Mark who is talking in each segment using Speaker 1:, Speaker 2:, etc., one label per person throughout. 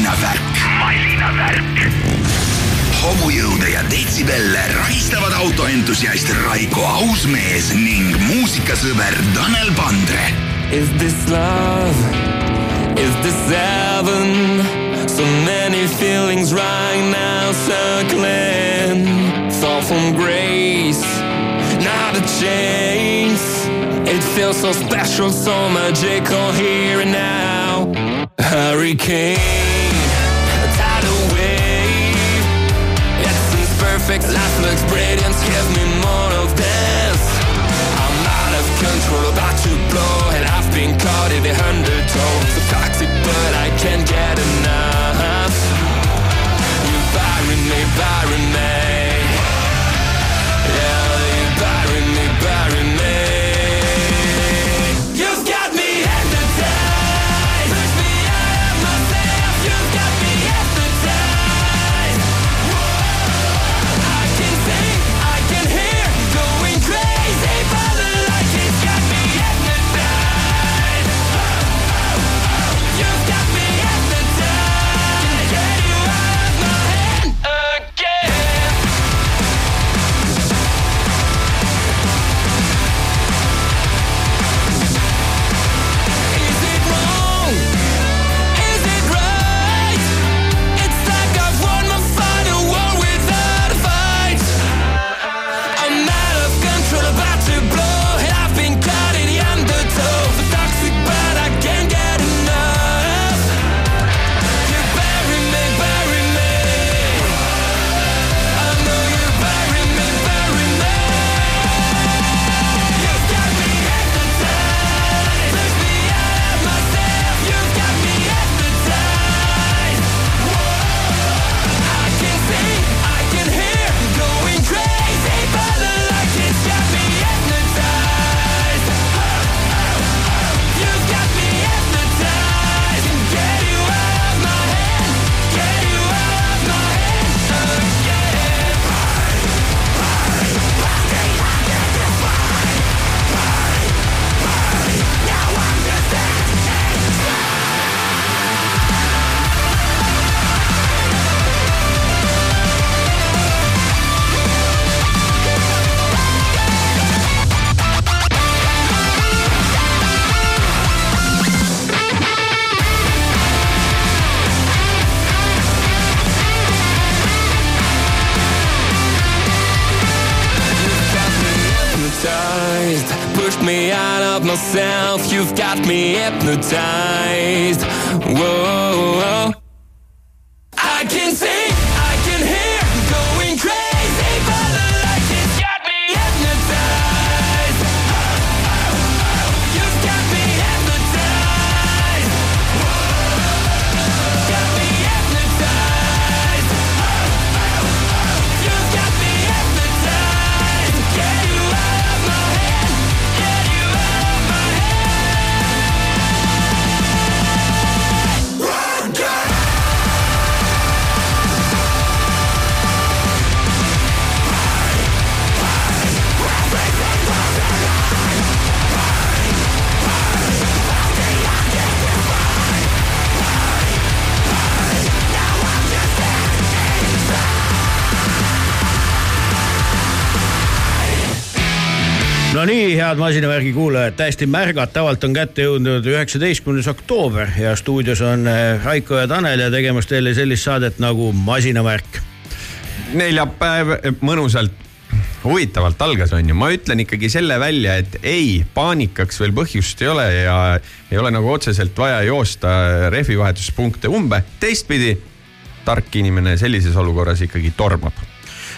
Speaker 1: masinavärk. masinavärk. homujõude ja detsibelle rahistavad autoentusiast Raiko Ausmees ning muusikasõber Tanel Pandre
Speaker 2: Is this love? Is this heaven? So many feelings right now circling. Fall from grace, not a chase. It feels so special, so magical here and now. Hurricane, Give me more of this. I'm out of control, about to blow, and I've been caught in hundred tones. So toxic, but I can't get enough. You me.
Speaker 3: No nii, head masinavärgi kuulajad, täiesti märgatavalt on kätte jõudnud üheksateistkümnes oktoober ja stuudios on eh, Raiko ja Tanel ja tegemas teile sellist saadet nagu Masinavärk.
Speaker 4: neljapäev mõnusalt huvitavalt algas, on ju, ma ütlen ikkagi selle välja, et ei, paanikaks veel põhjust ei ole ja ei ole nagu otseselt vaja joosta rehvivahetuspunkte umbe. teistpidi, tark inimene sellises olukorras ikkagi tormab.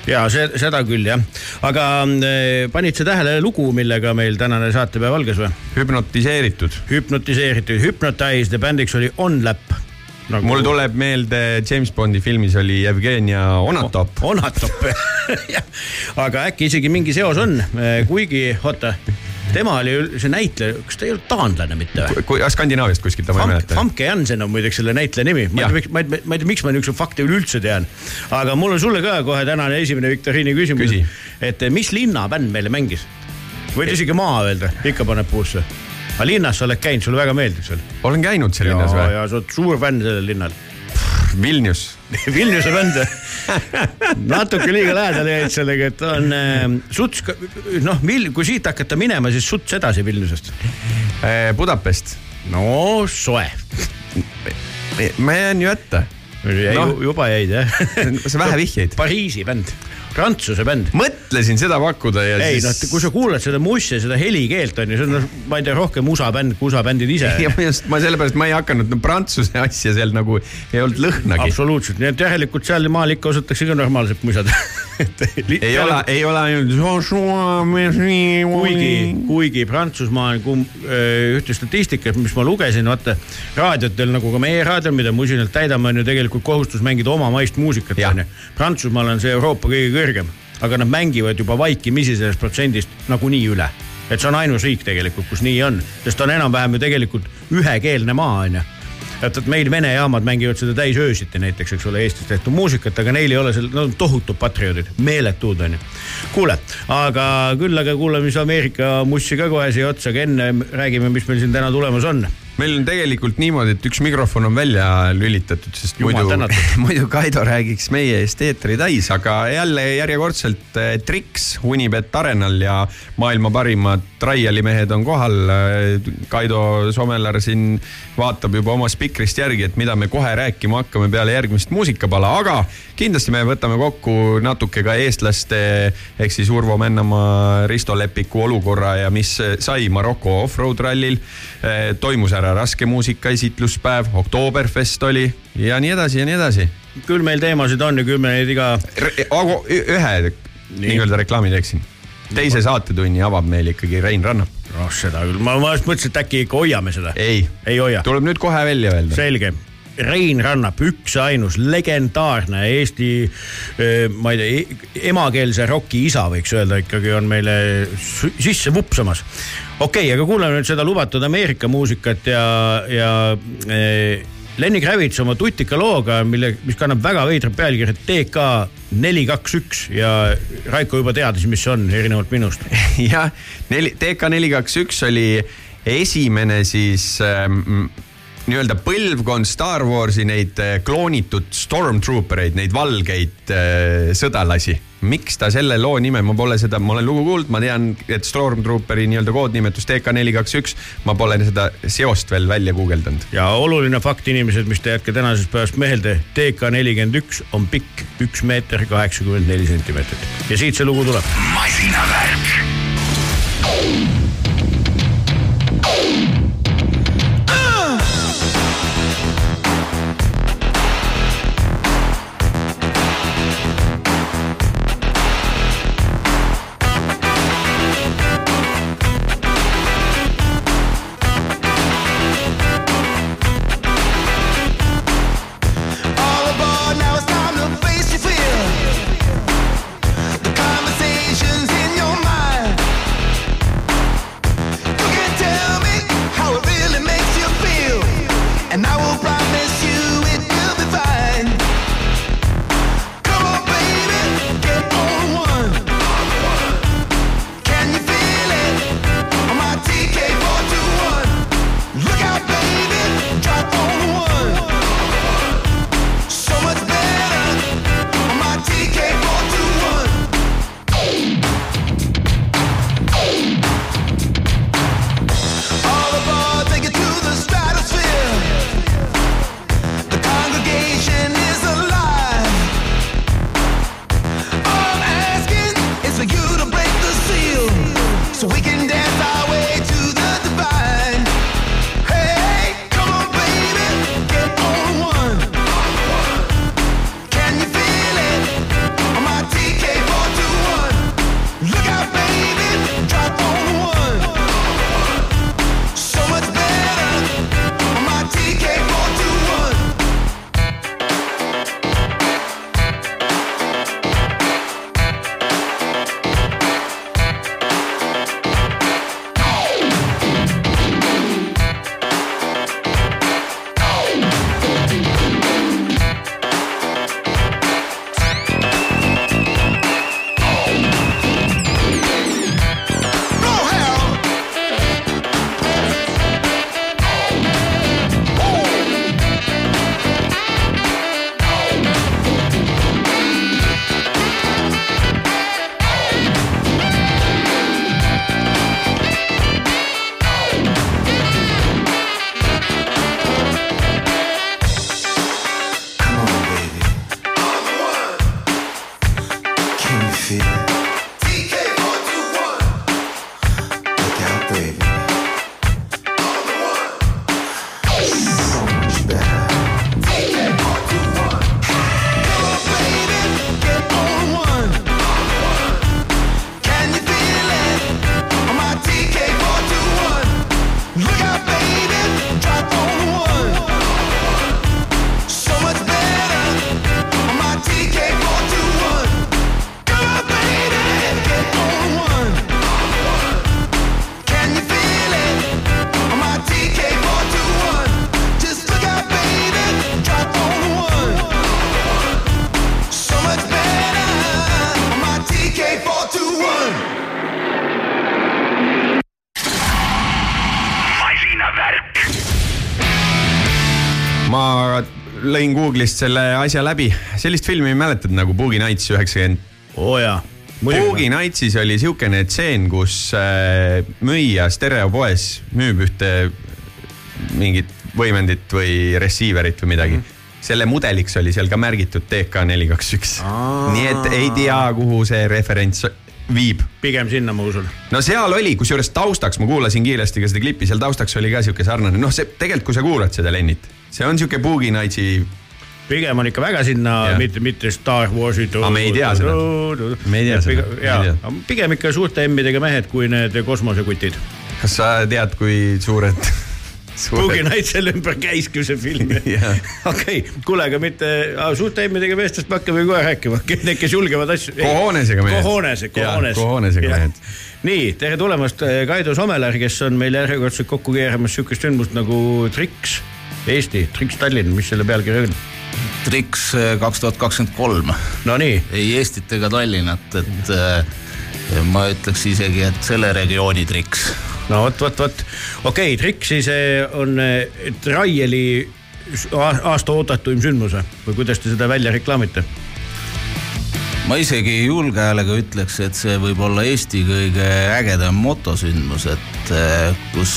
Speaker 3: Ja see, seda küll jah, aga eh, panid sa tähele lugu, millega meil tänane saatepäev algas või?
Speaker 4: hüpnotiseeritud.
Speaker 3: hüpnotiseeritud, Hypnotized ja bändiks oli On Lap nagu...
Speaker 4: mul tuleb meelde James Bondi filmis oli Jevgenia Onatop.
Speaker 3: Onatop Jah. aga äkki isegi mingi seos on, kuigi oota, tema oli see näitleja, kas ta ei olnud taanlane mitte või?
Speaker 4: kui Skandinaaviast kuskilt ma ei mäleta.
Speaker 3: Famke Jansen on muideks selle näitleja nimi, ma ei tea, ma ei, tea, miks ma niisuguseid fakte üleüldse tean. aga mul on sulle ka kohe tänane esimene viktoriini küsimus
Speaker 4: Küsi..
Speaker 3: et mis linnabänd meile mängis? võid isegi maa öelda, ikka paneb puusse. aga linnas sa oled käinud, sulle väga meeldib seal.
Speaker 4: olen käinud seal linnas, või?
Speaker 3: ja sa oled suur fänn sellel linnal.
Speaker 4: Vilnius.
Speaker 3: Vilniuse bänd. natuke liiga lähedale jäid sellega, et on äh, suts, noh, kui siit hakata minema, siis suts edasi Vilniusest.
Speaker 4: Budapest.
Speaker 3: no soe.
Speaker 4: ma jään ju ette.
Speaker 3: no. Juba jäid jah.
Speaker 4: sa vähe vihjeid.
Speaker 3: Pariisi bänd, Prantsuse bänd.
Speaker 4: mõtlesin seda pakkuda ja
Speaker 3: ei noh,
Speaker 4: siis.
Speaker 3: kui sa kuulad seda mussi, seda helikeelt on ju, see on noh, ma ei tea, rohkem USA bänd kui USA bändid ise.
Speaker 4: ja just, ma sellepärast ma ei hakanud no, prantsuse asja seal nagu ei olnud lõhnagi.
Speaker 3: absoluutselt, nii et järelikult sealmaal ikka osatakse ka normaalselt musada.
Speaker 4: ei ole, ei ole ainult.
Speaker 3: kuigi, kuigi Prantsusmaal kum- öö, ühte statistikat, mis ma lugesin, vaata raadiotel nagu ka meie raadiol, mida me usinalt täidame, on ju tegelikult kohustus mängida oma maist muusikat,
Speaker 4: Jah.
Speaker 3: onju. Prantsusmaal on see Euroopa kõige kõrgem, aga nad mängivad juba vaikimisi sellest protsendist nagunii üle. et see on ainus riik tegelikult, kus nii on, sest on enam-vähem ju tegelikult ühekeelne maa, onju et, et meil Vene jaamad mängivad seda täis öösiti näiteks, eks ole, Eestis tehtud muusikat, aga neil ei ole seal, nad on tohutud patrioodid, meeletud onju. kuule, aga küll aga kuulame siis Ameerika mussi ka kohe siia otsa, aga enne räägime, mis meil siin täna tulemas on.
Speaker 4: Meil on tegelikult niimoodi, et üks mikrofon on välja lülitatud, sest
Speaker 3: Jumal
Speaker 4: muidu muidu Kaido räägiks meie eest eetri täis, aga jälle järjekordselt eh, Trix Unibet Arenal ja maailma parimad traialimehed on kohal. Kaido Somelar siin vaatab juba oma spikrist järgi, et mida me kohe rääkima hakkame peale järgmist muusikapala, aga kindlasti me võtame kokku natuke ka eestlaste ehk siis Urvo Männamaa, Risto Lepiku olukorra ja mis sai Maroko offroad rallil. toimus ära raske muusika esitluspäev, Oktoberfest oli ja nii edasi ja nii edasi.
Speaker 3: küll meil teemasid on ja küll me neid iga,
Speaker 4: aga ü- ühe nii-öelda reklaami teeksin. teise saatetunni avab meil ikkagi Rein Rannap.
Speaker 3: noh seda küll, ma, ma just mõtlesin, et äkki ikka hoiame seda.
Speaker 4: ei,
Speaker 3: ei hoia.
Speaker 4: tuleb nüüd kohe välja öelda.
Speaker 3: selge. Rein Rannap, üksainus legendaarne Eesti, ma ei tea, emakeelse roki isa võiks öelda ikkagi on meile sisse vupsamas. Okei okay,, aga kuulame nüüd seda lubatud Ameerika muusikat ja, ja eh, Lenny Kravitz oma tutika looga, mille, mis kannab väga veidrat pealkirja TK neli, kaks, üks ja Raiko juba teadis, mis see on, erinevalt minust.
Speaker 4: jah, neli, TK neli, kaks, üks oli esimene siis ähm, nii-öelda põlvkond Star Warsi neid äh, kloonitud stormtroopereid, neid valgeid äh, sõdalasi. miks ta selle loo nime, ma pole seda, ma olen lugu kuulnud, ma tean, et stormtrooperi nii-öelda koodnimetus TK neli, kaks, üks, ma pole seda seost veel välja guugeldanud.
Speaker 3: ja oluline fakt, inimesed, mis te jätke tänasest päevast meelde, TK nelikümmend üks on pikk üks meeter kaheksakümmend neli sentimeetrit ja siit see lugu tuleb.
Speaker 1: masinavärk.
Speaker 4: Lõin Google'ist selle asja läbi, sellist filmi mäletad nagu Boogie Nights üheksakümmend
Speaker 3: oo jaa.
Speaker 4: Boogie Nightsis oli siukene tseen, kus äh, müüja stereopoes müüb ühte mingit võimendit või receiver'it või midagi mm. -hmm selle mudeliks oli seal ka märgitud TK neli kaks üks. nii et ei tea, kuhu see referents viib.
Speaker 3: pigem sinna, ma usun.
Speaker 4: no seal oli, kusjuures taustaks, ma kuulasin kiiresti ka seda klippi, seal taustaks oli ka sihuke sarnane, noh, see tegelikult, kui sa kuulad seda Lennit, see on sihuke Boogie Nightsi
Speaker 3: pigem on ikka väga sinna, mitte, mitte Star Warsi.
Speaker 4: Aga me ei tea seda. Me ei tea seda.
Speaker 3: Jaa pigem ikka suurte M-idega mehed kui need kosmosekutid.
Speaker 4: kas sa tead, kui suured,
Speaker 3: Boogie Night selle ümber käiski see film.
Speaker 4: Jah.
Speaker 3: okei, kuule, aga mitte suurte M-idega meestest me hakkame kohe rääkima, need, kes julgevad asju.
Speaker 4: Kohoonesega mehed.
Speaker 3: Kohoones,
Speaker 4: Jaa,
Speaker 3: kohoones.
Speaker 4: kohoonesega mehed.
Speaker 3: nii, tere tulemast, Kaido Somelar, kes on meil järjekordselt kokku keeramas sihukest sündmust nagu Triks Eesti, Triks Tallinn, mis selle pealkiri on?
Speaker 5: Triks kaks tuhat kakskümmend kolm,
Speaker 3: Nonii,
Speaker 5: ei Eestit ega Tallinnat, et äh, ma ütleks isegi, et selle regiooni triks.
Speaker 3: No vot, vot, vot, okei okay,, Triksi see on eh, Traieli s- a- aasta oodatuim sündmus või? kuidas te seda välja reklaamite?
Speaker 5: ma isegi julge häälega ütleks, et see võib olla Eesti kõige ägedam motosündmus, et äh, kus,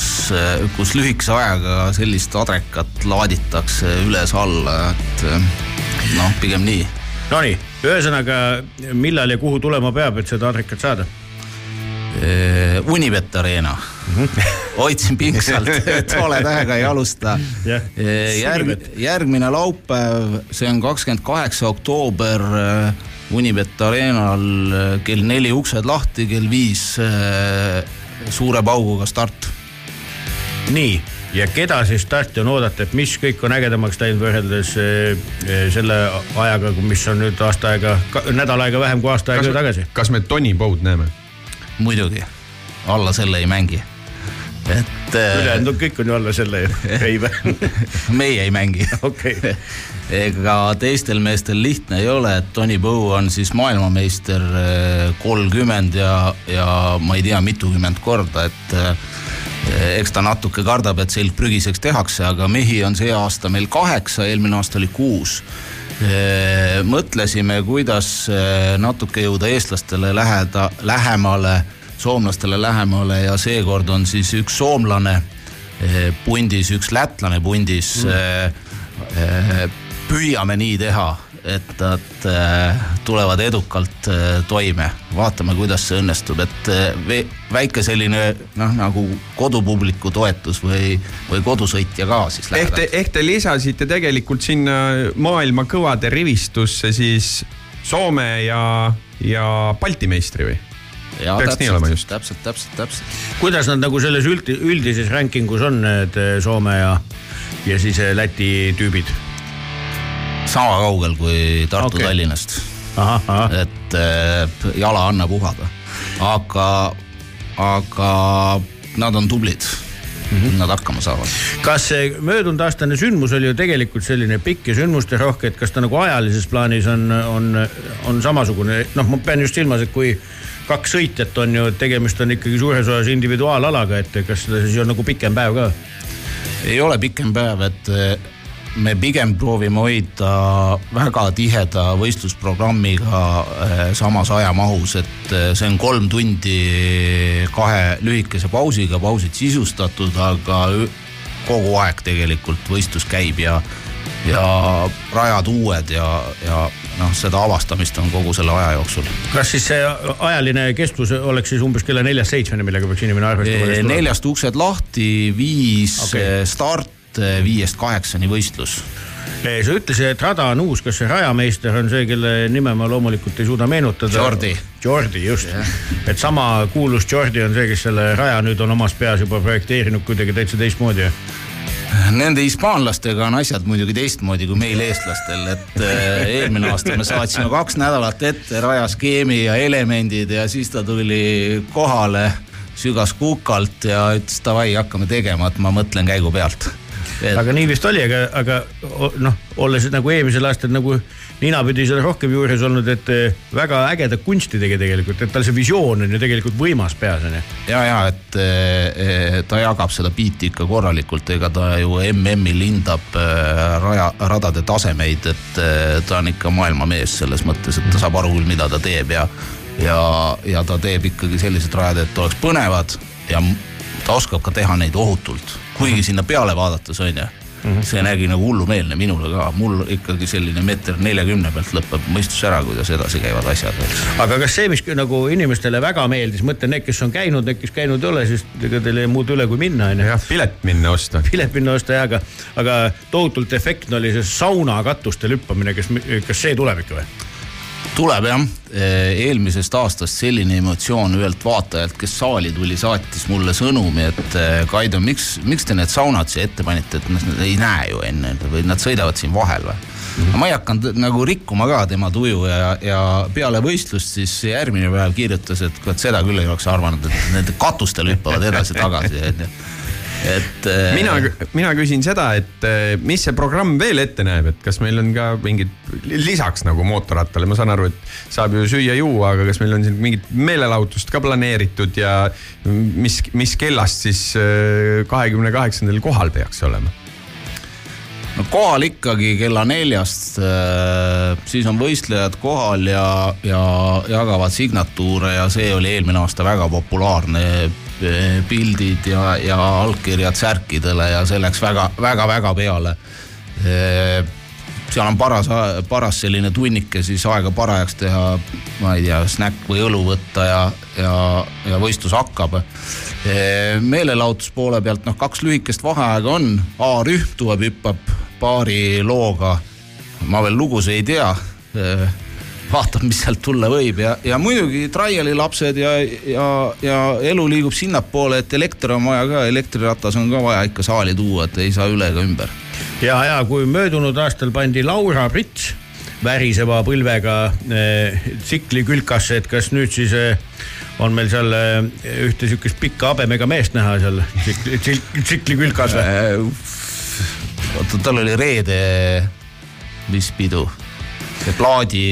Speaker 5: kus lühikese ajaga sellist adrekat laaditakse üles-alla, et noh, pigem nii
Speaker 3: Nonii, ühesõnaga, millal ja kuhu tulema peab, et seda adrekat saada?
Speaker 5: Eh, Unibet Arena. Hoidsin pingsalt, et vale tähega ei alusta
Speaker 3: Jah.
Speaker 5: Eh, järg, järgmine laupäev, see on kakskümmend kaheksa oktoober eh, Unibet Arenal eh, kell neli uksed lahti, kell viis suure pauguga start.
Speaker 3: nii, ja keda siis starti on oodata, et mis kõik on ägedamaks läinud võrreldes selle ajaga, mis on nüüd aasta aega, nädal aega vähem kui aasta aega tagasi?
Speaker 4: kas me Tony Bowd näeme?
Speaker 5: muidugi, alla selle ei mängi. Et
Speaker 3: ülejäänud kõik on ju alla selle või?
Speaker 5: meie ei mängi
Speaker 3: okei,
Speaker 5: ega teistel meestel lihtne ei ole, et Tony Bow on siis maailmameister eh, kolmkümmend ja, ja ma ei tea, mitukümmend korda, et eh, eks ta natuke kardab, et selg prügiseks tehakse, aga mehi on see aasta meil kaheksa, eelmine aasta oli kuus. mõtlesime, kuidas natuke jõuda eestlastele läheda, lähemale, soomlastele lähemale ja seekord on siis üks soomlane eh, pundis, üks lätlane pundis mm. püüame nii teha, et nad tulevad edukalt toime, vaatame, kuidas see õnnestub, et väike selline noh, nagu kodupubliku toetus või, või kodusõitja ka siis
Speaker 4: ehk te, ehk te lisasite tegelikult sinna maailma kõvade rivistusse siis Soome ja, ja Balti meistri või? Peaks nii olema just.
Speaker 5: täpselt, täpselt, täpselt.
Speaker 3: kuidas nad nagu selles üldi-, üldises rankingus on, need eh, Soome ja, ja siis eh, Läti tüübid?
Speaker 5: sama kaugel kui Tartu okay. Tallinnast, et äh, jala annab uhada, aga, aga nad on tublid mm, -hmm. nad hakkama saavad
Speaker 3: kas see möödunud aastane sündmus oli ju tegelikult selline pikk ja sündmusterohke, et kas ta nagu ajalises plaanis on, on, on samasugune, noh, ma pean just silmas, et kui kaks sõitjat on ju, tegemist on ikkagi suures osas individuaalalaga, et kas seda siis on nagu pikem päev ka?
Speaker 5: ei ole pikem päev, et eh, me pigem proovime hoida väga tiheda võistlusprogrammiga eh, samas ajamahus, et eh, see on kolm tundi kahe lühikese pausiga, pausid sisustatud, aga kogu aeg tegelikult võistlus käib ja, ja rajad uued ja, ja noh, seda avastamist on kogu selle aja jooksul
Speaker 3: kas siis see ajaline kestvus oleks siis umbes kella neljast seitsmeni, millega peaks inimene arvestama?
Speaker 5: Eh, neljast uksed lahti, viis okay. start, viiest kaheksani võistlus
Speaker 3: sa ütlesid, et rada on uus, kas see rajameister on see, kelle nime ma loomulikult ei suuda meenutada?
Speaker 5: Jordi.
Speaker 3: Jordi, just. et sama kuulus Jordi on see, kes selle raja nüüd on omas peas juba projekteerinud kuidagi täitsa teistmoodi.
Speaker 5: Nende hispaanlastega on asjad muidugi teistmoodi kui meil, eestlastel, et äh, eelmine aasta me saatsime kaks nädalat ette rajaskeemi ja elemendid ja siis ta tuli kohale, sügas kukalt ja ütles davai, hakkame tegema, et ma mõtlen käigu pealt. Et-
Speaker 3: aga nii vist oli, aga, aga noh, olles nagu eelmisel aastal nagu ninapidi seal rohkem juures olnud, et eh, väga ägedat kunsti tegi tegelikult, et tal see visioon on ju tegelikult võimas peas on ju.
Speaker 5: ja, ja et eh, ta jagab seda biiti ikka korralikult, ega ta ju MM-il hindab eh, raja, radade tasemeid, et ta on ikka maailmamees selles mõttes, et ta saab aru küll, mida ta teeb ja ja, ja ta teeb ikkagi sellised rajad, et oleks põnevad ja ta oskab ka teha neid ohutult, kuigi sinna peale vaadates on ju see nägi nagu hullumeelne minule ka, mul ikkagi selline meeter neljakümne pealt lõpeb mõistus ära, kuidas edasi käivad asjad.
Speaker 3: aga kas see, mis nagu inimestele väga meeldis, mõtlen need, kes on käinud, need, kes käinud ei ole, siis ega teil ei muud üle kui minna on ju.
Speaker 4: jah, pilet minna osta.
Speaker 3: pilet minna osta ja, aga, aga tohutult efektne oli see saunakatuste hüppamine, kas, kas see tuleb ikka või?
Speaker 5: Tuleb jah, eelmisest aastast selline emotsioon ühelt vaatajalt, kes saali tuli, saatis mulle sõnumi, et eh, Kaido, miks, miks te need saunad siia ette panite, et nad ei näe ju enne või nad sõidavad siin vahel või? aga ma ei hakanud nagu rikkuma ka tema tuju ja, ja peale võistlust siis järgmine päev kirjutas, et kurat seda küll ei oleks arvanud, et need katustel hüppavad edasi-tagasi, onju. Et eh,
Speaker 4: mina, mina küsin seda, et eh, mis see programm veel ette näeb, et kas meil on ka mingid lisaks nagu mootorrattale, ma saan aru, et saab ju süüa-juua, aga kas meil on siin mingit meelelahutust ka planeeritud ja mis, mis kellast siis eh, kahekümne kaheksandal kohal peaks olema?
Speaker 5: No kohal ikkagi kella neljast, siis on võistlejad kohal ja, ja jagavad signatuure ja see oli eelmine aasta väga populaarne. pildid ja, ja allkirjad särkidele ja see läks väga-väga-väga peale. seal on paras, paras selline tunnike siis aega parajaks teha, ma ei tea, snäkk või õlu võtta ja, ja, ja võistlus hakkab. meelelahutuse poole pealt noh, kaks lühikest vaheaega on, A-rühm tuleb, hüppab paari looga. ma veel lugusid ei tea. vaatab, mis sealt tulla võib ja, ja muidugi Traiali lapsed ja, ja, ja elu liigub sinnapoole, et elekter on vaja ka, elektriratas on ka vaja ikka saali tuua, et ei saa üle ega ümber
Speaker 3: ja, ja kui möödunud aastal pandi Laura Prits väriseva põlvega eh, tsikli külkasse, et kas nüüd siis eh, on meil seal eh, ühte sihukest pikka habemega meest näha seal tsikli, tsikli, tsikli külkas või?
Speaker 5: Oota, tal oli reede, mis pidu, plaadi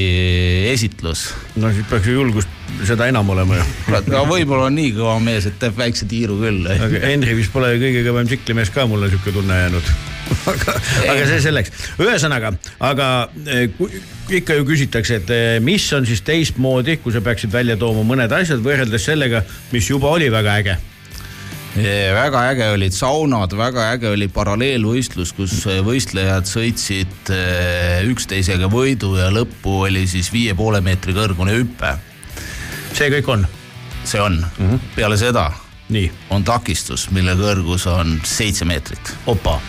Speaker 5: esitlus.
Speaker 3: no siis peaks ju julgust seda enam olema ju.
Speaker 5: aga võib-olla on nii kõva mees, et teeb väikse tiiru küll.
Speaker 3: aga Henri vist pole kõige kõvem tsiklimees ka, mulle sihuke tunne jäänud. aga, aga see selleks, ühesõnaga, aga eh, kui ikka ju küsitakse, et eh, mis on siis teistmoodi, kui sa peaksid välja tooma mõned asjad võrreldes sellega, mis juba oli väga äge.
Speaker 5: Väga äge olid saunad, väga äge oli paralleelvõistlus, kus eh, võistlejad sõitsid eh, üksteisega võidu ja lõppu oli siis viie poole meetri kõrgune hüpe.
Speaker 3: see kõik on,
Speaker 5: see on mm, -hmm. peale seda
Speaker 3: nii,
Speaker 5: on takistus, mille kõrgus on seitse meetrit,
Speaker 3: opa,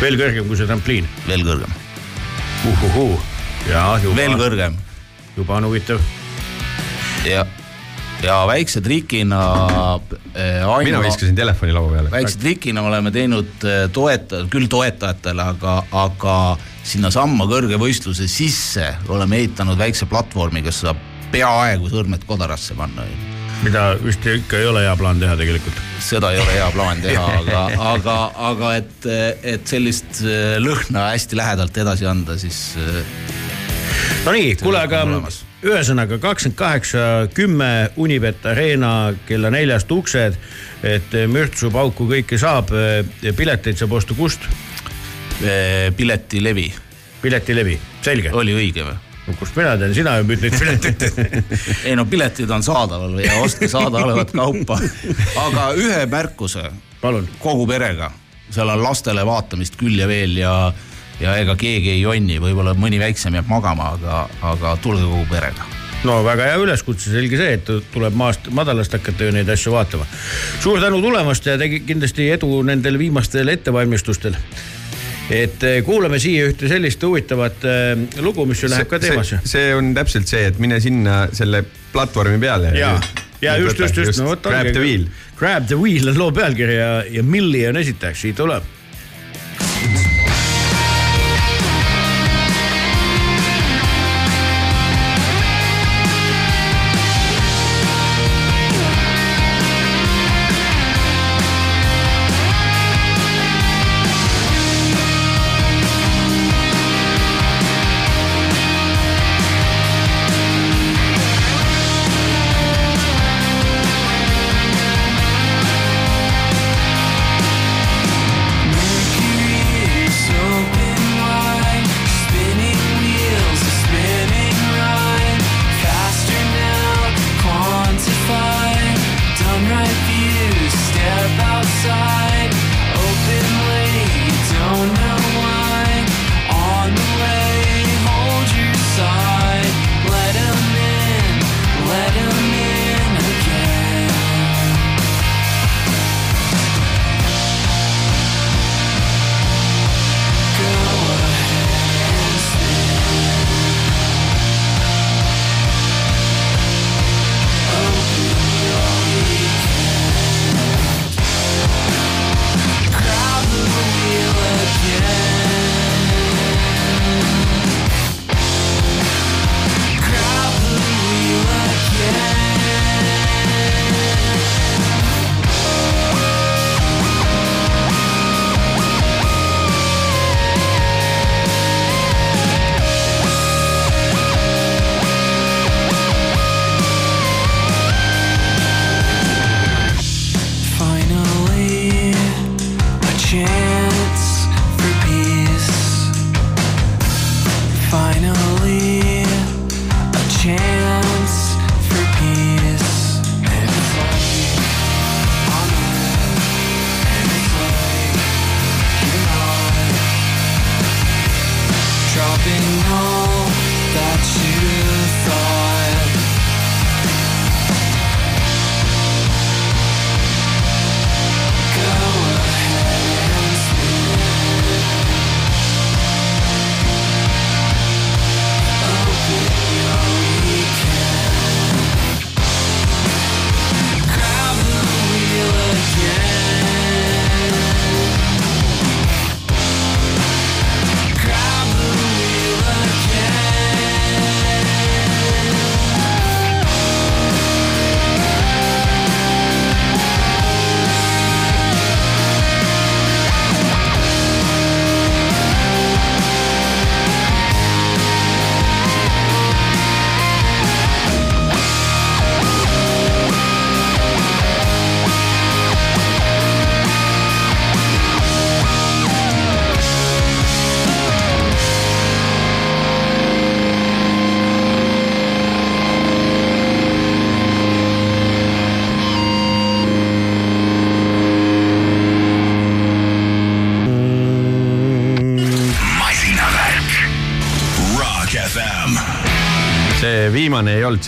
Speaker 3: veel kõrgem kui see trampliin.
Speaker 5: veel kõrgem,
Speaker 3: uhuhuu, ja
Speaker 5: veel kõrgem
Speaker 3: juba on huvitav.
Speaker 5: ja, ja väikse trikina äh,.
Speaker 4: mina viskasin telefoni laua peale.
Speaker 5: väikse trikina oleme teinud äh, toeta-, küll toetajatele, aga, aga sinnasamma kõrgevõistluse sisse oleme ehitanud väikse platvormi, kus saab peaaegu sõrmed kodarasse panna.
Speaker 3: mida vist ikka ei ole hea plaan teha tegelikult.
Speaker 5: seda ei ole hea plaan teha, aga, aga, aga et, et sellist äh, lõhna hästi lähedalt edasi anda, siis
Speaker 3: Nonii, kuule, aga. Ühesõnaga kakskümmend kaheksa, kümme Unibet Arena kella neljast uksed, et mürtsu, pauku kõike saab, pileteid saab osta kust?
Speaker 5: äh, piletilevi
Speaker 3: piletilevi, selge.
Speaker 5: oli õige või?
Speaker 3: kust mina tean, sina ju müüd neid pileteid.
Speaker 5: ei no piletid on saadaval ja ostke saadaolevat kaupa, aga ühe märkuse
Speaker 3: palun,
Speaker 5: kogu perega, seal on lastele vaatamist küll ja veel ja, ja ega keegi ei jonni, võib-olla mõni väiksem jääb magama, aga, aga tulge kogu perega.
Speaker 3: no väga hea üleskutse, selge see, et tuleb maast madalast hakata ju neid asju vaatama. suur tänu tulemast ja tegi kindlasti edu nendel viimastel ettevalmistustel. et eh, kuulame siia ühte sellist huvitavat eh, lugu, mis ju läheb ka teemasse.
Speaker 4: see on täpselt see, et mine sinna selle platvormi peale.
Speaker 3: ja, ja just, just, just, no vot
Speaker 4: Grab the wheel.
Speaker 3: Grab the wheel on loo pealkiri ja, ja Milli on esitajaks, siit tuleb.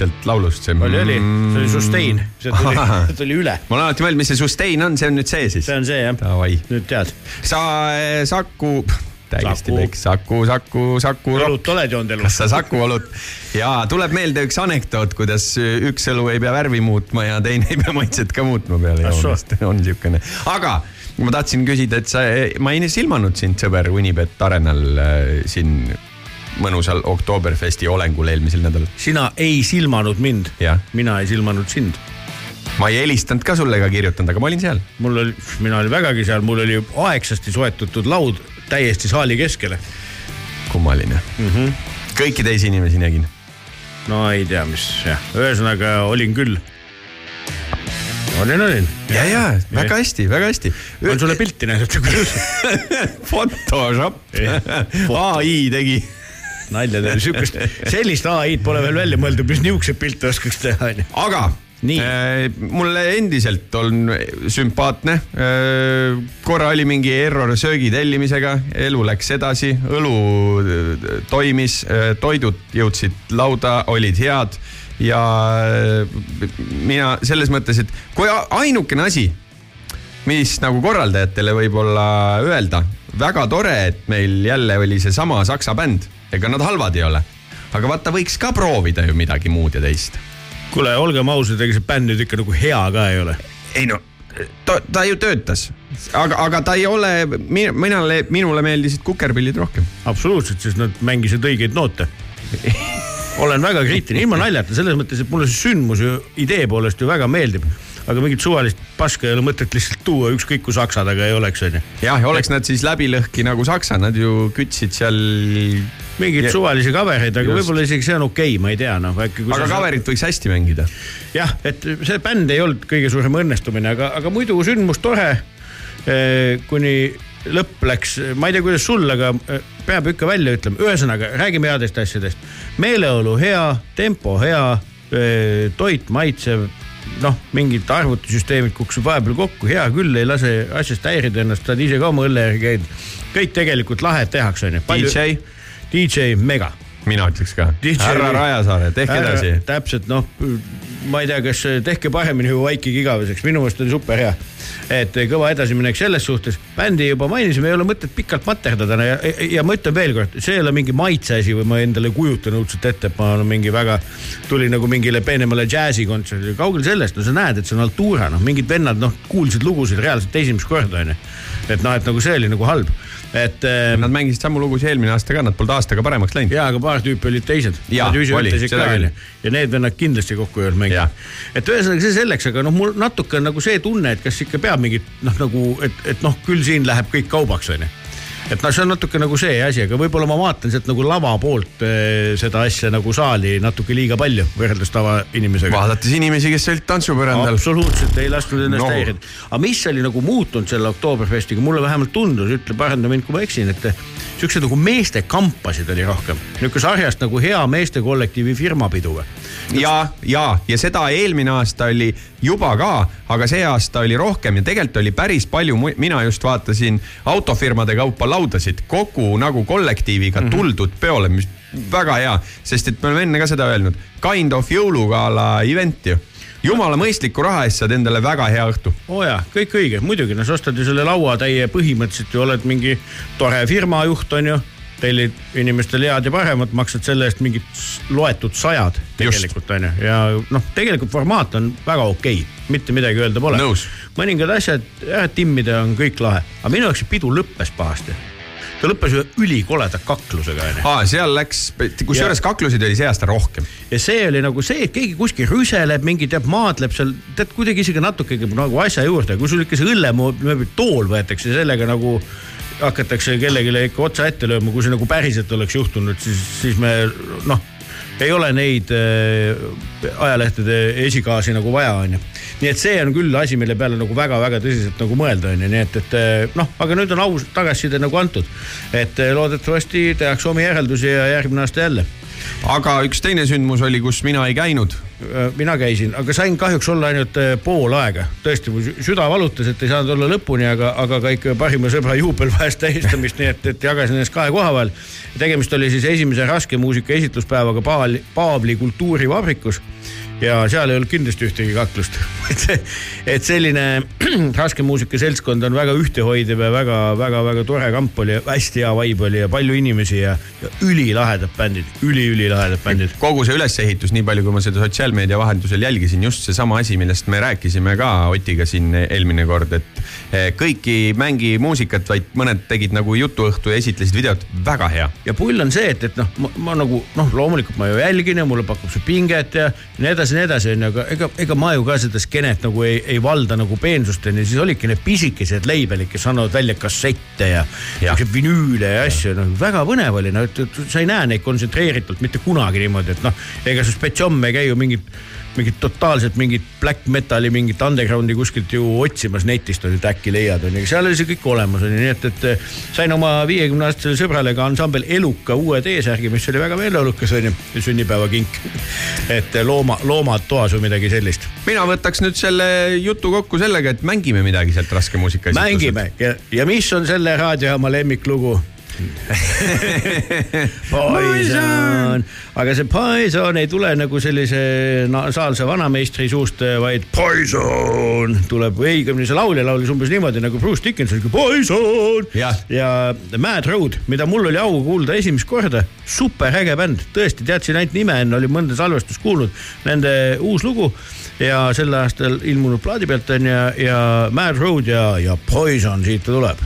Speaker 4: Sealt laulust, see.
Speaker 3: oli, oli, see oli sustain, see tuli, see tuli üle.
Speaker 4: ma olen alati mõelnud, mis see sustain on, see on nüüd see siis
Speaker 3: see. on see jah, nüüd tead.
Speaker 4: sa eh, Saku, täiesti peks, Saku, Saku, Saku.
Speaker 3: õlut oled joonud elus
Speaker 4: kas? sa Saku olud ja tuleb meelde üks anekdoot, kuidas üks õlu ei pea värvi muutma ja teine ei pea maitset ka muutma peale joomist, on siukene, aga ma tahtsin küsida, et sa, ma ei silmanud sind, sõber Unibet Arenal äh, siin mõnusal Oktoberfesti olengul eelmisel nädalal.
Speaker 3: sina ei silmanud mind mina ei silmanud sind.
Speaker 4: ma ei helistanud ka sulle ega kirjutanud, aga ma olin seal.
Speaker 3: mul oli, mina olin vägagi seal, mul oli aegsasti soetatud laud täiesti saali keskele.
Speaker 4: kummaline mm. -hmm. kõiki teisi inimesi nägin.
Speaker 3: no ei tea, mis jah, ühesõnaga olin küll. olin, olin.
Speaker 4: ja, ja väga hästi, väga hästi.
Speaker 3: on sulle pilti näidata, kuidas
Speaker 4: Photoshop ai tegi
Speaker 3: nalja teha, sihukest, sellist ai-d pole veel välja mõeldud, mis niisuguseid pilte oskaks teha, onju.
Speaker 4: aga äh, mulle endiselt on sümpaatne äh,. korra oli mingi error söögi tellimisega, elu läks edasi, õlu äh, toimis äh,, toidud jõudsid lauda, olid head ja äh, mina selles mõttes, et kui ainukene asi, mis nagu korraldajatele võib-olla öelda, väga tore, et meil jälle oli seesama saksa bänd, ega nad halvad ei ole. aga vaata, võiks ka proovida ju midagi muud ja teist
Speaker 3: kuule, olgem ausad, ega see bänd nüüd ikka nagu hea ka ei ole.
Speaker 4: ei no ta, ta ju töötas, aga, aga ta ei ole, minule, minule meeldisid kukerpillid rohkem.
Speaker 3: absoluutselt, sest nad mängisid õigeid noote. olen väga kriitiline, ilma naljata, selles mõttes, et mulle see sündmus ju idee poolest ju väga meeldib. Aga mingit suvalist paska ei ole mõtet lihtsalt tuua, ükskõik kui saksa taga ei oleks, onju.
Speaker 4: jah, ja oleks nad siis läbi lõhki nagu saksa, nad ju kütsid seal.
Speaker 3: mingeid
Speaker 4: Ja-
Speaker 3: suvalisi cover'eid, aga võib-olla isegi see on okei okay,, ma ei tea, noh äkki.
Speaker 4: aga cover'it võiks hästi mängida.
Speaker 3: jah, et see bänd ei olnud kõige suurem õnnestumine, aga, aga muidu sündmus tore. kuni lõpp läks, ma ei tea, kuidas sul, aga eh, peab ikka välja ütlema, ühesõnaga räägime headest asjadest. meeleolu hea, tempo hea, toit maitsev, noh, mingid arvutisüsteemid kukkusid vahepeal kokku, hea küll, ei lase asjast häirida ennast, sa oled ise ka oma õlle järgi käinud. kõik tegelikult lahet tehakse, onju.
Speaker 4: DJ,
Speaker 3: DJ mega
Speaker 4: mina ütleks ka. Härra Rajasaare, tehke edasi.
Speaker 3: täpselt noh, ma ei tea, kas tehke paremini või vaikige igaveseks, minu meelest oli super hea. et kõva edasiminek selles suhtes, bändi juba mainisime, ei ole mõtet pikalt materdada ja, ja, ja ma ütlen veelkord, see ei ole mingi maitse asi või ma endale ei kujuta õudselt ette, et ma olen mingi väga, tuli nagu mingile peenemale džässikontserdile, kaugel sellest, no sa näed, et see on haltuura, noh, mingid vennad noh, kuulsid lugusid reaalselt esimest korda onju. et noh, et nagu see oli nagu halb, et äh,
Speaker 4: Nad mängisid samu lugusid eelmine aasta ka, nad polnud aastaga paremaks läinud.
Speaker 3: ja, aga paar tüüpi olid teised. Ja need vennad kindlasti kokku ei olnud mänginud. et ühesõnaga see selleks, aga noh, mul natuke on nagu see tunne, et kas ikka peab mingit noh, nagu, et, et noh, küll siin läheb kõik kaubaks, onju et noh, see on natuke nagu see asi, aga võib-olla ma vaatan sealt nagu lava poolt eh, seda asja nagu saali natuke liiga palju võrreldes tavainimesega.
Speaker 4: vaadates inimesi, kes olid tantsupõrandal.
Speaker 3: absoluutselt ei lasknud ennast
Speaker 4: No.
Speaker 3: häirida. aga mis oli nagu muutunud selle Oktoberfestiga, mulle vähemalt tundus, ütle, paranda mind, kui ma eksin, et siukseid nagu meeste kampasid oli rohkem. niisugune sarjast nagu hea meestekollektiivi firmapidu või?
Speaker 4: ja, ja, ja seda eelmine aasta oli juba ka, aga see aasta oli rohkem ja tegelikult oli päris palju, mina just vaatasin autofirmade kaupa laudasid kogu nagu kollektiiviga mm -hmm. tuldud peole, mis väga hea, sest et me oleme enne ka seda öelnud, kind of jõulugala event ju. jumala mõistliku raha eest saad endale väga hea õhtu.
Speaker 3: oo oh jaa, kõik õige, muidugi, no sa ostad ju selle lauatäie põhimõtteliselt ju oled mingi tore firma juht, on ju. Tellid inimestele head ja paremat, maksad selle eest mingid loetud sajad tegelikult on ju, ja noh, tegelikult formaat on väga okei okay., mitte midagi öelda pole mõningad asjad ära timmida on kõik lahe, aga minu jaoks see pidu lõppes pahasti. ta lõppes ühe ülikoleda kaklusega onju.
Speaker 4: aa, seal läks, kusjuures kaklusid oli see aasta rohkem.
Speaker 3: ja see oli nagu see, et keegi kuskil rüseleb, mingi teab, maadleb seal, tead kuidagi isegi natuke nagu asja juurde, kui sul ikka see õllemööbli tool võetakse sellega nagu hakatakse kellelegi ikka otsa ette lööma, kui see nagu päriselt oleks juhtunud, siis, siis me noh, ei ole neid äh, ajalehtede esikaasi nagu vaja, onju. nii et see on küll asi, mille peale nagu väga-väga tõsiselt nagu mõelda, onju, nii et, et äh, noh, aga nüüd on aus tagasiside nagu antud. et äh, loodetavasti tehakse omi järeldusi ja järgmine aasta jälle
Speaker 4: aga üks teine sündmus oli, kus mina ei käinud.
Speaker 3: Mina käisin, aga sain kahjuks olla ainult äh, pool aega. tõesti, mu sü- süda valutas, et ei saanud olla lõpuni, aga, aga ka ikka parima sõbra juubel vajas tähistamist, nii et, et jagasin ennast kahe koha vahel. tegemist oli siis esimese raske muusika esitluspäevaga Paal-, Paavli kultuurivabrikus ja seal ei olnud kindlasti ühtegi kaklust. et selline raske muusika seltskond on väga ühtehoidev ja väga-väga-väga tore kamp oli, hästi hea vibe oli ja palju inimesi ja, ja ülilahedad bändid üli,, üliülilahedad bändid.
Speaker 4: kogu see ülesehitus, nii palju, kui ma seda sotsiaalmeedia vahendusel jälgisin, just seesama asi, millest me rääkisime ka Otiga siin eelmine kord, et eh, kõik ei mängi muusikat, vaid mõned tegid nagu jutuõhtu ja esitlesid videot, väga hea.
Speaker 3: ja pull on see, et, et noh, ma, ma nagu noh, loomulikult ma ju jälgin ja mulle pakub see pinget ja nii edasi, nii edasi onju, aga ega, ega ma ju ka seda skeenet nagu ei, ei valda nagu peensusteni, siis olidki need pisikesed leibelid, kes annavad välja kassette ja, ja. Vinüüle ja asju, noh väga põnev oli, no et, et sa ei näe neid kontsentreeritult mitte kunagi niimoodi, et noh, ega see spetšomm ei käi ju mingit mingit totaalselt mingit black metali, mingit undergroundi kuskilt ju otsimas netist ju, et äkki leiad on ju, seal oli see kõik olemas on ju, nii et, et sain oma viiekümne aastasele sõbrale ka ansambel Eluka uue T-särgi, mis oli väga meeleolukas on ju, sünnipäevakink. et looma, loomad toas või midagi sellist.
Speaker 4: mina võtaks nüüd selle jutu kokku sellega, et mängime midagi sealt raske muusika
Speaker 3: mängime ja, ja mis on selle raadiojaama lemmiklugu? Poison, aga see Poison ei tule nagu sellise nasaalse vanameistri suust, vaid Poison tuleb, õigemini see laulja laulis umbes niimoodi nagu Bruce Dickinson, Poison!
Speaker 4: Jah.
Speaker 3: ja Mad Road, mida mul oli au kuulda esimest korda, superäge bänd, tõesti teadsin ainult nime enne, olin mõnda salvestust kuulnud, nende uus lugu. Ja sel aastal ilmunud plaadi pealt on ja, ja Mad Road ja, ja Poison siit tuleb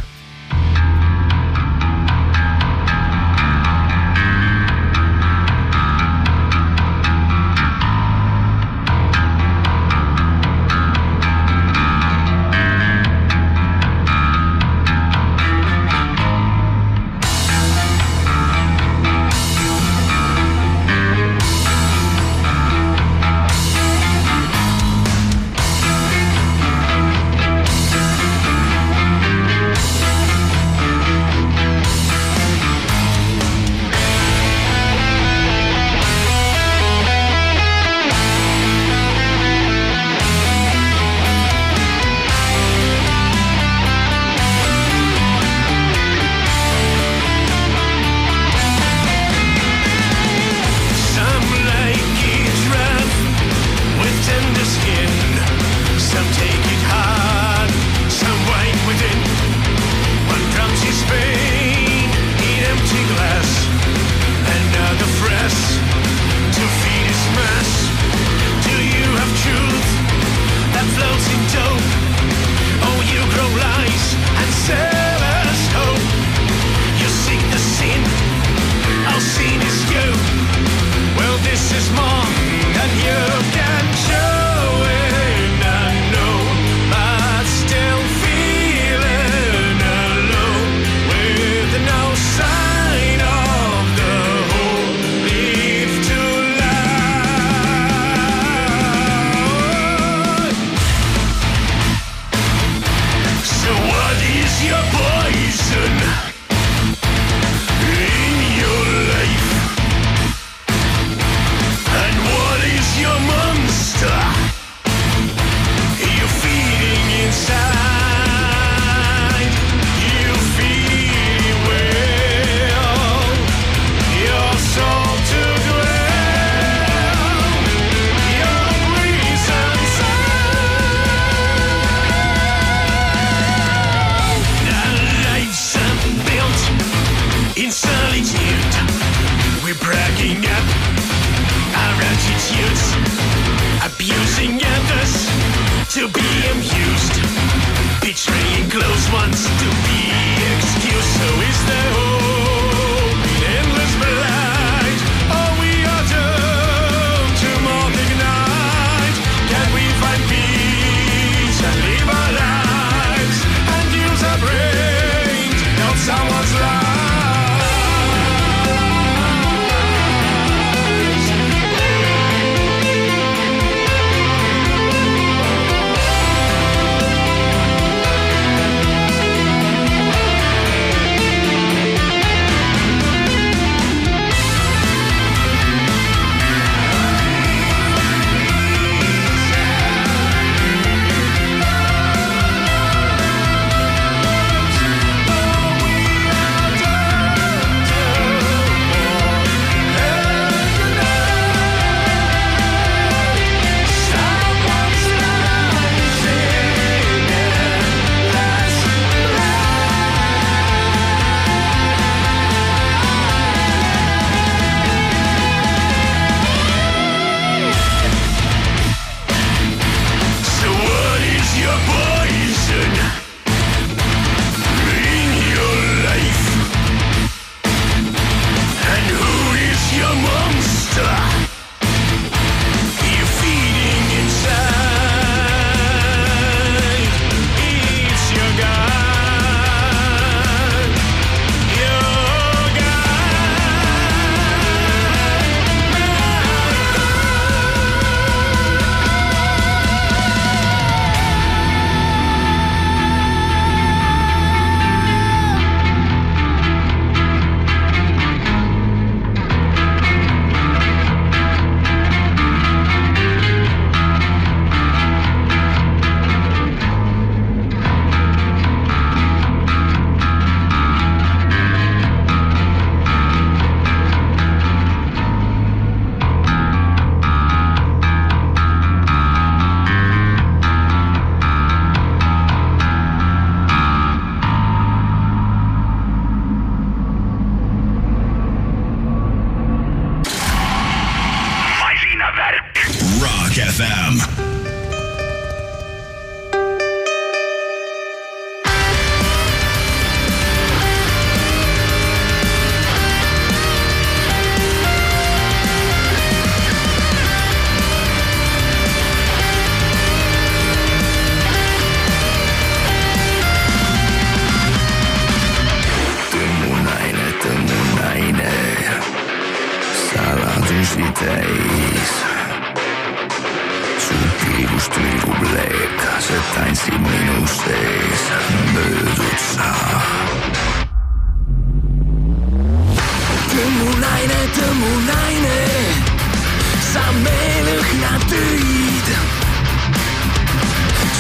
Speaker 2: meelõhna tõid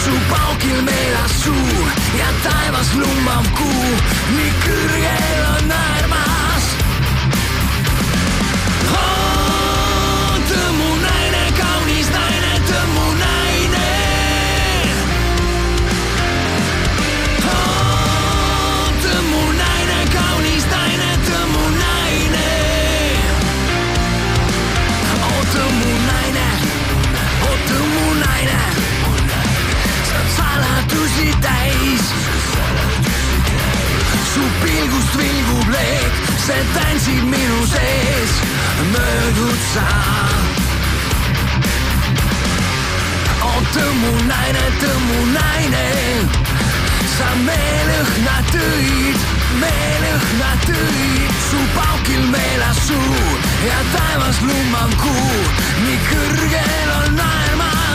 Speaker 2: su paukil meelas suu ja taevas lummav kuu, nii kõrgel on äärmas. Saladusi täis. su pilgust vilgub leek, see tantsib minu sees, möödud sa. oo tõmmu naine, tõmmu naine, sa meelõhna tõid, meelõhna tõid, su paukil meelas suu ja taevas lummav kuu, nii kõrgel on naermas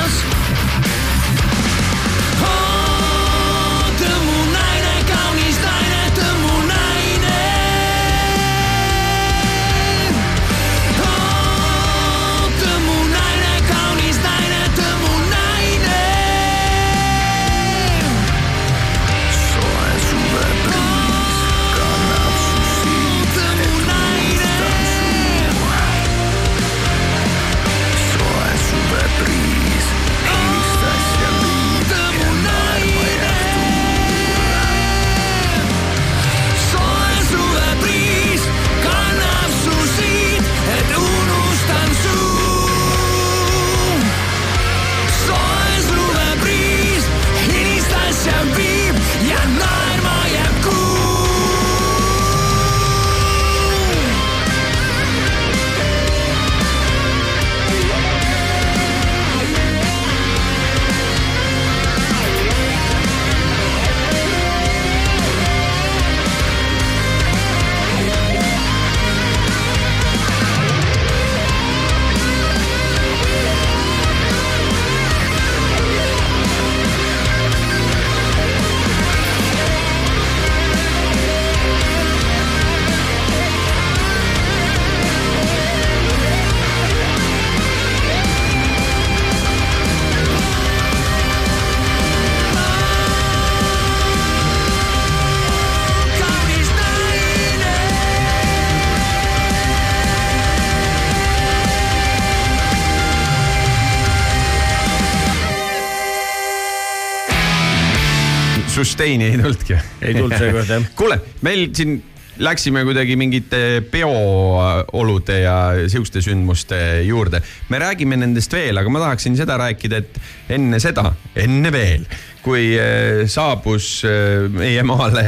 Speaker 4: Sustain'i ei tulnudki.
Speaker 3: Ei tulnud seekord, jah.
Speaker 4: kuule, meil siin läksime kuidagi mingite peoolude ja siukeste sündmuste juurde. me räägime nendest veel, aga ma tahaksin seda rääkida, et enne seda, enne veel, kui eh, saabus eh, meie maale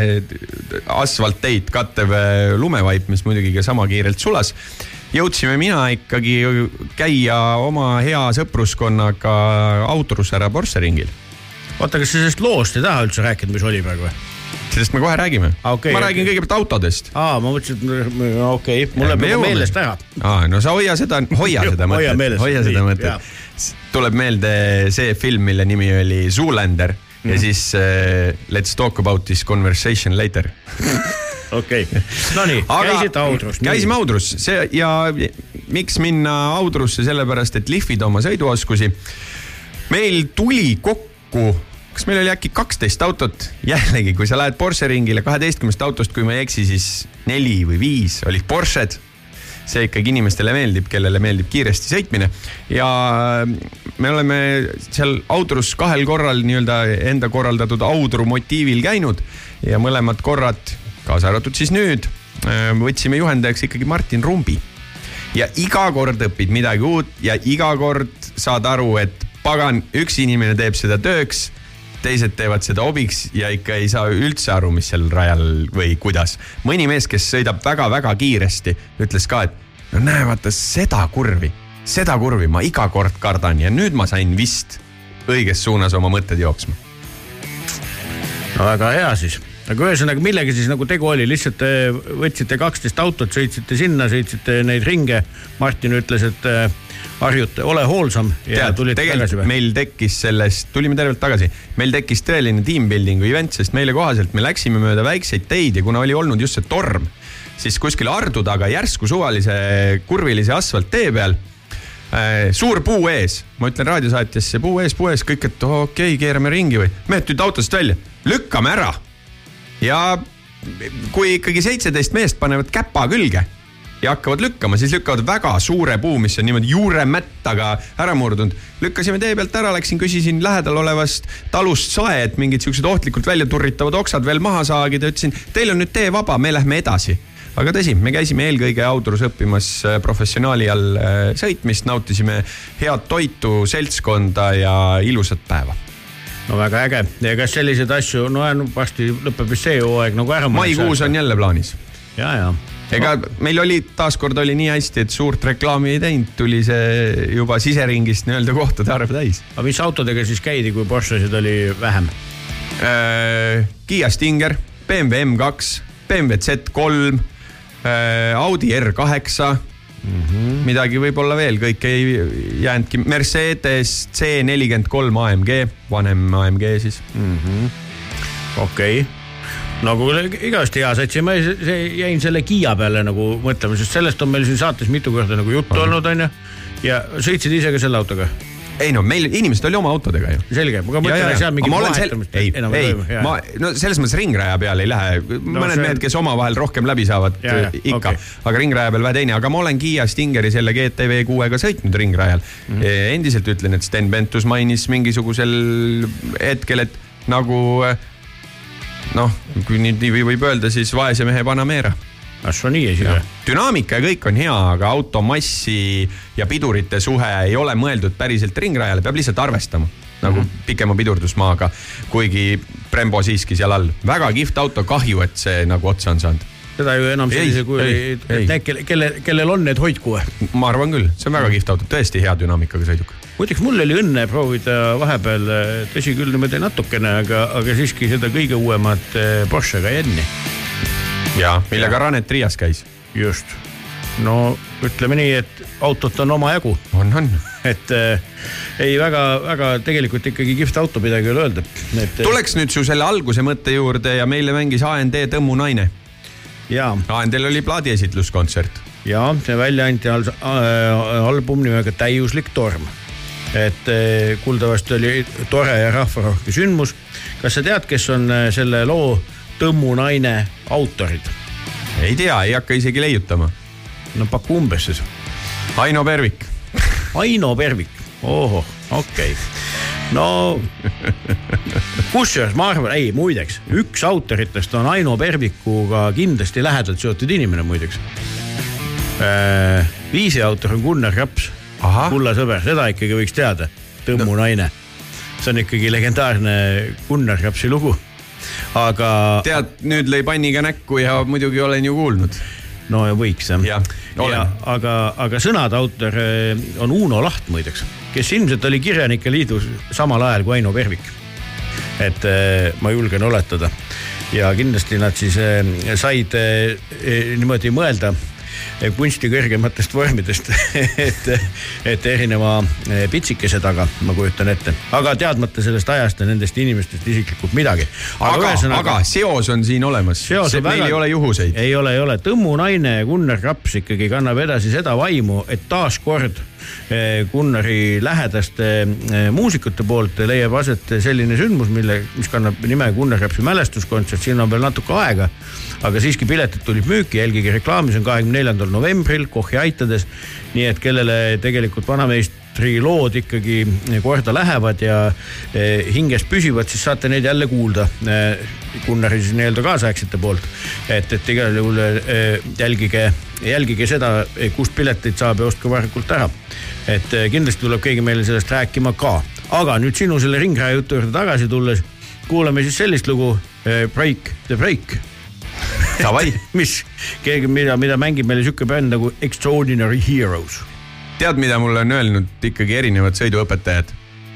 Speaker 4: asfaltteid kattev eh, lumevaip, mis muidugi ka sama kiirelt sulas jõudsime mina ikkagi käia oma hea sõpruskonnaga autorusära Porsche ringil
Speaker 3: oota, kas sa sellest loost ei taha üldse rääkida, mis oli praegu või?
Speaker 4: sellest me kohe räägime
Speaker 3: Okei,
Speaker 4: ma räägin
Speaker 3: okei.
Speaker 4: kõigepealt autodest.
Speaker 3: aa, ma mõtlesin, okei okay,, mul läheb nagu meelest ära.
Speaker 4: aa, no sa hoia seda, hoia seda mõtet hoia seda mõtet. tuleb meelde see film, mille nimi oli Zoolander
Speaker 3: Mhm.
Speaker 4: ja siis äh, Let's talk about this conversation later.
Speaker 3: okei, nonii, käisite Audrus.
Speaker 4: käisime Audrus, see ja miks minna Audrusse, sellepärast et lihvida oma sõiduoskusi. meil tuli kokku, kas meil oli äkki kaksteist autot, jällegi, kui sa lähed Porsche ringile kaheteistkümnest autost, kui ma ei eksi, siis neli või viis olid Porsched. See ikkagi inimestele meeldib, kellele meeldib kiiresti sõitmine. Ja me oleme seal Audrus kahel korral nii-öelda enda korraldatud Audru motiivil käinud ja mõlemad korrad, kaasa arvatud siis nüüd, võtsime juhendajaks ikkagi Martin Rumbi. Ja iga kord õpid midagi uut ja iga kord saad aru, et pagan, üks inimene teeb seda tööks, teised teevad seda hobiks ja ikka ei saa üldse aru, mis seal rajal või kuidas. mõni mees, kes sõidab väga-väga kiiresti, ütles ka, et no näe, vaata seda kurvi, seda kurvi ma iga kord kardan ja nüüd ma sain vist õiges suunas oma mõtted jooksma.
Speaker 3: no väga hea siis. aga ühesõnaga, millega siis nagu tegu oli, lihtsalt äh, võtsite kaksteist autot, sõitsite sinna, sõitsite neid ringe. Martin ütles, et harjute, ole hoolsam ja tulite tagasi või?
Speaker 4: meil tekkis sellest, tulime tervelt tagasi, meil tekkis tõeline team building'u event, sest meile kohaselt me läksime mööda väikseid teid ja kuna oli olnud just see torm, siis kuskil Ardu taga järsku suvalise kurvilise asfalttee peal äh, suur puu ees, ma ütlen raadiosaatjasse puu ees, puu ees, kõik, et okei okay,, keerame ringi või, mehed tulid autost välja, lükkame ära. ja kui ikkagi seitseteist meest panevad käpa külge ja hakkavad lükkama, siis lükkavad väga suure puu, mis on niimoodi juuremättaga ära murdunud. lükkasime tee pealt ära, läksin, küsisin lähedal olevast talust sae, et mingid siuksed ohtlikult välja turritavad oksad veel maha saagida, ütlesin, teil on nüüd tee vaba, me lähme edasi aga tõsi, me käisime eelkõige Audrus õppimas äh, professionaali all äh, sõitmist, nautisime head toitu, seltskonda ja ilusat päeva.
Speaker 3: no väga äge ja kas selliseid asju, no no varsti lõpeb vist see hooaeg nagu ära.
Speaker 4: maikuus on jälle plaanis.
Speaker 3: ja, ja.
Speaker 4: Ega meil oli, taaskord oli nii hästi, et suurt reklaami ei teinud, tuli see juba siseringist nii-öelda kohtade arv täis
Speaker 3: aga mis autodega siis käidi, kui Porschesid oli vähem?
Speaker 4: äh,. Kiia Stinger, BMW M2, BMW Z3 äh,, Audi R8 mm. -hmm. midagi võib-olla veel, kõik ei jäänudki, Mercedes C43 AMG, vanem AMG siis.
Speaker 3: okei okay. No kuule, igavesti hea sats ja ma jäin selle Kiia peale nagu mõtlema, sest sellest on meil siin saates mitu korda nagu juttu olnud, onju. ja sõitsid ise ka selle autoga?
Speaker 4: ei no meil inimesed oli oma autodega ju.
Speaker 3: selge, aga mõtlen, et seal mingi vahetamist
Speaker 4: ei,
Speaker 3: enam
Speaker 4: ei
Speaker 3: toimu.,
Speaker 4: ma no selles mõttes ringraja peal ei lähe, mõned
Speaker 3: see-
Speaker 4: mehed, kes omavahel rohkem läbi saavad,
Speaker 3: Ja, ja,
Speaker 4: ikka okay., aga ringraja peal vähe teine, aga ma olen Kiia Stingeri selle GTV kuuega sõitnud ringrajal mm. -hmm. endiselt ütlen, et Sten Pentus mainis mingisugusel hetkel, et nagu eh, noh, kui nüüd nii võib öelda, siis vaese mehe Panamera
Speaker 3: see on nii asi või?
Speaker 4: dünaamika ja kõik on hea, aga auto massi ja pidurite suhe ei ole mõeldud päriselt ringrajale, peab lihtsalt arvestama nagu mm -hmm. pikema pidurdusmaaga, kuigi Brembo siiski seal all. väga kihvt auto, kahju, et see nagu otsa on saanud.
Speaker 3: seda ju enam
Speaker 4: Ei,
Speaker 3: sellisel kujul
Speaker 4: ei,
Speaker 3: ei, kelle, kelle, kellel on need hoidku.
Speaker 4: ma arvan küll, see on väga kihvt auto, tõesti hea dünaamikaga sõiduk.
Speaker 3: Muideks mul oli õnne proovida vahepeal, tõsi küll niimoodi natukene, aga, aga siiski seda kõige uuemat eh, Porsche Cayenne'i,
Speaker 4: ja millega Ranet Riias käis.
Speaker 3: just. no ütleme nii, et autot on omajagu,
Speaker 4: on, on.
Speaker 3: et äh, ei väga-väga tegelikult ikkagi kihvt auto, midagi ei ole öelda, et.
Speaker 4: tuleks nüüd su selle alguse mõtte juurde ja meile mängis AND Tõmmu naine.
Speaker 3: ja,
Speaker 4: AND-l oli plaadiesitluskontsert.
Speaker 3: ja see välja anti al- äh, album nimega Täiuslik torm. Et äh, kuuldavasti oli tore ja rahvarohke sündmus. kas sa tead, kes on äh, selle loo Tõmmu naine autorid?
Speaker 4: ei tea, ei hakka isegi leiutama.
Speaker 3: no paku umbes siis.
Speaker 4: Aino Pervik.
Speaker 3: Aino Pervik, ohoh, okei okay.. no kusjuures ma arvan, ei muideks, üks autoritest on Aino Pervikuga kindlasti lähedalt seotud inimene muideks. viisi autor on Gunnar Raps. Kulla sõber, seda ikkagi võiks teada, Tõmmu no. naine. see on ikkagi legendaarne Gunnar Rapsi lugu. aga
Speaker 4: tead, nüüd lõi panniga näkku ja muidugi olen ju kuulnud.
Speaker 3: no ja võiks jah ja,. aga, aga sõnade autor eh, on Uno Laht muideks, kes ilmselt oli Kirjanike Liidus samal ajal kui Aino Pervik. et eh, ma julgen oletada ja kindlasti nad siis eh, said niimoodi mõelda kunsti kõrgematest vormidest, et, et erineva eh, pitsikese taga, ma kujutan ette, aga teadmata sellest ajast ja nendest inimestest isiklikult midagi.
Speaker 4: aga, aga seos on siin olemas.
Speaker 3: On
Speaker 4: meil
Speaker 3: väga-
Speaker 4: ei ole juhuseid.
Speaker 3: ei ole, ei ole, Tõmmu naine ja Gunnar Raps ikkagi kannab edasi seda vaimu, et taaskord eh, Gunnari lähedaste eh, muusikute poolt leiab aset selline sündmus, mille, mis kannab nime Gunnar Rapsi mälestuskontsert, siin on veel natuke aega. aga siiski piletid tulid müüki, jälgige reklaami, see on kahekümne neljandal novembril Kochi aitades. nii et kellele tegelikult vanameistri lood ikkagi korda lähevad ja eh, hinges püsivad, siis saate neid jälle kuulda eh, Gunnari siis nii-öelda kaasaegsete poolt. et, et igal juhul eh, jälgige, jälgige seda, kust pileteid saab ja ostke varakult ära. et eh, kindlasti tuleb keegi meile sellest rääkima ka aga nüüd sinu selle ringraja jutu juurde tagasi tulles, kuulame siis sellist lugu eh, Break the Break
Speaker 4: Davai,
Speaker 3: mis keegi, mida, mida mängib meile sihuke bänd nagu Extraordinary Heroes.
Speaker 4: tead, mida mulle on öelnud ikkagi erinevad sõiduõpetajad?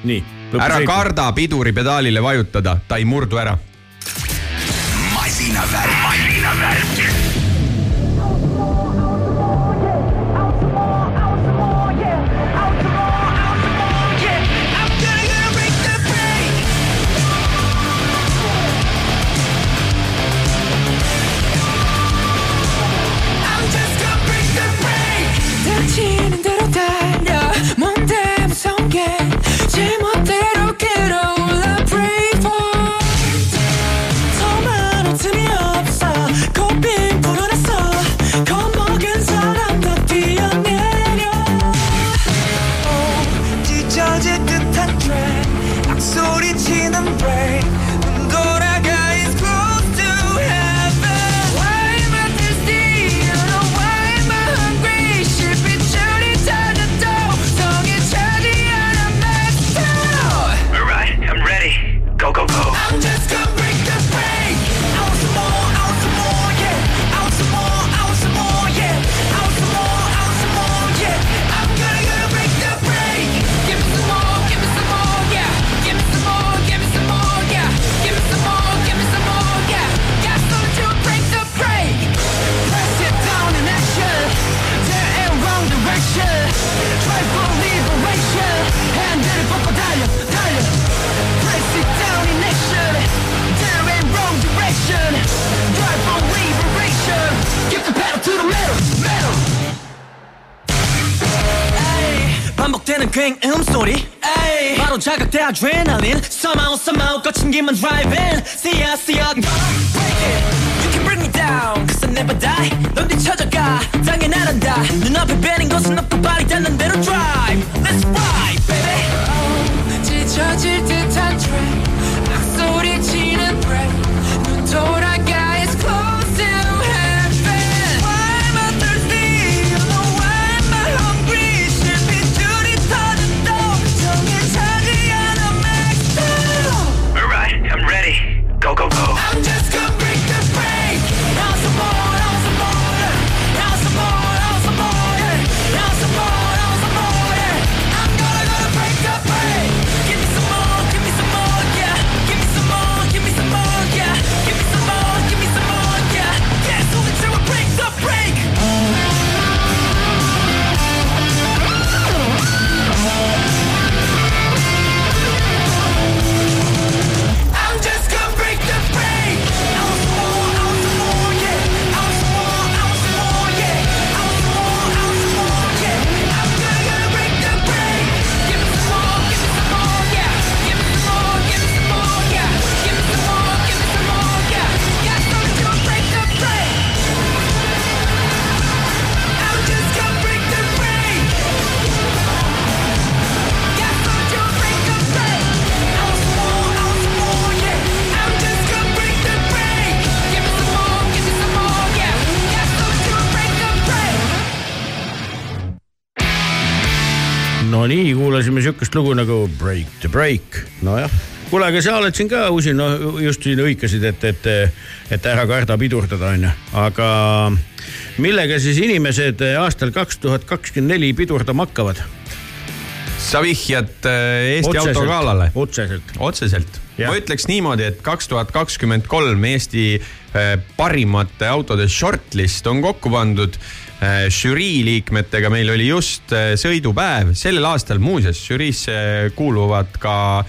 Speaker 3: nii.
Speaker 4: ära. karda piduripedaalile vajutada, ta ei murdu ära.
Speaker 2: masinavärk,
Speaker 6: adrenaline Somehow somehow 거친 기만 driving See ya see ya
Speaker 3: no nii, kuulasime sihukest lugu nagu Break the Break, nojah. kuule, aga sa oled siin ka usin, no just siin hõikasid, et, et, et ära karda pidurdada, onju, aga millega siis inimesed aastal kaks tuhat kakskümmend neli pidurdama hakkavad?
Speaker 4: sa vihjad äh, Eesti
Speaker 3: otseselt.
Speaker 4: otseselt,
Speaker 3: Jah.
Speaker 4: ma ütleks niimoodi, et kaks tuhat kakskümmend kolm Eesti parimate autode shortlist on kokku pandud. žürii liikmetega meil oli just äh, sõidupäev, sellel aastal muuseas žüriisse kuuluvad ka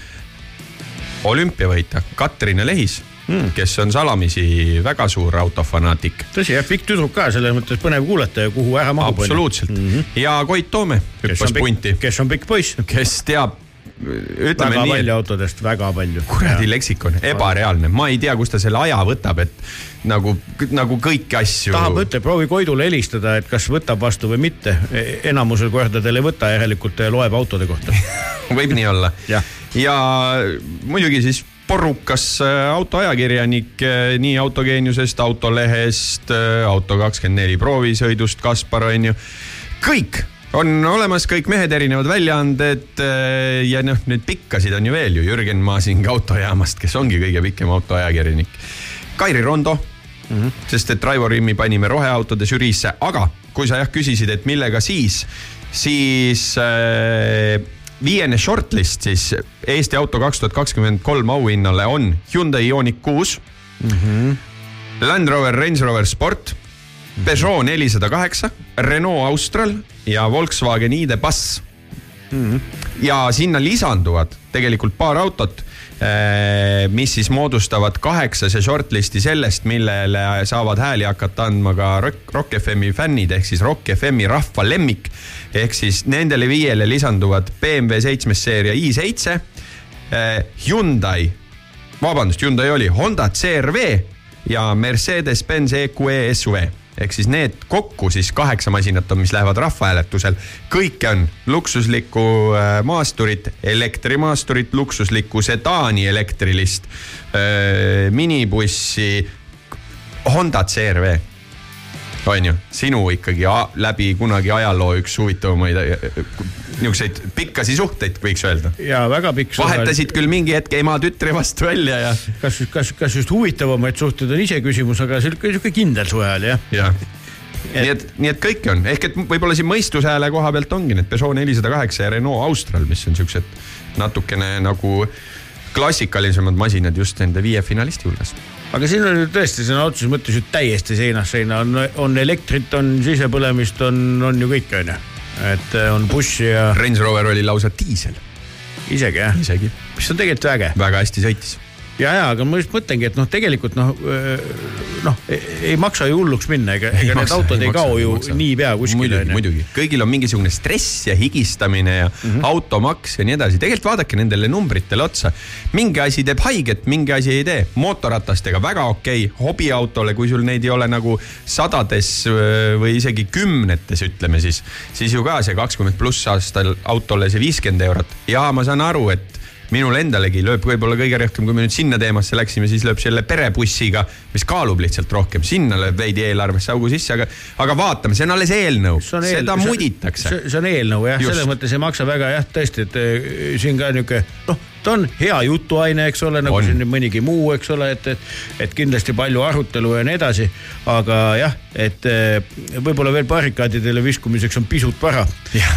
Speaker 4: olümpiavõitja Katrin Lehis mm., kes on salamisi väga suur autofanaatik.
Speaker 3: tõsi jah, pikk tüdruk ka, selles mõttes põnev kuulata ja kuhu ära mahub.
Speaker 4: absoluutselt mm. -hmm. ja Koit Toome hüppas punti,
Speaker 3: kes on pikk poiss,
Speaker 4: kes teab, ütleme
Speaker 3: väga
Speaker 4: nii,
Speaker 3: palju autodest, väga palju.
Speaker 4: kuradi leksikon, ebareaalne, ma ei tea, kust ta selle aja võtab, et nagu, nagu kõiki asju.
Speaker 3: tahab, ütle, proovi Koidule helistada, et kas võtab vastu või mitte. enamusel kordadel ei võta, järelikult loeb autode kohta.
Speaker 4: võib nii olla
Speaker 3: Jah..
Speaker 4: ja muidugi siis porrukas äh, autoajakirjanik äh, nii Autogeeniusest, Autolehest, Auto24 proovisõidust, Kaspar on ju. kõik on olemas kõik mehed erinevad väljaanded äh, ja noh, nüüd pikkasid on ju veel ju Jürgen Masing autojaamast, kes ongi kõige pikem autoajakirjanik. Kairi Rondo mm, -hmm. sest et Raivo Rimmi panime roheautode žüriisse, aga kui sa jah küsisid, et millega siis, siis äh, viiene shortlist siis Eesti auto kaks tuhat kakskümmend kolm auhinnale on Hyundai Ioniq kuus mm, -hmm. Land Rover Range Rover Sport Peugeot nelisada kaheksa, Renault Austral ja Volkswagen ID.Buzz ja sinna lisanduvad tegelikult paar autot, mis siis moodustavad kaheksase shortlist'i sellest, millele saavad hääli hakata andma ka Rock, Rock FM-i fännid ehk siis Rock FM-i rahva lemmik. ehk siis nendele viiele lisanduvad BMW seitsmes seeria i7, Hyundai, vabandust, Hyundai oli Honda CRV ja Mercedes-Benz EQE SUV ehk siis need kokku siis kaheksa masinat on, mis lähevad rahvahääletusel. kõike on luksuslikku äh, maasturit, elektrimaasturit, luksuslikku sedaani elektrilist, minibussi, Honda CRV on ju, sinu ikkagi läbi kunagi ajaloo üks huvitavamaid äh, niisuguseid pikkasi suhteid, võiks öelda.
Speaker 3: ja väga pikk.
Speaker 4: vahetasid küll mingi hetk ema-tütre vastu välja ja,
Speaker 3: kas, kas, kas just huvitavamaid suhteid on iseküsimus, aga sihuke, sihuke kindel suhe oli jah.
Speaker 4: ja nii et, nii et kõike on, ehk et võib-olla siin mõistushääle koha pealt ongi need Peugeot nelisada kaheksa ja Renault Austral, mis on siuksed natukene nagu klassikalisemad masinad just nende viie finalisti hulgas.
Speaker 3: aga siin on ju tõesti sõna otseses mõttes ju täiesti seinast seina, on, on elektrit, on sisepõlemist, on, on ju kõike onju. Et äh, on bussi ja
Speaker 4: Range Rover oli lausa diisel,
Speaker 3: isegi jah,
Speaker 4: isegi
Speaker 3: mis on tegelikult äge.
Speaker 4: väga hästi sõitis.
Speaker 3: ja, ja aga ma just mõtlengi, et noh, tegelikult noh, noh ei maksa ju hulluks minna, ega, ega need autod
Speaker 4: ei
Speaker 3: ei kao ju niipea kuskile
Speaker 4: muidugi, kõigil on mingisugune stress ja higistamine ja mm -hmm. automaks ja nii edasi, tegelikult vaadake nendele numbritele otsa. mingi asi teeb haiget, mingi asi ei tee, mootorratastega väga okei okay., hobiautole, kui sul neid ei ole nagu sadades öö, või isegi kümnetes, ütleme siis, siis ju ka see kakskümmend pluss aastal autole see viiskümmend eurot ja ma saan aru, et minul endalegi lööb võib-olla kõige rohkem, kui me nüüd sinna teemasse läksime, siis lööb selle perebussiga, mis kaalub lihtsalt rohkem, sinna lööb veidi eelarvesse augu sisse, aga, aga vaatame, see on alles eelnõu,
Speaker 3: eel-
Speaker 4: seda muditakse.
Speaker 3: see, on eelnõu jah, selles mõttes ei maksa väga jah, tõesti, et eh, siin ka niuke noh, ta on hea jutuaine, eks ole, nagu
Speaker 4: On.
Speaker 3: siin mõnigi muu, eks ole, et, et, et kindlasti palju arutelu ja nii edasi. aga jah, et eh, võib-olla veel barrikaadidele viskumiseks on pisut vara.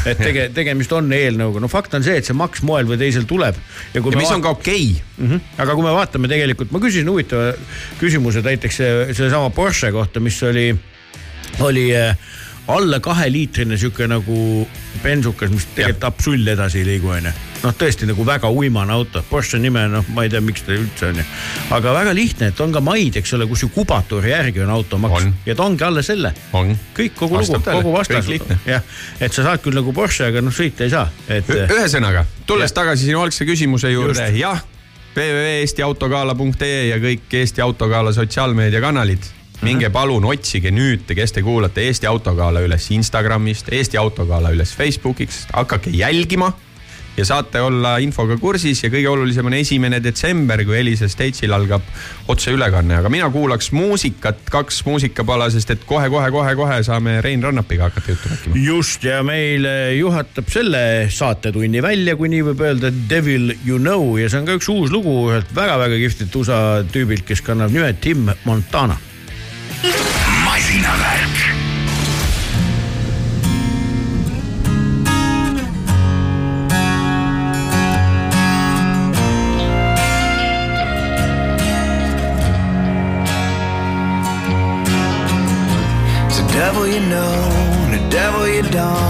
Speaker 3: et tege, tegemist on eelnõuga, no fakt on see, et see maks moel või teisel tuleb. ja
Speaker 4: ja mis on ka okei okay.,
Speaker 3: mm. -hmm. aga kui me vaatame tegelikult, ma küsisin huvitava küsimuse näiteks sellesama Porsche kohta, mis oli, oli äh, alla kaheliitrine sihuke nagu bensukas, mis tegelikult absol edasi ei liigu, onju. noh, tõesti nagu väga uimane auto, Porsche nime, noh, ma ei tea, miks ta üldse on ju. aga väga lihtne, et on ka maid, eks ole, kus ju kubatuuri järgi on automaks
Speaker 4: On.
Speaker 3: ja ta ongi alles selle. kõik, kogu
Speaker 4: Vastab
Speaker 3: lugu, kogu vastas jah, et sa saad küll nagu Porsche, aga noh, sõita ei saa, et.
Speaker 4: ühesõnaga, tulles
Speaker 3: Jah.
Speaker 4: tagasi sinu algse küsimuse juurde, jah, www.eestiautogala.ee ja kõik Eesti Autogala sotsiaalmeediakanalid. Minge palun otsige nüüd, kes te kuulate Eesti Autogala üles Instagramist, Eesti Autogala üles Facebookiks, hakake jälgima ja saate olla infoga kursis ja kõige olulisem on esimene detsember, kui Elisa Stage'il algab otseülekanne, aga mina kuulaks muusikat, kaks muusikapala, sest et kohe-kohe-kohe-kohe saame Rein Rannapiga hakata juttu rääkima.
Speaker 3: just ja meil eh, juhatab selle saatetunni välja, kui nii võib öelda, Devil You Know ja see on ka üks uus lugu ühelt väga-väga kihvtilt USA tüübilt, kes kannab nime Tim Montana.
Speaker 7: A devil you know and a devil you don't.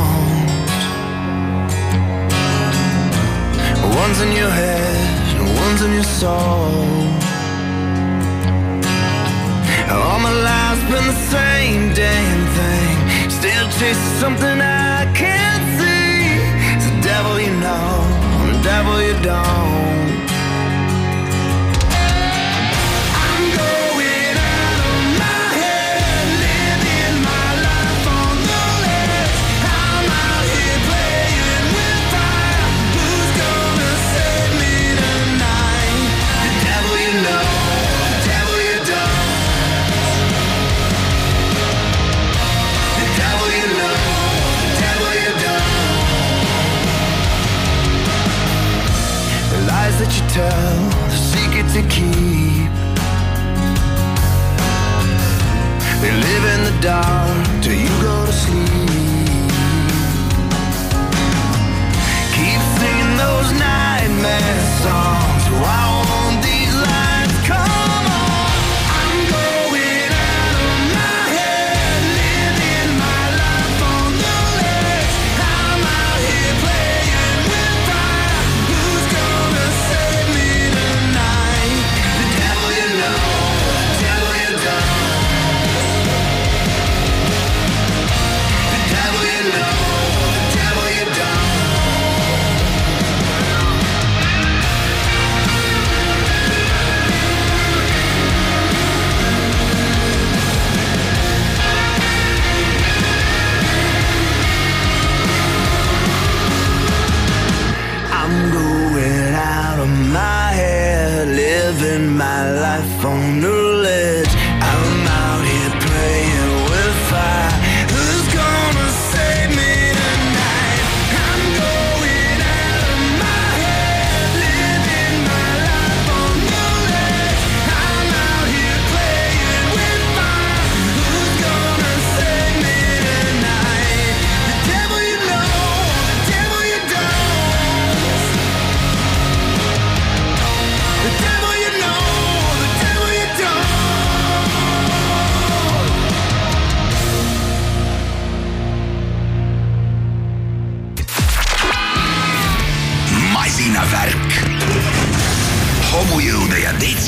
Speaker 7: One's in your head and one's in your soul. All my life's been the same damn thing. Still chasing something I can't see. It's a devil you know a devil you don't.
Speaker 2: tell, the secret to keep. They live in the dark till you go to sleep. Keep singing those nightmare songs. while. my life on earth.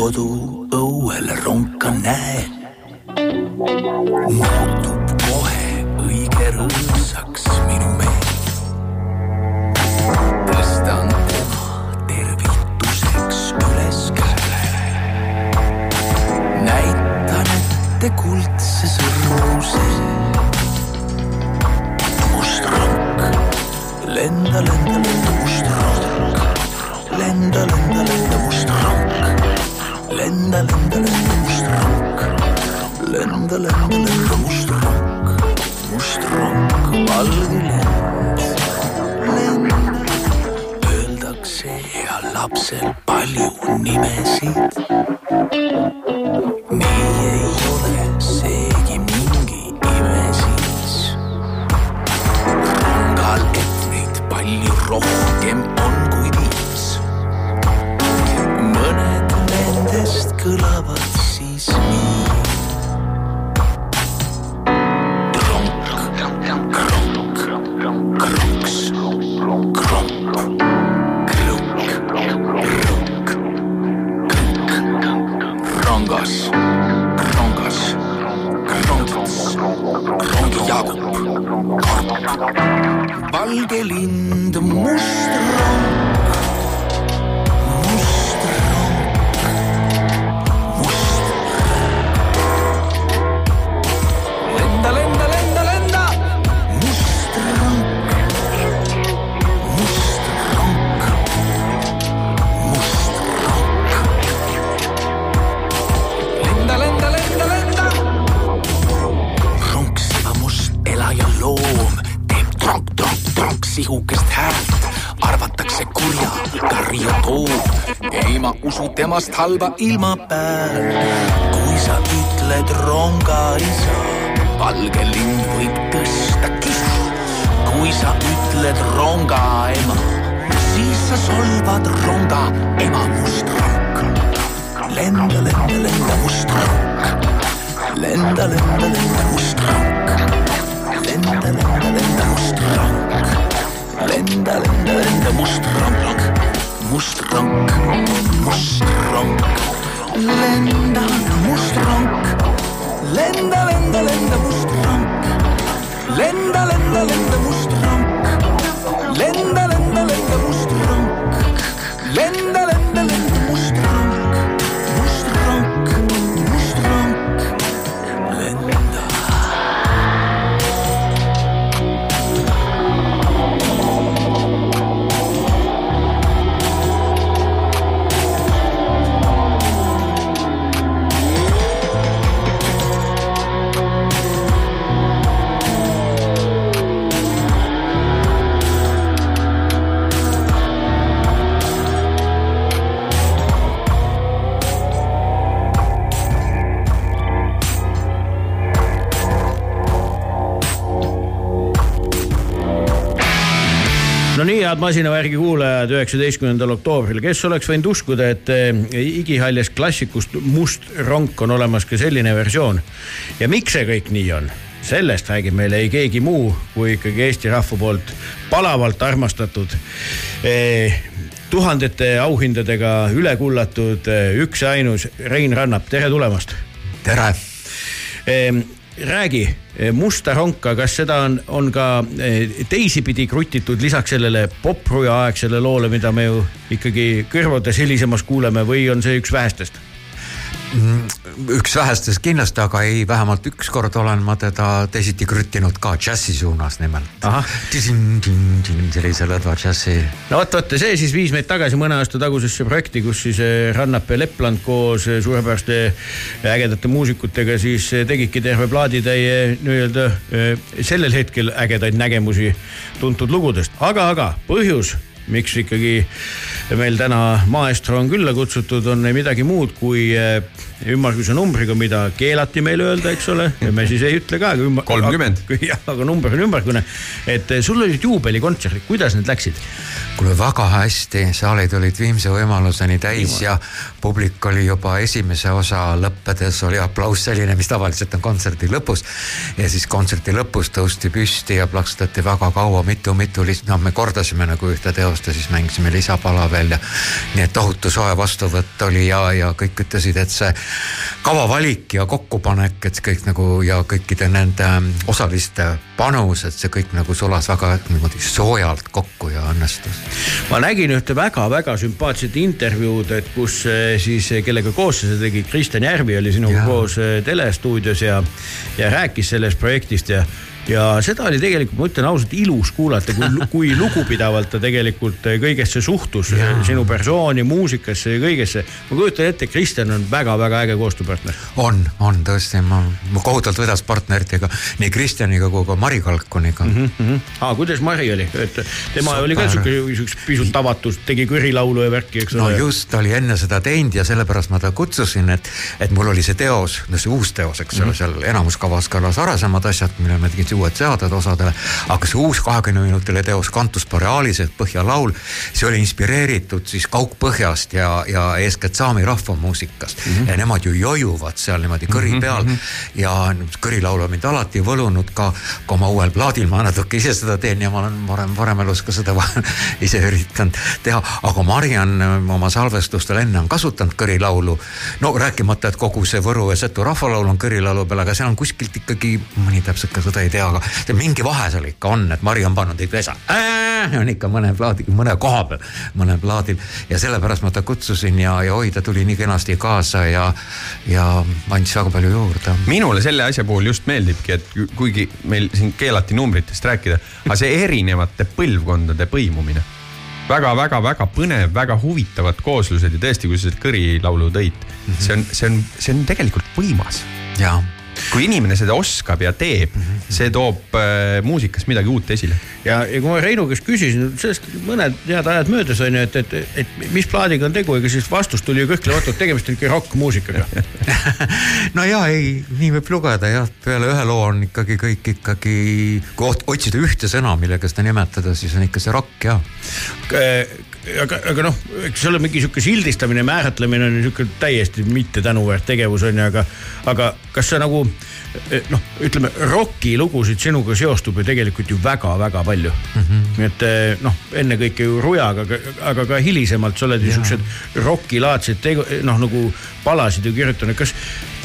Speaker 2: kodu õuel oh, ronka näed. halba ilma peal. kui sa ütled ronga isa, valge lind võib tõsta kihv. kui sa ütled ronga ema, siis sa solvad ronga ema must rauk. lenda, lenda, lenda must rauk. lenda, lenda, lenda must rauk. lenda, lenda, lenda must rauk. lenda, lenda, lenda must rauk. must
Speaker 6: rauk, must rauk rong. lenda, anna must rong. lenda, lenda, lenda must rong. lenda, lenda, lenda must rong.
Speaker 3: nii, head masinavärgi kuulajad, üheksateistkümnendal oktoobril, kes oleks võinud uskuda, et eh, igihaljast klassikust Must ronk on olemas ka selline versioon ja miks see kõik nii on? sellest räägib meile ei keegi muu kui ikkagi Eesti rahva poolt palavalt armastatud eh, tuhandete auhindadega üle kullatud eh, üks ja ainus Rein Rannap, tere tulemast.
Speaker 5: tere.
Speaker 3: räägi, musta ronka, kas seda on, on ka eh, teisipidi krutitud lisaks sellele popruja aegsele loole, mida me ju ikkagi kõrvades helisemas kuuleme või on see üks vähestest?
Speaker 8: Üks vähestest kindlasti, aga ei, vähemalt ükskord olen ma teda teisiti kruttinud ka džässi suunas nimelt. Sellise lõdva džässi.
Speaker 3: no vot, vot see siis viis meid tagasi mõne aasta tagusesse projekti, kus siis eh, Rannap ja Lepland koos eh, suurepäraste ägedate muusikutega siis eh, tegidki terve plaaditäie nii-öelda eh, sellel hetkel ägedaid nägemusi tuntud lugudest, aga, aga põhjus miks ikkagi meil täna maestro on külla kutsutud, on ei midagi muud kui eh, ümmarguse numbriga, mida keelati meile öelda, eks ole, ja me siis ei ütle ka.
Speaker 4: 30.
Speaker 3: jah, aga number on ümmargune. et eh, sul olid juubelikontserdid, kuidas need läksid?
Speaker 8: kuule väga hästi, saalid olid viimse võimaluseni täis ja publik oli juba esimese osa lõppedes oli aplaus selline, mis tavaliselt on kontserdi lõpus. ja siis kontserdi lõpus tõusti püsti ja plaksutati väga kaua mitu-mitu noh, me kordasime nagu ühte teost ja siis mängisime lisapala veel ja nii et tohutu soe vastuvõtt oli ja, ja kõik ütlesid, et see kavavalik ja kokkupanek, et kõik nagu ja kõikide nende ähm, osaliste panus, et see kõik nagu sulas väga niimoodi soojalt kokku ja õnnestus.
Speaker 3: ma nägin ühte väga-väga sümpaatset intervjuud, et kus eh, siis, kellega koos sa seda tegid, Kristjan Järvi oli sinuga koos eh, telestuudios ja, ja rääkis sellest projektist ja ja seda oli tegelikult, ma ütlen ausalt, ilus kuulata, kui, kui lugupidavalt ta tegelikult kõigesse suhtus, sinu persooni, muusikasse ja kõigesse. ma kujutan ette, Kristjan on väga-väga äge koostööpartner.
Speaker 8: on, on tõesti, ma, ma kohutavalt vedas partneritega, nii Kristjaniga kui ka Mari Kalkuniga mm. -hmm.
Speaker 3: Mm -hmm. ah, kuidas Mari oli, et tema
Speaker 8: Super.
Speaker 3: oli ka sihuke, siukest pisut avatud, tegi kõrilaulu ja värki, eks
Speaker 8: no
Speaker 3: ole.
Speaker 8: just, ta oli enne seda teinud ja sellepärast ma ta kutsusin, et, et mul oli see teos, no see uus teos, eks ole, seal enamuskavas kõlas varasemad asjad, mille ma tegin siis uued seaded osadele. aga see uus kahekümne minutiline teos Cantus Borealis ehk Põhjalaul, see oli inspireeritud siis Kaug-Põhjast ja, ja eeskätt saami rahvamuusikast mm. -hmm. ja nemad ju jojuvad seal niimoodi kõri peal mm -hmm. ja kõrilaul on mind alati võlunud ka, ka oma uuel plaadil ma natuke ise seda teen ja ma olen varem, varem elus ka seda ise üritanud teha, aga Mariann oma salvestustel enne on kasutanud kõrilaulu. no rääkimata, et kogu see Võru ja Setu rahvalaul on kõrilaulu peal, aga seal on kuskilt ikkagi, mõni täpselt ka seda ei tea, aga see mingi vahe seal ikka on, et Mari on pannud ikka esa, on ikka mõne plaadi, mõne koha peal, mõnel plaadil ja sellepärast ma ta kutsusin ja, ja oi, ta tuli nii kenasti kaasa ja, ja andis väga palju juurde
Speaker 4: minule selle asja puhul just meeldibki, et kuigi meil siin keelati numbritest rääkida, aga see erinevate põlvkondade põimumine väga,. väga-väga-väga põnev, väga huvitavad kooslused ja tõesti, kui sa seda kõrilaulu tõid mm, -hmm. see on, see on, see on tegelikult võimas.
Speaker 8: ja
Speaker 4: kui inimene seda oskab ja teeb mm, -hmm. see toob äh, muusikas midagi uut esile.
Speaker 3: ja, ja kui ma Reinu käest küsisin, sellest mõned head ajad möödas on ju, et, et, et mis plaadiga on tegu, ega siis vastus tuli ju kõhklematult, tegemist on ikka rokkmuusikaga.
Speaker 8: no ja ei, nii võib lugeda jah, peale ühe loo on ikkagi kõik ikkagi, kui ot- otsida ühte sõna, millega seda nimetada, siis on ikka see rock ja.
Speaker 3: aga, aga noh, eks ole, mingi sihuke sildistamine, määratlemine on nihuke täiesti mitte tänuväärt tegevus on ju, aga, aga kas sa nagu noh, ütleme rokilugusid sinuga seostub ju tegelikult ju väga-väga palju mm. -hmm. et eh, noh, ennekõike ju Rujaga, aga, ka hilisemalt sa oled ju siuksed rokilaadseid tegu-, noh nagu palasid ju kirjutanud, kas,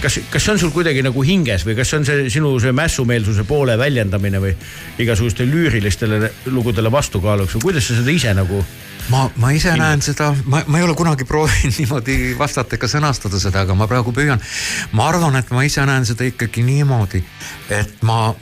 Speaker 3: kas, kas see on sul kuidagi nagu hinges või kas on see sinu see mässumeelsuse poole väljendamine või igasuguste lüürilistele lugudele vastukaaluks või kuidas sa seda ise nagu
Speaker 8: ma, ma ise näen seda, ma, ma ei ole kunagi proovinud niimoodi vastata ega sõnastada seda, aga ma praegu püüan. ma arvan, et ma ise näen seda ikkagi niimoodi, et ma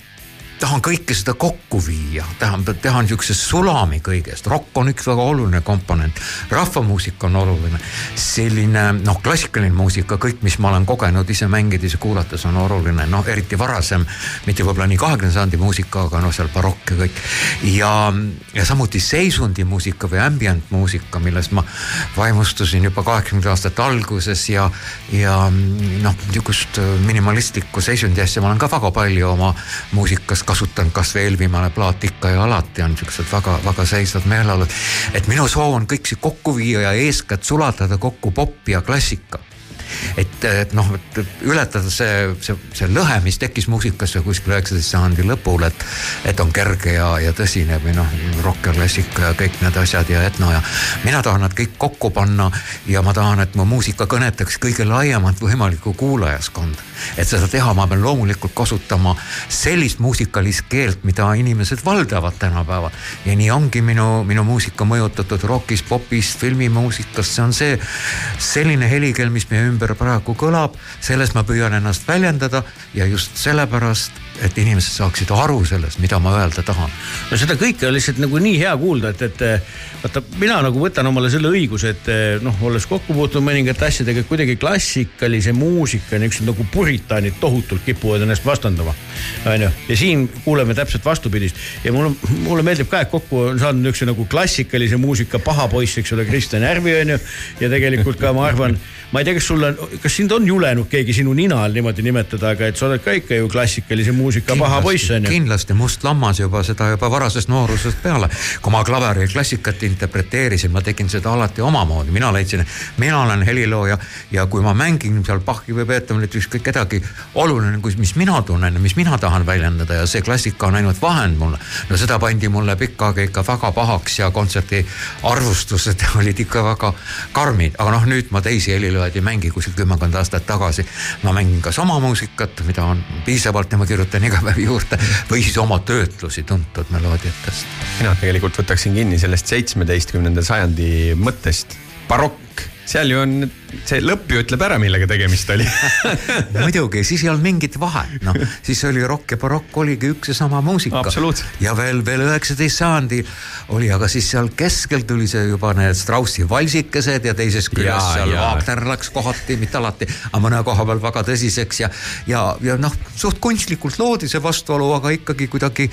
Speaker 8: tahan kõike seda kokku viia, tahan teha niisuguse sulami kõigest, rokk on üks väga oluline komponent, rahvamuusika on oluline, selline noh, klassikaline muusika, kõik, mis ma olen kogenud ise mängides ja kuulates on oluline, noh eriti varasem, mitte võib-olla nii kahekümnenda sajandi muusika, aga noh, seal barokk ja kõik. ja, ja samuti seisundimuusika või ambient muusika, millest ma vaimustusin juba kaheksakümnendate aastate alguses ja, ja noh, niisugust minimalistlikku seisundi asja ma olen ka väga palju oma muusikas kasutanud, kasvõi eelviimane plaat ikka ja alati on niisugused väga-väga seisvad meeleolud. et minu soov on kõik see kokku viia ja eeskätt sulatada kokku popp ja klassika et, et noh, et ületada see, see, see lõhe, mis tekkis muusikas kuskil üheksateist sajandi lõpul, et, et on kerge ja, ja tõsine või noh, rokk ja klassika ja kõik need asjad ja etno ja mina tahan nad kõik kokku panna ja ma tahan, et mu muusika kõnetaks kõige laiemat võimalikku kuulajaskonda. et seda teha, ma pean loomulikult kasutama sellist muusikalist keelt, mida inimesed valdavad tänapäeval ja nii ongi minu, minu muusika mõjutatud rokist, popist, filmimuusikast, see on see selline helikeel, mis meie ümber praegu kõlab, selles ma püüan ennast väljendada ja just sellepärast, et inimesed saaksid aru sellest, mida ma öelda tahan.
Speaker 3: no seda kõike on lihtsalt nagu nii hea kuulda, et, et vaata, mina nagu võtan omale selle õiguse, et noh, olles kokku puutunud mõningate asjadega, kuidagi klassikalise muusika niisugused nagu puritaanid tohutult kipuvad ennast vastandama. onju, ja siin kuuleme täpselt vastupidist ja mulle, mulle meeldib ka, et kokku on saanud niisuguse nagu klassikalise muusika paha poiss, eks ole, Kristjan Järvi onju. ja tegelikult ka ma arvan, ma ei tea, kas sul on, kas sind on julenud keegi sinu nina all niimoodi nimetada, aga et sa oled ka ikka ju klassikalise muusika paha poiss onju.
Speaker 8: kindlasti must lammas juba seda juba varasest noorusest peale. kui ma klaveri klassikat interpreteerisin, ma tegin seda alati omamoodi, mina leidsin, mina olen helilooja ja kui ma mängin seal Bachi või Beethovenit, ükskõik kedagi, oluline, mis mina tunnen ja mis mina tahan väljendada ja see klassika on ainult vahend mulle. no seda pandi mulle pikka aega ikka väga pahaks ja kontserdi arvustused olid ikka väga karmid, aga noh, nüüd ma teisi heliloojaid ei mängi kuskil kümmekond aastat tagasi. ma mängin kas oma muusikat, mida on piisavalt ja ma kirjutan iga päev juurde. Või siis oma töötlusi tuntud meloodiatest.
Speaker 4: mina tegelikult võtaksin kinni sellest seitsmeteistkümnenda sajandi mõttest, barokk, seal ju on, see lõpp ju ütleb ära, millega tegemist oli
Speaker 8: muidugi, siis ei olnud mingit vahet, noh, siis oli rokk ja barokk oligi üks ja sama muusika. Ja veel, veel üheksateist sajandi oli, aga siis seal keskel tuli see juba need Straussi valsikesed ja teisest küljest
Speaker 4: Jaa,
Speaker 8: seal
Speaker 4: jaa.
Speaker 8: Wagner läks kohati, mitte alati, aga mõne koha peal väga tõsiseks ja, ja, ja noh, suht kunstlikult loodi see vastuolu, aga ikkagi kuidagi.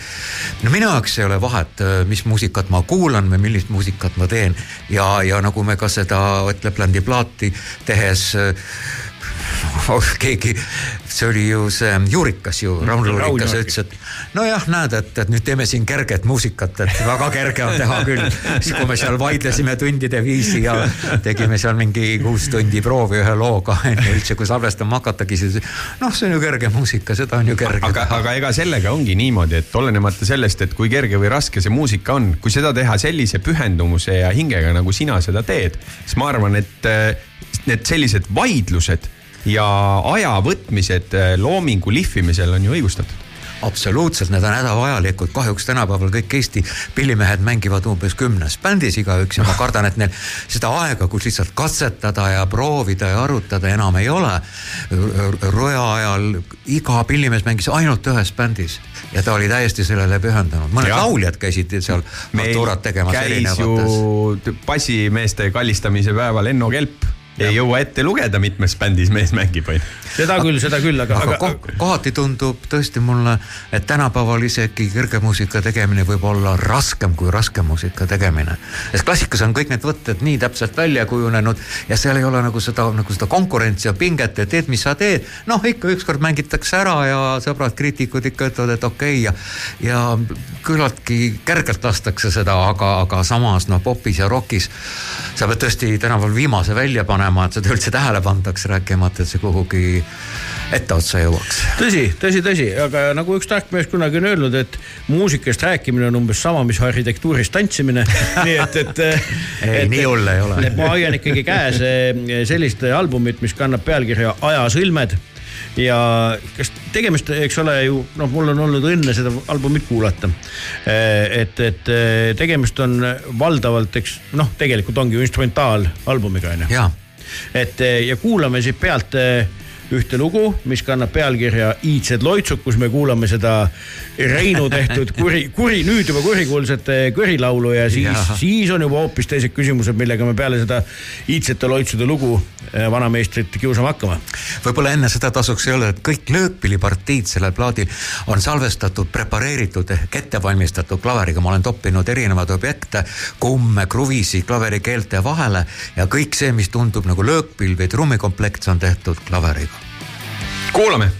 Speaker 8: no minu jaoks ei ole vahet, mis muusikat ma kuulan või millist muusikat ma teen ja, ja nagu me ka seda Ott Leplandi plaati tehes oh, keegi, see oli ju see Juurikas ju, Raul Juurikas ütles, et nojah, näed, et, et nüüd teeme siin kerget muusikat, et väga kerge on teha küll. siis kui me seal vaidlesime tundide viisi ja tegime seal mingi kuus tundi proovi ühe looga enne üldse, kui salvestama hakatagi, siis noh, see on ju kerge muusika, seda on ju kerge
Speaker 4: aga,
Speaker 8: teha.
Speaker 4: aga ega sellega ongi niimoodi, et olenemata sellest, et kui kerge või raske see muusika on, kui seda teha sellise pühendumuse ja hingega, nagu sina seda teed, siis ma arvan, et äh, need sellised vaidlused ja aja võtmised äh, loomingu lihvimisel on ju õigustatud.
Speaker 8: absoluutselt, need on hädavajalikud, kahjuks tänapäeval kõik Eesti pillimehed mängivad umbes kümnes bändis igaüks ja ma kardan, et neil seda aega, kus lihtsalt katsetada ja proovida ja arutada enam ei ole. Roja ajal iga pillimees mängis ainult ühes bändis ja ta oli täiesti sellele pühendunud, mõned
Speaker 4: Jah.
Speaker 8: lauljad käisid seal tuurat tegemas
Speaker 4: käis
Speaker 8: erinevates.
Speaker 4: ju bassimeeste kallistamise päeval Enno Kelp. Ei jõua ette lugeda, mitmes bändis mees mängib, onju.
Speaker 3: seda küll, seda küll, aga,
Speaker 8: aga
Speaker 3: aga,
Speaker 8: ko- kohati tundub tõesti mulle, et tänapäeval isegi kerge muusika tegemine võib olla raskem kui raske muusika tegemine. sest klassikas on kõik need võtted nii täpselt välja kujunenud ja seal ei ole nagu seda, nagu seda konkurentsi ja pinget, et teed, mis sa teed. noh, ikka ükskord mängitakse ära ja sõbrad kriitikud ikka ütlevad, et okei okay, ja, ja küllaltki kergelt lastakse seda, aga, aga samas noh, popis ja rokis sa pead tõesti tänapäeval viimase välja panema, et seda üldse tähele pandaks, rääkimata, et see kuhugi etteotsa jõuaks.
Speaker 3: tõsi, tõsi, tõsi, aga nagu üks tark mees kunagi on öelnud, et muusikast rääkimine on umbes sama, mis arhitektuurist tantsimine. nii et, et.
Speaker 8: Ei, nii hull ei ole.
Speaker 3: ma hoian ikkagi käes eh, sellist albumit, mis kannab pealkirja Ajasõlmed ja kas tegemist, eks ole ju noh, mul on olnud õnne seda albumit kuulata. et, et eh, tegemist on valdavalt, eks noh, tegelikult ongi ju instrumentaalalbumiga onju.
Speaker 8: jaa,
Speaker 3: et eh, ja kuulame siit pealt eh, ühte lugu, mis kannab pealkirja Iidsed loitsud, kus me kuulame seda Reinu tehtud kuri, kuri, nüüd juba kurikuulsat eh, kõrilaulu ja siis siis on juba hoopis teised küsimused, millega me peale seda Iidsete loitsude lugu eh, vanameistrit kiusama hakkame.
Speaker 8: võib-olla enne seda tasuks öelda, et kõik löökpillipartiid sellel plaadil on salvestatud, prepareeritud ehk ettevalmistatud klaveriga, ma olen toppinud erinevaid objekte, kumme, kruvisi klaverikeelte vahele ja kõik see, mis tundub nagu löökpill või trummikomplekt, see on tehtud klaveriga.
Speaker 9: kuulame.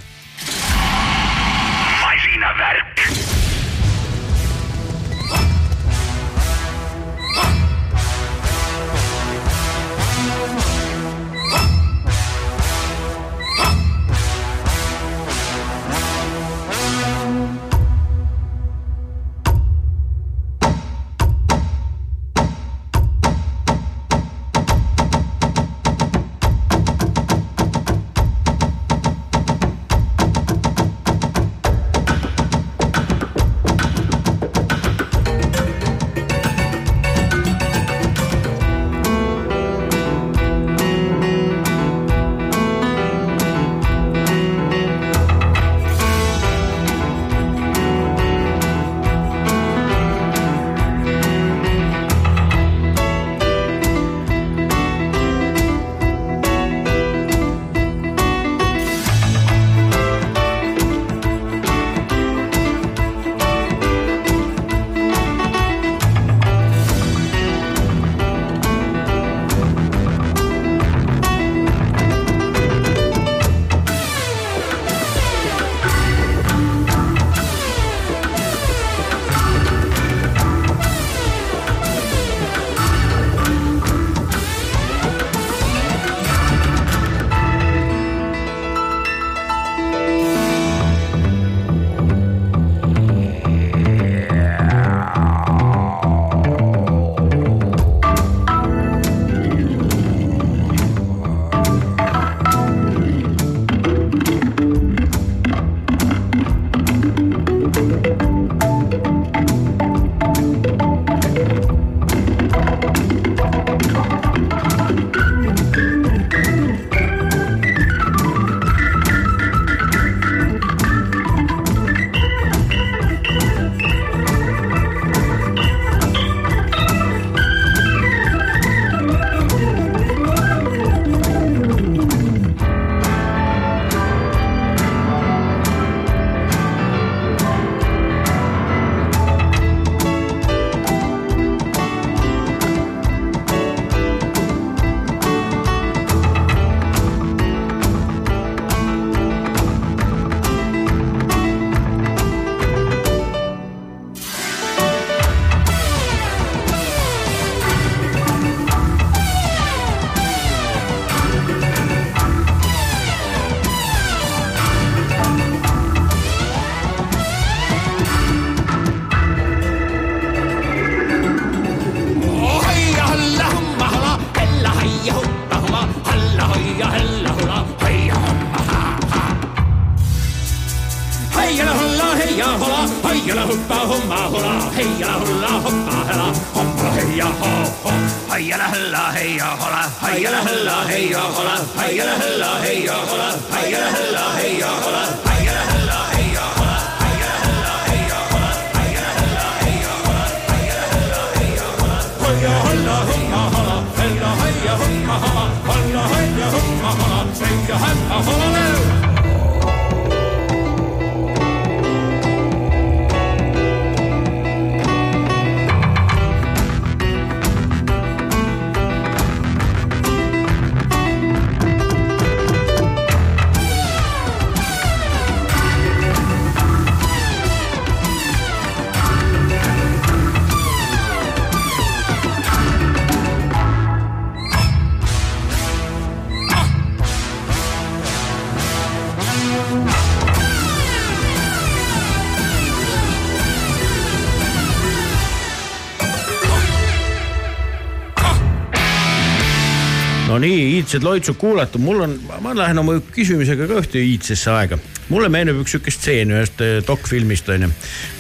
Speaker 3: Iidsed loitsud kuulata, mul on, ma lähen oma küsimusega ka ühte iidsesse aega. mulle meenub üks sihuke stseen ühest eh, dokfilmist onju,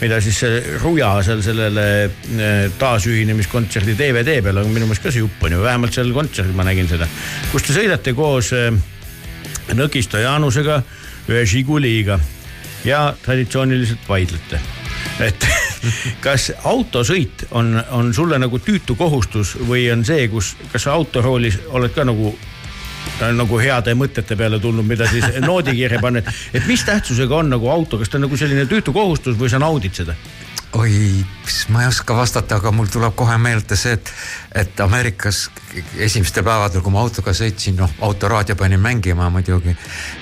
Speaker 3: mida siis see Ruja seal sellele eh, taasühinemiskontserdi DVD peal, aga minu meelest ka see jupp on ju, vähemalt seal kontserdil ma nägin seda, kus te sõidate koos eh, Nõkisto Jaanusega ühe Žiguliga ja traditsiooniliselt vaidlete. et kas autosõit on, on sulle nagu tüütu kohustus või on see, kus, kas autoroolis oled ka nagu nagu heade mõtete peale tulnud, mida siis noodikirja panna, et mis tähtsusega on nagu auto, kas ta on nagu selline tüütu kohustus või sa naudid seda?
Speaker 8: oi, ma ei oska vastata, aga mul tuleb kohe meelde see, et, et Ameerikas esimestel päevadel, kui ma autoga sõitsin, noh, autoraadio panin mängima muidugi.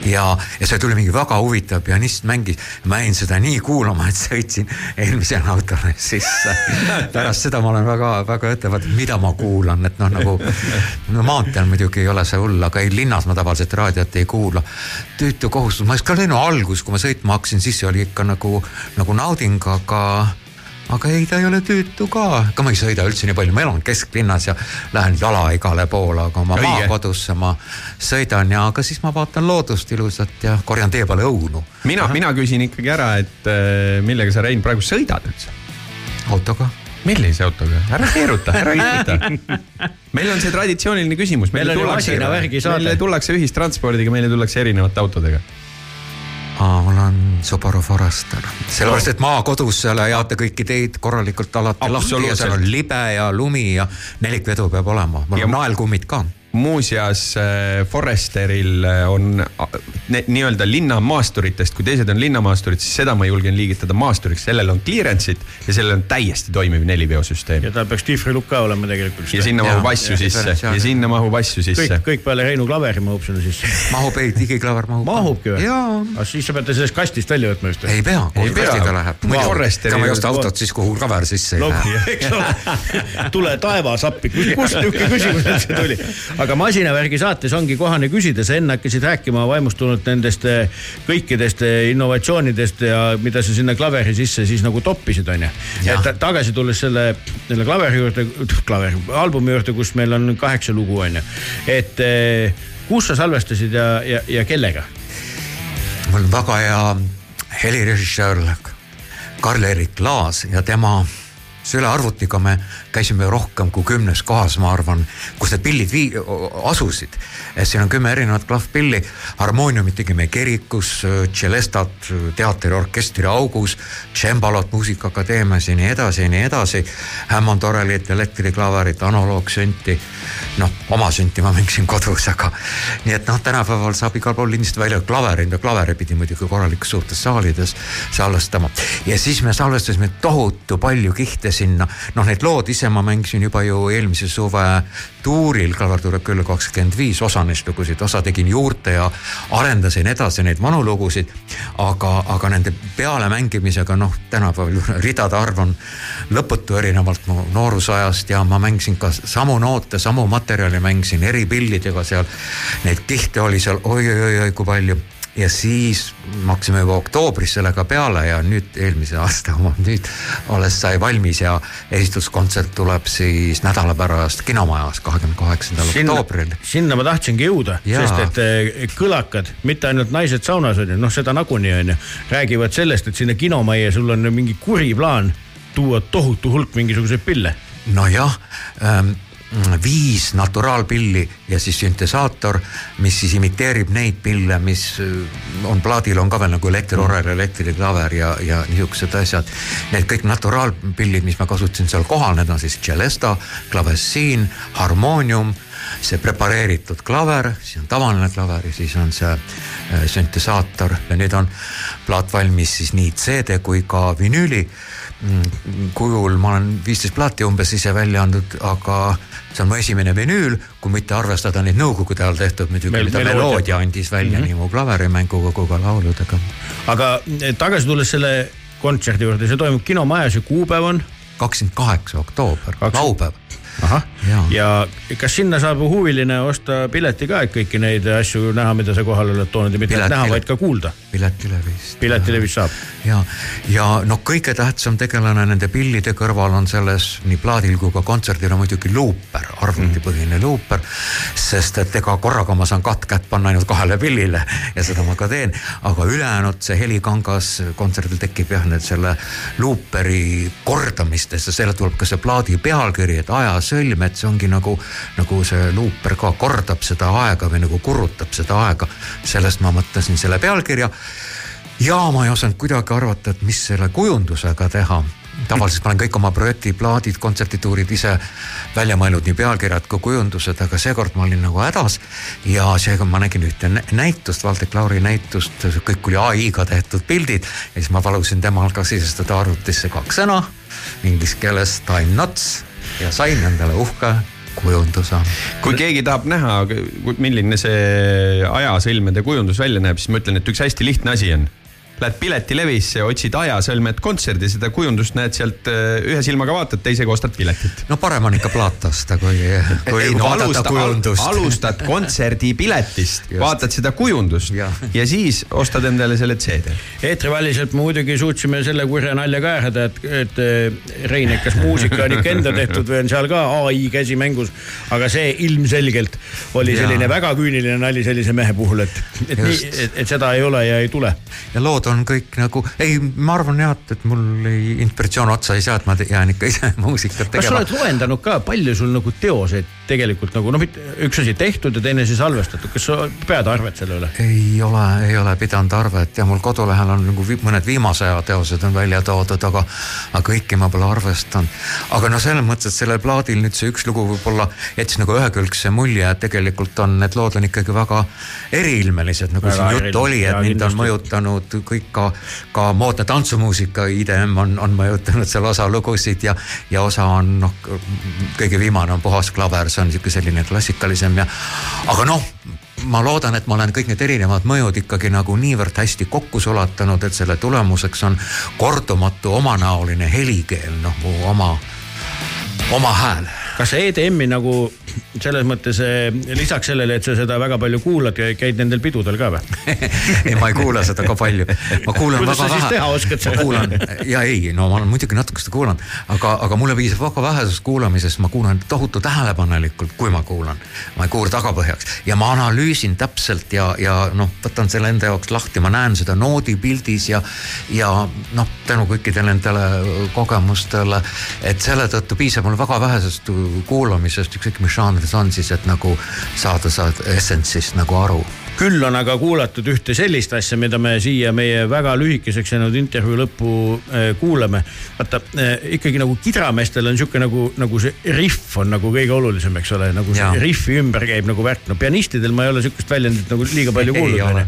Speaker 8: ja, ja see tuli mingi väga huvitav pianist mängis, ma jäin seda nii kuulama, et sõitsin eelmisele autole sisse. pärast seda ma olen väga-väga ettevaatlik, mida ma kuulan, et noh, nagu no maanteel muidugi ei ole see hull, aga ei linnas ma tavaliselt raadiot ei kuula. tüütu kohustus, ma ka lennu algus, kui ma sõitma hakkasin, siis see oli ikka nagu, nagu nauding, aga aga ei, ta ei ole tüütu ka, ega ma ei sõida üldse nii palju, ma elan kesklinnas ja lähen jala igale poole, aga oma maakodusse ma sõidan ja, aga siis ma vaatan loodust ilusat ja korjan tee peale õunu
Speaker 4: mina, mina küsin ikkagi ära, et äh, millega sa, Rein, praegu sõidad üldse?
Speaker 8: autoga.
Speaker 4: millise autoga? ära keeruta, ära viita. meil on see traditsiooniline küsimus.
Speaker 3: Meil on ju masinavärgi saade.
Speaker 4: meile tullakse ühistranspordiga, meile tullakse erinevate autodega.
Speaker 8: aa, mul on Subaru Forester, sellepärast et maakodus seal ajate kõiki teid korralikult alati lahti ja seal on libe ja lumi ja nelikvedu peab olema, mul on naelkummid ka
Speaker 4: muuseas äh, Foresteril äh, on äh, nii-öelda linnamaasturitest, kui teised on linnamaasturid, siis seda ma julgen liigitada maasturiks, sellel on clearance'it ja sellel on täiesti toimiv neliveosüsteem.
Speaker 3: ja tal peaks dihvrilukk ka olema tegelikult.
Speaker 4: ja sinna mahub asju
Speaker 8: ja
Speaker 4: sisse
Speaker 8: diferentsiaal.
Speaker 4: ja sinna mahub asju
Speaker 3: kõik
Speaker 4: sisse.,
Speaker 3: kõik peale Reinu Klaveri mahub sinna sisse.
Speaker 8: mahub ei, digiklaver mahub.
Speaker 3: mahubki või?
Speaker 8: jaa
Speaker 3: aga siis sa peate sellest kastist välja võtma just.
Speaker 8: ei pea,
Speaker 4: Ei pea.
Speaker 8: kastiga läheb. Ega ma ei osta autot siis, kuhu klaver sisse ei lähe.
Speaker 3: tule taevas appi, kust niisugune küsimus üldse tuli. Aga masinavärgi saates ongi kohane küsida, sa enne hakkasid rääkima vaimustunult nendest eh, kõikidest eh, innovatsioonidest ja mida sa sinna klaveri sisse siis nagu toppisid, onju. Et ta- tagasi tulles selle, selle klaveri juurde, klaveri, albumi juurde, kus meil on kaheksa lugu, onju. et eh, kus sa salvestasid ja, ja, ja kellega?
Speaker 8: mul on väga hea helirežissöör Karl-Erik Laas ja tema sülearvutiga me käisime rohkem kui kümnes kohas, ma arvan, kus need pillid vii-, asusid. siin on kümme erinevat klahvpilli, harmooniumit tegime kirikus, tšelestat teatriorkestri augus, tšembalot Muusikaakadeemias ja nii edasi ja nii edasi. Hammond orelit, elektriklaverit, analoogsünti, noh, oma sünti ma mängisin kodus, aga nii et noh, tänapäeval saab igal pool lindistada välja klavereid ja klaveri pidi muidugi korralikus suurtes saalides salvestama. ja siis me salvestasime tohutu palju kihte sinna, noh, need lood ise ma mängisin juba ju eelmise suve tuuril, klaver tuleb küll kakskümmend viis, osa neist lugusid, osa tegin juurde ja arendasin edasi neid vanu lugusid. aga, aga nende pealemängimisega noh, tänapäeval ridade arv on lõputu erinevalt mu noorusajast ja ma mängisin ka samu noote, samu materjali mängisin eri pillidega seal. Neid kihte oli seal oi-oi-oi kui palju ja siis me hakkasime juba oktoobris sellega peale ja nüüd eelmise aasta oma nüüd alles sai valmis ja esituskontsert tuleb siis nädala pärast kinomajas, kahekümne kaheksandal oktoobril.
Speaker 3: sinna ma tahtsingi jõuda, sest et eh, kõlakad, mitte ainult naised saunas on ju, noh, seda nagunii on ju, räägivad sellest, et sinna kinomajja sul on mingi kuri plaan tuua tohutu hulk mingisuguseid pille.
Speaker 8: nojah ähm,, viis naturaalpilli ja siis süntesaator, mis siis imiteerib neid pille, mis äh, on plaadil on ka veel nagu elektriorel, elektriklaver ja, ja niisugused asjad. Need kõik naturaalpillid, mis ma kasutasin seal kohal, need on siis celesta, klavessiin, harmoonium see prepareeritud klaver, siis on tavaline klaver ja siis on see äh, süntesaator ja nüüd on plaat valmis siis nii CD kui ka vinüüli mm, kujul, ma olen viisteist plaati umbes ise välja andnud, aga see on mu esimene vinüül, kui mitte arvestada neid nõukogude ajal tehtud muidugi, mida
Speaker 3: meloodia.
Speaker 8: Andis välja mm -hmm. nii mu klaverimänguga kui ka lauludega.
Speaker 3: aga eh, tagasi tulles selle kontserdi juurde, see toimub kinomajas ja kuupäev on
Speaker 8: kakskümmend kaheksa oktoober,
Speaker 3: Kakskümmend-
Speaker 8: laupäev.
Speaker 3: Ja kas sinna saab huviline osta pileti ka, et kõiki neid asju näha, mida sa kohale oled toonud ja mitte ainult näha, vaid ka kuulda?
Speaker 8: piletilevist.
Speaker 3: piletilevis saab.
Speaker 8: ja, ja noh, kõige tähtsam tegelane nende pillide kõrval on selles nii plaadil kui ka kontserdil on muidugi luuper, arvutipõhine luuper. sest et ega korraga ma saan katt kätt panna ainult kahele pillile ja seda ma ka teen, aga ülejäänud see helikangas kontserdil tekib jah, need selle luuperi kordamistes ja selle tuleb ka see plaadi pealkiri, et ajasõlm, et see ongi nagu, nagu see luuper ka kordab seda aega või nagu kurutab seda aega. sellest ma mõtlesin selle pealkirja ja ma ei osanud kuidagi arvata, et mis selle kujundusega teha. tavaliselt ma olen kõik oma projektiplaadid, kontserdituurid ise välja mõelnud, nii pealkirjad kui kujundused, aga seekord ma olin nagu hädas. ja seega ma nägin ühte nä- näitust, Valdek Lauri näitust, kõik oli ai-ga tehtud pildid ja siis ma palusin temal ka sisestada arvutisse kaks sõna inglise keeles time nuts ja sain endale uhke kujunduse
Speaker 4: kui keegi tahab näha, milline see ajasõlmede kujundus välja näeb, siis ma ütlen, et üks hästi lihtne asi on. Lähed piletilevisse, otsid ajasõlmed kontserdi, seda kujundust näed sealt äh, ühe silmaga vaatad, teisega ostad piletit.
Speaker 8: no parem on ikka plaat osta, kui, kui
Speaker 4: Ei, no
Speaker 8: vaadata
Speaker 4: alusta-
Speaker 8: kujundust.
Speaker 4: alustad kontserdi piletist,
Speaker 8: Just.
Speaker 4: vaatad seda kujundust ja. Ja siis ostad endale selle CD.
Speaker 3: eetriväliselt muidugi suutsime selle kurja nalja ka äärada, et, et eh, Rein, et kas muusika on ikka enda tehtud või on seal ka ai käsi mängus. aga see ilmselgelt oli selline väga küüniline nali sellise mehe puhul, et, et et, et seda ei ole ja ei tule.
Speaker 8: ja lood on kõik nagu, ei, ma arvan jah, et mul ei inspiratsioon otsa ei saa, et ma te- jään ikka ise muusikat
Speaker 3: kas sa
Speaker 8: tegema
Speaker 3: oled. loendanud ka, palju sul nagu teoseid tegelikult nagu noh, üks asi tehtud ja teine siis salvestatud, kas sa pead arvet selle üle?
Speaker 8: ei ole, ei ole pidanud arvet ja mul kodulehel on nagu mõned viimase aja teosed on välja toodud, aga, aga kõiki ma pole arvestanud. aga noh, selles mõttes, et sellel plaadil nüüd see üks lugu võib-olla jättis nagu ühekülgse mulje, et tegelikult on need lood on ikkagi väga eriilmelised, nagu
Speaker 3: Väga
Speaker 8: siin juttu oli, et mind on mõjutanud kõik ka, ka moodne tantsumuusika, IDM on, on mõjutanud seal osa lugusid ja, ja osa on noh, kõige viimane on Puhas klaver, see on sihuke selline klassikalisem ja, aga noh ma loodan, et ma olen kõik need erinevad mõjud ikkagi nagu niivõrd hästi kokku sulatanud, et selle tulemuseks on kordumatu omanäoline helikeel, noh mu oma, oma hääl.
Speaker 3: Kas sa EDM-i nagu selles mõttes eh, lisaks sellele, et sa seda väga palju kuulad, käid nendel pidudel ka või?
Speaker 8: ei, ma ei kuula seda ka palju. ma kuulan
Speaker 3: Kuidas
Speaker 8: väga
Speaker 3: sa siis
Speaker 8: vähe.
Speaker 3: teha oskad
Speaker 8: ma
Speaker 3: seda?
Speaker 8: kuulan ja ei, no ma olen muidugi natuke seda kuulanud, aga, aga mulle piisab väga vähesest kuulamisest, ma kuulan tohutu tähelepanelikult, kui ma kuulan. ma ei kuula tagapõhjaks ja ma analüüsin täpselt ja, ja noh, võtan selle enda jaoks lahti, ma näen seda noodi pildis ja, ja noh, tänu kõikidele nendele kogemustele, et selle tõttu piisab mul väga vähesest kuulamisest, ükskõik mis žanris on siis, et nagu saada, saada essentsist nagu aru
Speaker 3: küll on aga kuulatud ühte sellist asja, mida me siia meie väga lühikeseks jäänud intervjuu lõppu äh, kuulame. vaata äh, ikkagi nagu kidrameestel on sihuke nagu, nagu see riff on nagu kõige olulisem, eks ole, nagu see riffi ümber käib nagu värk. no pianistidel ma ei ole sihukest väljendit nagu liiga palju kuulnud, onju.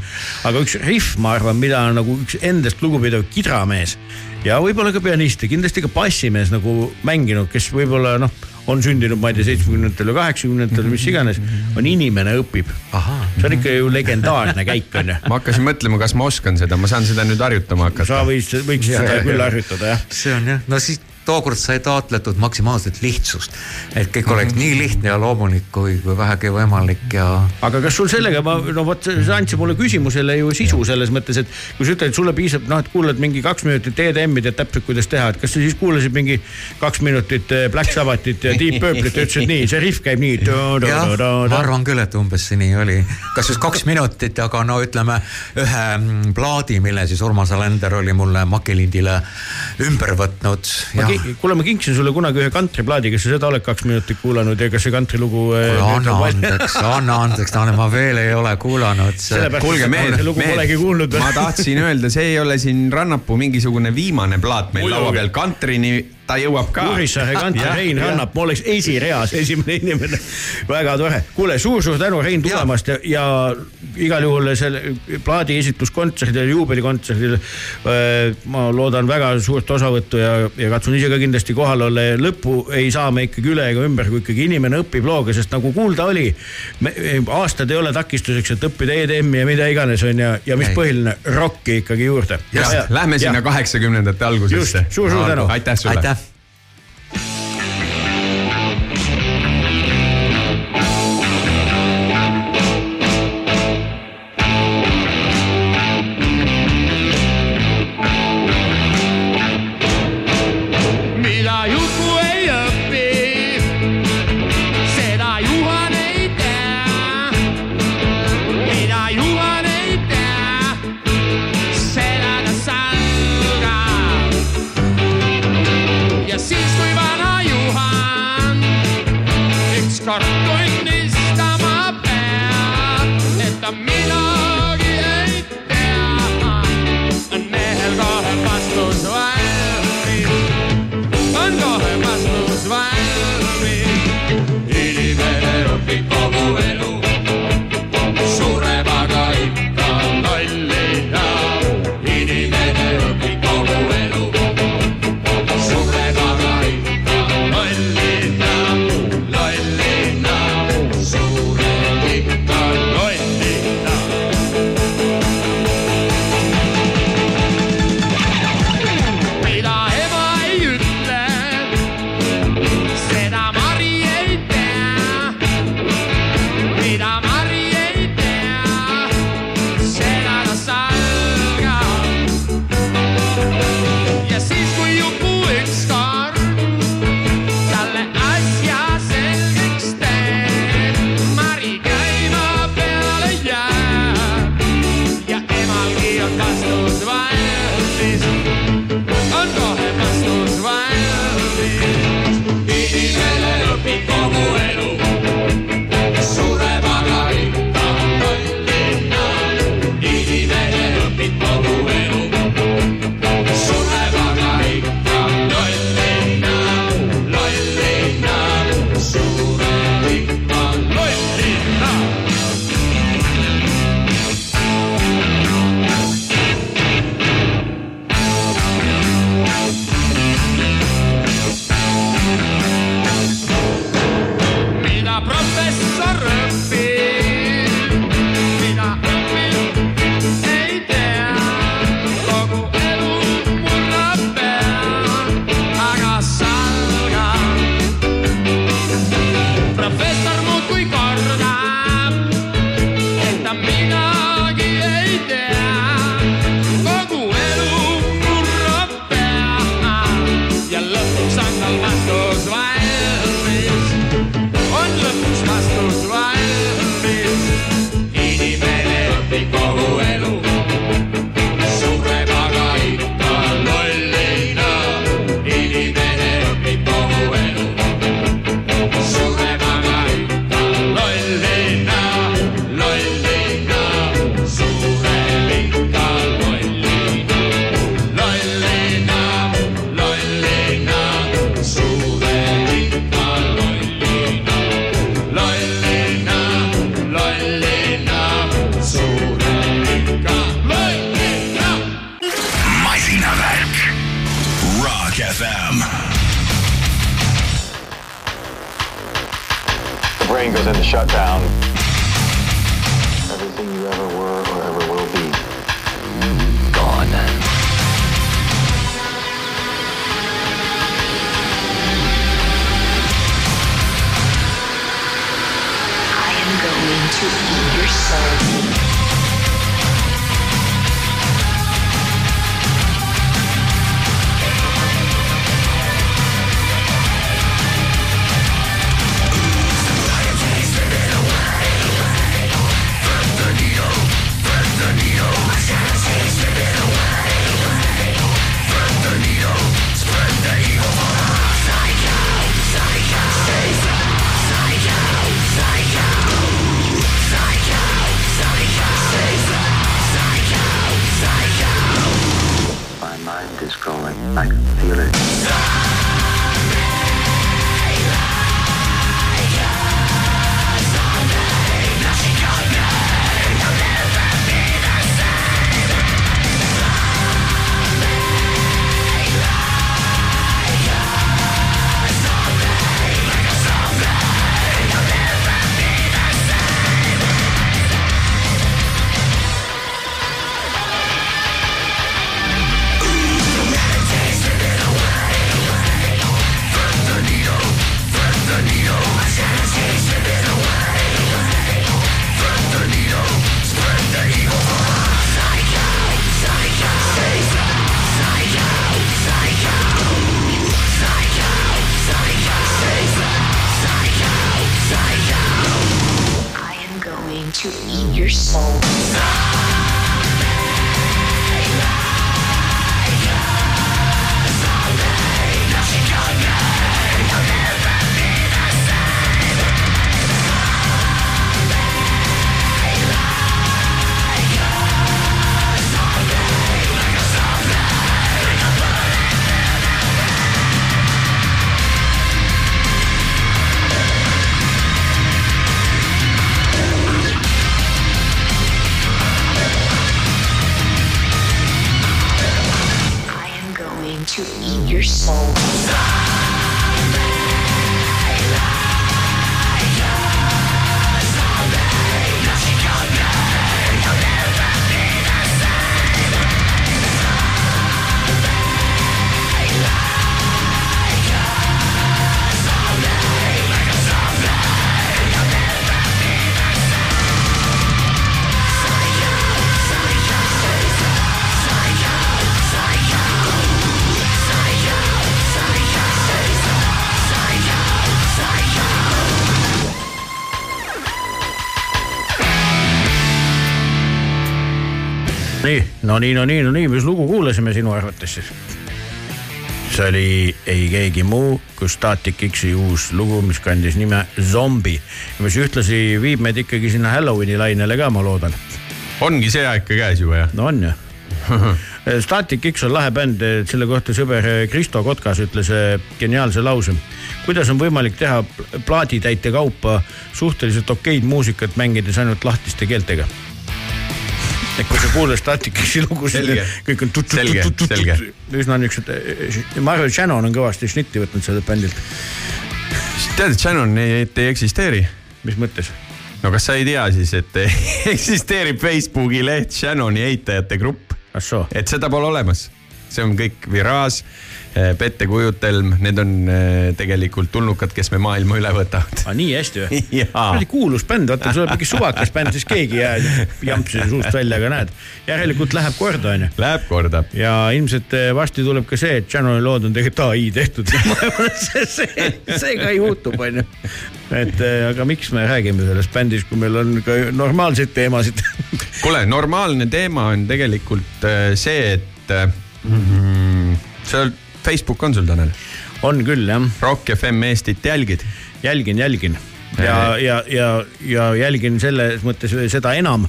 Speaker 3: aga üks riff, ma arvan, mida on nagu üks endast lugupidav kidramees ja võib-olla ka pianist ja kindlasti ka bassimees nagu mänginud, kes võib-olla noh, on sündinud, ma ei tea, seitsmekümnendatel või kaheksakümnendatel, mis iganes, on inimene õpib. See on ikka ju legendaarne käik onju.
Speaker 4: ma hakkasin mõtlema, kas ma oskan seda, ma saan seda nüüd harjutama
Speaker 3: sa
Speaker 4: hakata.
Speaker 3: võid, võiks seda küll harjutada jah.
Speaker 8: see on jah, no siis tookord sai taotletud maksimaalset lihtsust, et kõik oleks nii lihtne ja loomulik kui, kui vähegi võimalik ja
Speaker 3: aga kas sul sellega, ma no vot, sa andsid mulle küsimusele ju sisu selles mõttes, et kui sa ütled, et sulle piisab, noh, et kuulad mingi kaks minutit EDM-i, tead täpselt, kuidas teha, et kas sa siis kuulasid mingi kaks minutit eh, Black Sabbathit ja Deep Purple'it ja ütlesid nii, see riff käib nii.
Speaker 8: jah, ma arvan küll, et umbes see nii oli. kas just kaks minutit, aga no ütleme ühe mm, plaadi, mille siis Urmas Alender oli mulle makilindile ümber võtnud.
Speaker 3: kuule, ma kinksin sulle kunagi ühe kantriplaadi, kas sa seda oled kaks minutit kuulanud ja kas see kantrilugu.
Speaker 8: anna andeks, anna andeks, Taane, ma veel ei ole kuulanud.
Speaker 4: Kuulge mehed
Speaker 3: veel.
Speaker 4: ma tahtsin öelda, see ei ole siin Rannapuu mingisugune viimane plaat meil laua peal, kantrini ta jõuab ka.
Speaker 3: Kuressaare kantri Rein Rannap, ma oleks esireas esimene inimene. väga tore, kuule suur-suur tänu Rein tulemast ja, ja igal juhul selle plaadi esitluskontserdil, juubelikontserdil äh, ma loodan väga suurt osavõttu ja, ja katsun ise ka kindlasti kohal olla ja lõppu ei saa me ikkagi üle ega ümber, kui ikkagi inimene õpib looga, sest nagu kuulda oli, aastad ei ole takistuseks, et õppida EDM-i ja mida iganes on ja, ja mis
Speaker 8: Ei.
Speaker 3: põhiline, rokki ikkagi juurde.
Speaker 4: Lähme sinna kaheksakümnendate algusesse.
Speaker 3: Just, suur-suur tänu.
Speaker 4: aitäh sulle.
Speaker 8: aitäh.
Speaker 3: nii, no nii, no nii, mis lugu kuulasime sinu arvates siis? see oli ei keegi muu kui Static X-i uus lugu, mis kandis nime Zombi, mis ühtlasi viib meid ikkagi sinna Halloweeni lainele ka, ma loodan.
Speaker 4: ongi see aeg ka käes juba jah?
Speaker 3: no on ju. Static X on lahe bänd, selle kohta sõber Kristo Kotkas ütles eh, geniaalse lause. kuidas on võimalik teha pl- plaaditäite kaupa suhteliselt okeid muusikat mängides ainult lahtiste keeltega? Et kui sa kuulad Static X-i lugusid kõik on tut-
Speaker 4: Selge,
Speaker 3: tut- tut- tut-
Speaker 4: selge.
Speaker 3: üsna niisugused, ma arvan, et Shannon on kõvasti šnitti võtnud sellelt bändilt.
Speaker 4: tead, et Shannon ei, ei eksisteeri?
Speaker 3: mis mõttes?
Speaker 4: no kas sa ei tea siis, et eksisteerib Facebooki leht Shannoni eitajate grupp? et seda pole olemas. See on kõik Virage, pettekujutelm, need on eh, tegelikult tulnukad, kes me maailma üle võtavad.
Speaker 3: aga nii hästi või?
Speaker 4: jaa,
Speaker 3: kuradi kuulus bänd, vaata sul on mingi suvakas bänd, siis keegi ei jää jampsi suust välja, aga näed, järelikult läheb korda, onju.
Speaker 4: läheb korda.
Speaker 3: ja ilmselt eh, varsti tuleb ka see, et Janoni lood on tegelikult ai tehtud. see, see, see ka juhtub, onju. et eh, aga miks me räägime sellest bändist, kui meil on ka normaalseid teemasid.
Speaker 4: kuule, normaalne teema on tegelikult eh, see, et mm, seal Facebook on sul, Tanel?
Speaker 3: on küll jah,
Speaker 4: Rock FM Eestit jälgid?
Speaker 3: jälgin, jälgin ja, ja, ja, ja jälgin selles mõttes seda enam,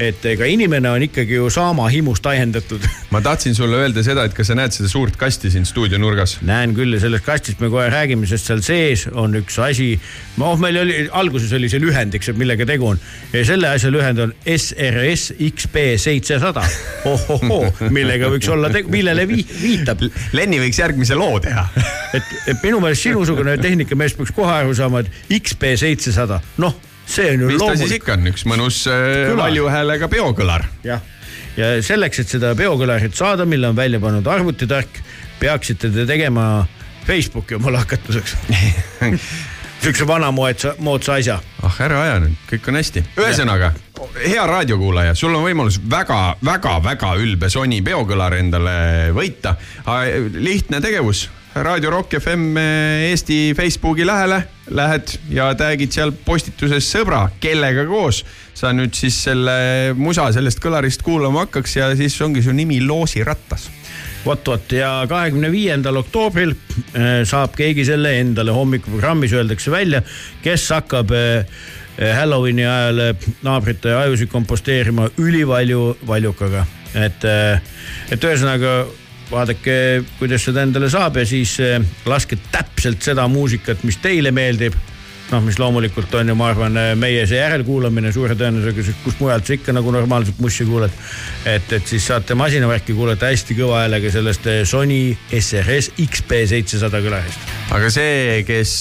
Speaker 3: et ega inimene on ikkagi ju saama himust ajendatud.
Speaker 4: ma tahtsin sulle öelda seda, et kas sa näed seda suurt kasti siin stuudio nurgas?
Speaker 3: näen küll ja sellest kastist me kohe räägime, sest seal sees on üks asi. noh, meil oli alguses oli see lühendiks, et millega tegu on selle asja lühend on SRS XP seitsesada. ohohoo, millega võiks olla tegu, millele vi viitab.
Speaker 4: Lenni võiks järgmise loo teha.
Speaker 3: et, et minu meelest sinusugune tehnikamees peaks kohe aru saama, et XP seitsesada, noh, see on ju
Speaker 4: mis ta siis
Speaker 3: loomulik.
Speaker 4: ikka on, üks mõnus äh, valju häälega peokõlar.
Speaker 3: jah, ja selleks, et seda peokõlarit saada, mille on välja pannud arvutitark, peaksite te tegema Facebooki omale hakatuseks. Siukse vanamoodsa, moodsa asja.
Speaker 4: ah ära aja nüüd, kõik on hästi. ühesõnaga, hea raadiokuulaja, sul on võimalus väga-väga-väga ülbe Sony peokõlar endale võita. lihtne tegevus, Raadio Rock FM Eesti Facebooki lähele, lähed ja tag'id seal postituses sõbra, kellega koos. Sa nüüd siis selle musa sellest kõlarist kuulama hakkaks ja siis ongi su nimi Loosirattas
Speaker 3: vot-vot ja kahekümne viiendal oktoobril äh, saab keegi selle endale hommikuprogrammis öeldakse välja, kes hakkab äh, Halloweeni ajal naabrite ajusid komposteerima ülivalju valjukaga, et, et ühesõnaga vaadake, kuidas seda endale saab ja siis äh, laske täpselt seda muusikat, mis teile meeldib noh, mis loomulikult on ju, ma arvan, meie see järelkuulamine suure tõenäosusega, kus mujalt sa ikka nagu normaalselt mussi kuulad. et, et siis saate masinavärki kuulata hästi kõva häälega sellest eh, Sony SRS XP seitsesada kõlarist.
Speaker 4: aga see, kes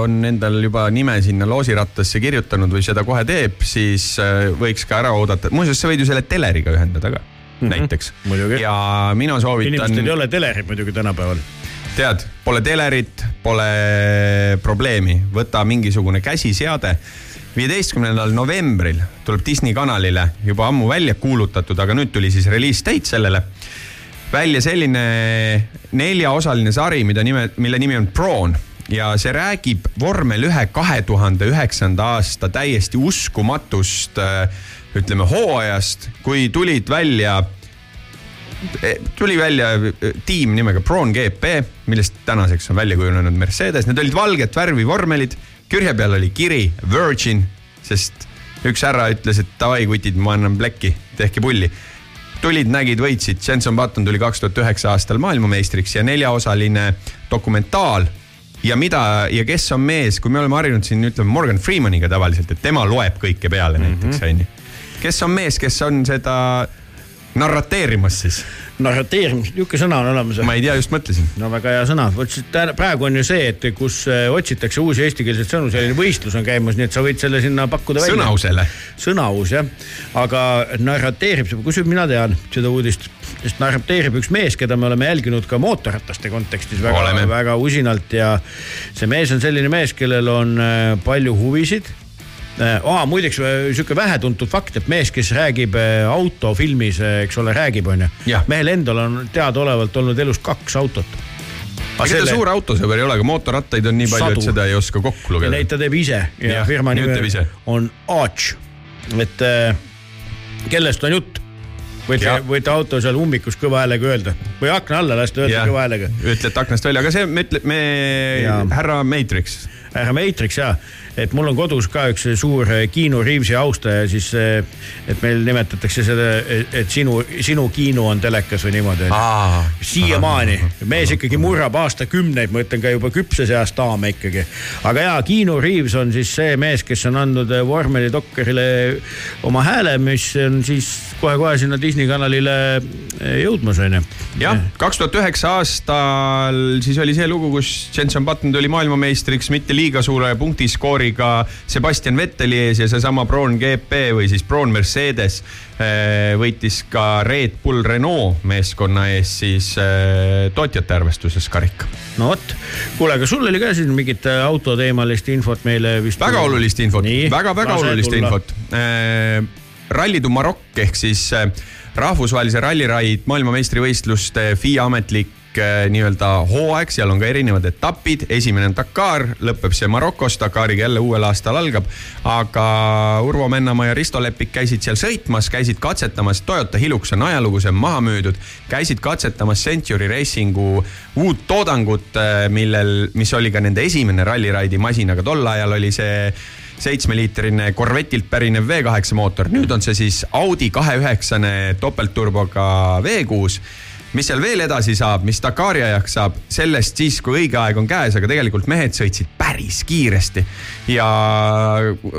Speaker 4: on endal juba nime sinna loosirattasse kirjutanud või seda kohe teeb, siis võiks ka ära oodata, muuseas, sa võid ju selle teleriga ühendada ka mm, -hmm. näiteks. ja mina soovitan
Speaker 3: inimestel ei, ole telerit muidugi tänapäeval.
Speaker 4: tead, pole telerit, pole probleemi, võta mingisugune käsiseade. viieteistkümnendal novembril tuleb Disney kanalile juba ammu välja kuulutatud, aga nüüd tuli siis release date sellele välja selline neljaosaline sari, mida nime, mille nimi on Prawn ja see räägib vormel ühe kahe tuhande üheksanda aasta täiesti uskumatust äh, ütleme hooajast, kui tulid välja, tuli välja äh, tiim nimega Prawn GP, millest tänaseks on välja kujunenud Mercedes, need olid valget värvi vormelid, kürje peal oli kiri Virgin, sest üks härra ütles, et davai kutid, ma annan plekki, tehke pulli tulid, nägid, võitsid, Jenson Button tuli kaks tuhat üheksa aastal maailmameistriks ja neljaosaline dokumentaal. ja mida ja kes on mees, kui me oleme harjunud siin ütleme Morgan Freemaniga tavaliselt, et tema loeb kõike peale mm -hmm. Kes on mees, kes on seda narrateerimas siis?
Speaker 3: narrateerimis, niisugune sõna on olemas.
Speaker 4: ma ei tea, just mõtlesin.
Speaker 3: no väga hea sõna, vot praegu on ju see, et kus äh, otsitakse uusi eestikeelseid sõnu, selline võistlus on käimas, nii et sa võid selle sinna pakkuda välja.
Speaker 4: sõnausele.
Speaker 3: sõnaus jah, aga narrateerib, kusjuures mina tean seda uudist, sest narrateerib üks mees, keda me oleme jälginud ka mootorrataste kontekstis väga, väga usinalt ja see mees on selline mees, kellel on äh, palju huvisid aa, muideks äh, sihuke vähetuntud fakt, et mees, kes räägib äh, autofilmis, eks ole, räägib, onju. Mehel endal on teadaolevalt olnud elus kaks autot.
Speaker 4: ega ta suur autosõber ei ole, aga mootorrattaid on nii palju, et seda ei oska kokku lugeda.
Speaker 3: Neid. ta teeb ise ja,
Speaker 4: Jah,
Speaker 3: firma nimi on Arch. et äh, kellest on jutt? võite võite auto seal ummikus kõva häälega öelda. Või akna alla lasta öelda kõva häälega.
Speaker 4: ütlete aknast välja, aga see, me ütleme, me härra Matrix.
Speaker 3: Härra Matrix ja, et mul on kodus ka üks suur eh, Keanu Reavesi austaja, siis eh, et meil nimetatakse seda, et sinu, sinu kino on telekas või niimoodi. siiamaani, mees ikkagi murrab aastakümneid, ma ütlen ka juba küpses eas daame ikkagi. aga jaa, Keanu Reaves on siis see mees, kes on andnud eh, Vormeli doktorile oma hääle, mis on siis kohe-kohe sinna Disney kanalile eh, jõudmas onju.
Speaker 4: jah, kaks tuhat üheksa aastal siis oli see lugu, kus Jenson Button tuli maailmameistriks mitte liiga suure punktiskooriga Sebastian Vetteli ees ja seesama Braun GP või siis Braun Mercedes eh, võitis ka Red Bull Renault meeskonna ees siis eh, tootjate arvestuses karika.
Speaker 3: no vot, kuule, aga sul oli ka siin mingit äh, autoteemalist infot meile vist.
Speaker 4: väga olulist infot, väga-väga olulist infot. Rally du Maroc ehk siis äh, rahvusvahelise ralliraid maailmameistrivõistluste FIA ametlik äh, nii-öelda hooaeg, seal on ka erinevad etapid, esimene on Dakar, lõpeb see Marokos, Dakariga jälle uuel aastal algab. aga Urvo Mennamaa ja Risto Leppik käisid seal sõitmas, käisid katsetamas, Toyota Hilux on ajalugu, see on maha müüdud. käisid katsetamas Century Racingu uut toodangut, äh, millel, mis oli ka nende esimene ralliraidi masin, aga tol ajal oli see seitsmeliitrine Corvettilt pärinev V8 mootor, nüüd on see siis Audi kahe üheksane topeltturboga V6 mis seal veel edasi saab, mis Dakari ajaks saab, sellest siis, kui õige aeg on käes, aga tegelikult mehed sõitsid päris kiiresti. ja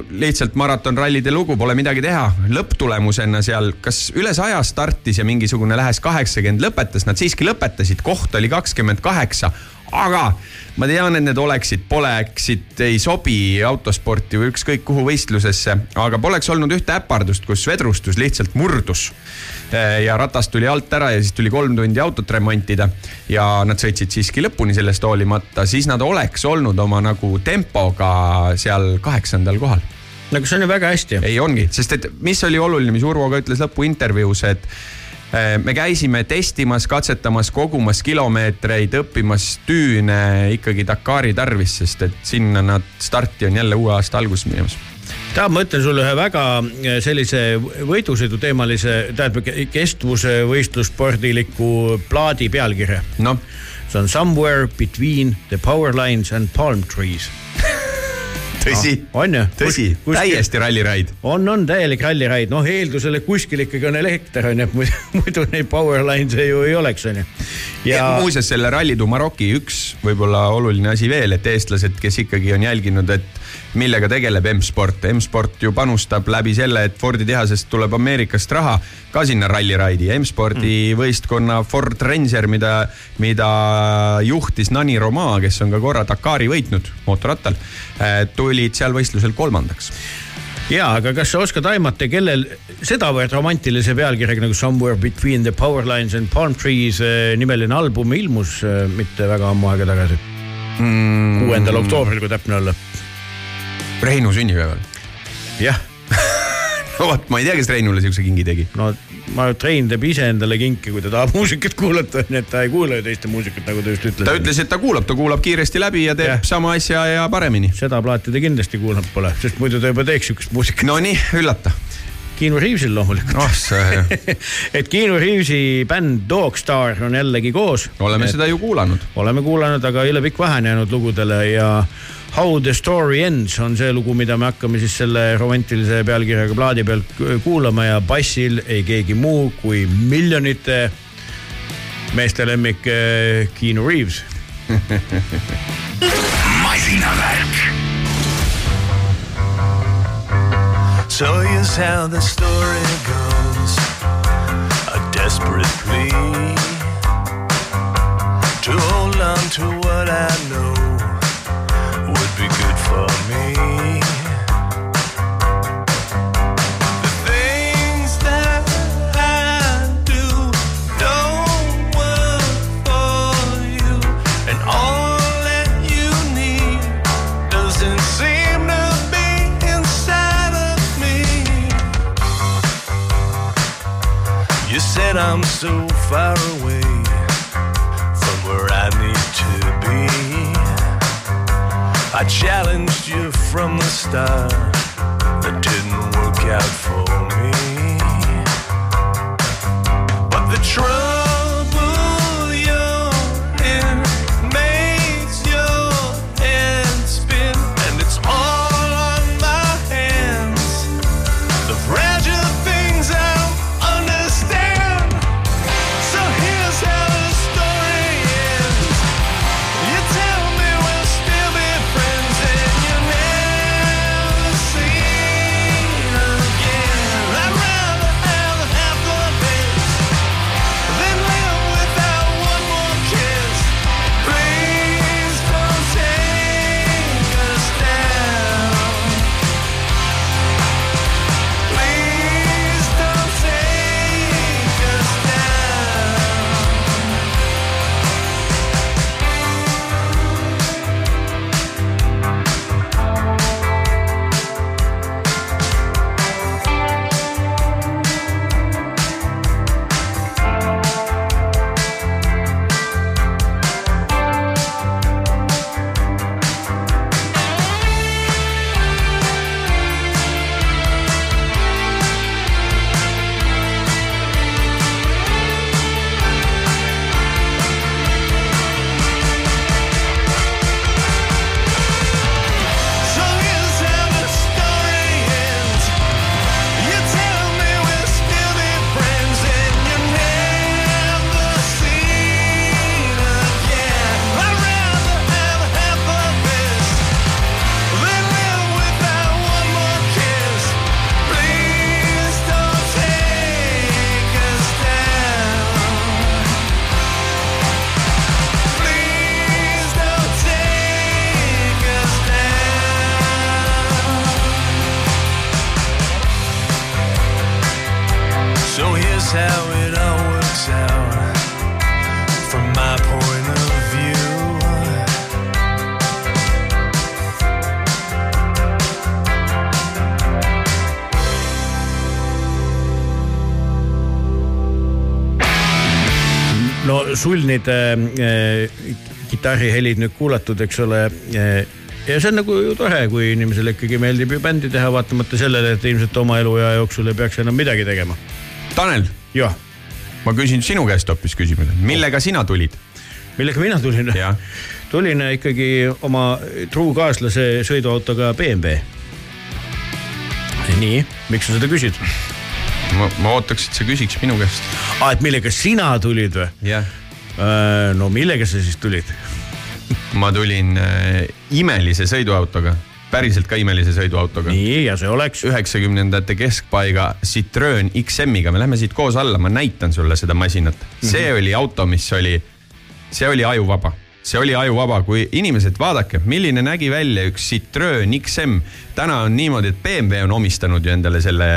Speaker 4: lihtsalt maratonrallide lugu, pole midagi teha. lõpptulemusena seal kas üle saja startis ja mingisugune lähes kaheksakümmend lõpetas, nad siiski lõpetasid, koht oli kakskümmend kaheksa aga ma tean, et need oleksid, poleksid, ei sobi autosporti või ükskõik kuhu võistlusesse, aga poleks olnud ühte äpardust, kus vedrustus lihtsalt murdus. ja ratas tuli alt ära ja siis tuli kolm tundi autot remontida ja nad sõitsid siiski lõpuni sellest hoolimata, siis nad oleks olnud oma nagu tempoga seal kaheksandal kohal
Speaker 3: no aga see on ju väga hästi.
Speaker 4: ei ongi, sest et mis oli oluline, mis Urvo ka ütles lõpuintervjuus, et eh, me käisime testimas, katsetamas, kogumas kilomeetreid, õppimas tüüne ikkagi Dakari tarvis, sest et sinna nad starti on jälle uue aasta alguses minemas
Speaker 3: tead, ma ütlen sulle ühe väga eh, sellise võidusõidu teemalise, tähendab kestvuse võistlusspordiliku plaadi pealkirja.
Speaker 4: noh.
Speaker 3: see on Somewhere between the power lines and palm trees.
Speaker 4: tõsi
Speaker 3: on ju?
Speaker 4: tõsi, täiesti ralliraid.
Speaker 3: on, on täielik ralliraid, noh eeldusel, et kuskil ikkagi on elekter on ju, muidu, neid power lines'e ju ei oleks, on ju.
Speaker 4: ja muuseas selle Rally du Maroki üks võib-olla oluline asi veel, et eestlased, kes ikkagi on jälginud, et millega tegeleb M-sport, M-sport ju panustab läbi selle, et Fordi tehasest tuleb Ameerikast raha ka sinna ralliraidi. M-spordi mm. võistkonna Ford Ranger, mida, mida juhtis Nani Roma, kes on ka korra Dakari võitnud mootorrattal, tulid seal võistlusel kolmandaks
Speaker 3: ja, aga kas sa oskad aimata, kellel sedavõrd romantilise pealkirjaga nagu Somewhere between the power lines and palm trees eh, nimeline album ilmus eh, mitte väga ammu aega tagasi. kuuendal oktoobril, kui täpne olla.
Speaker 4: Reinu sünnipäeval.
Speaker 3: jah.
Speaker 4: no vot, ma ei tea, kes Reinule siukse kingi tegi.
Speaker 3: no ma, Rein teeb ise endale kinki, kui ta tahab muusikat kuulata, nii et ta ei kuula ju teiste muusikat, nagu ta just ütles.
Speaker 4: ta ütles, et ta kuulab, ta kuulab kiiresti läbi ja teeb ja. sama asja ja paremini.
Speaker 3: seda plaati ta kindlasti kuulanud pole, sest muidu ta juba teeks siukest muusikat.
Speaker 4: Nonii, üllata.
Speaker 3: Keanu Reavesil loomulikult
Speaker 4: oh,.
Speaker 3: et Keanu Reavesi bänd Dogstar on jällegi koos.
Speaker 4: oleme et, seda ju kuulanud.
Speaker 3: oleme kuulanud, aga üle pikk vahe on jäänud lugudele ja How the story ends on see lugu, mida me hakkame siis selle romantilise pealkirjaga plaadi peal kuulama ja bassil ei keegi muu kui miljonite meeste lemmik eh, Keanu Reaves
Speaker 1: masinavärk.
Speaker 10: So here's how the story goes A desperate plea. To hold on to what I know you And all that you need Doesn't seem to be inside of me. You said I'm so far away from where I need I challenged you from the start, that didn't work out for me. But the trouble
Speaker 3: sulnide äh, kitarrihelid nüüd kuulatud, eks ole äh, ja see on nagu ju tore, kui inimesele ikkagi meeldib ju bändi teha, vaatamata sellele, et ilmselt oma eluea jooksul ei peaks enam midagi tegema.
Speaker 4: Tanel,
Speaker 3: jah,
Speaker 4: ma küsin sinu käest hoopis küsimuse, millega sina tulid?
Speaker 3: millega mina tulin? tulin ikkagi oma truukaaslase sõiduautoga BMW. nii, miks sa seda küsid?
Speaker 4: ma, ma ootaks, et sa küsiks minu käest.
Speaker 3: aa, et millega sina tulid või?
Speaker 4: jah,
Speaker 3: no millega sa siis tulid?
Speaker 4: ma tulin äh, imelise sõiduautoga, päriselt ka imelise sõiduautoga.
Speaker 3: nii, ja see oleks?
Speaker 4: üheksakümnendate keskpaiga Citroen XM-iga, me lähme siit koos alla, ma näitan sulle seda masinat. see
Speaker 3: Mhm.
Speaker 4: oli auto, mis oli, see oli ajuvaba, see oli ajuvaba, kui inimesed, vaadake, milline nägi välja üks Citroen XM. täna on niimoodi, et BMW on omistanud ju endale selle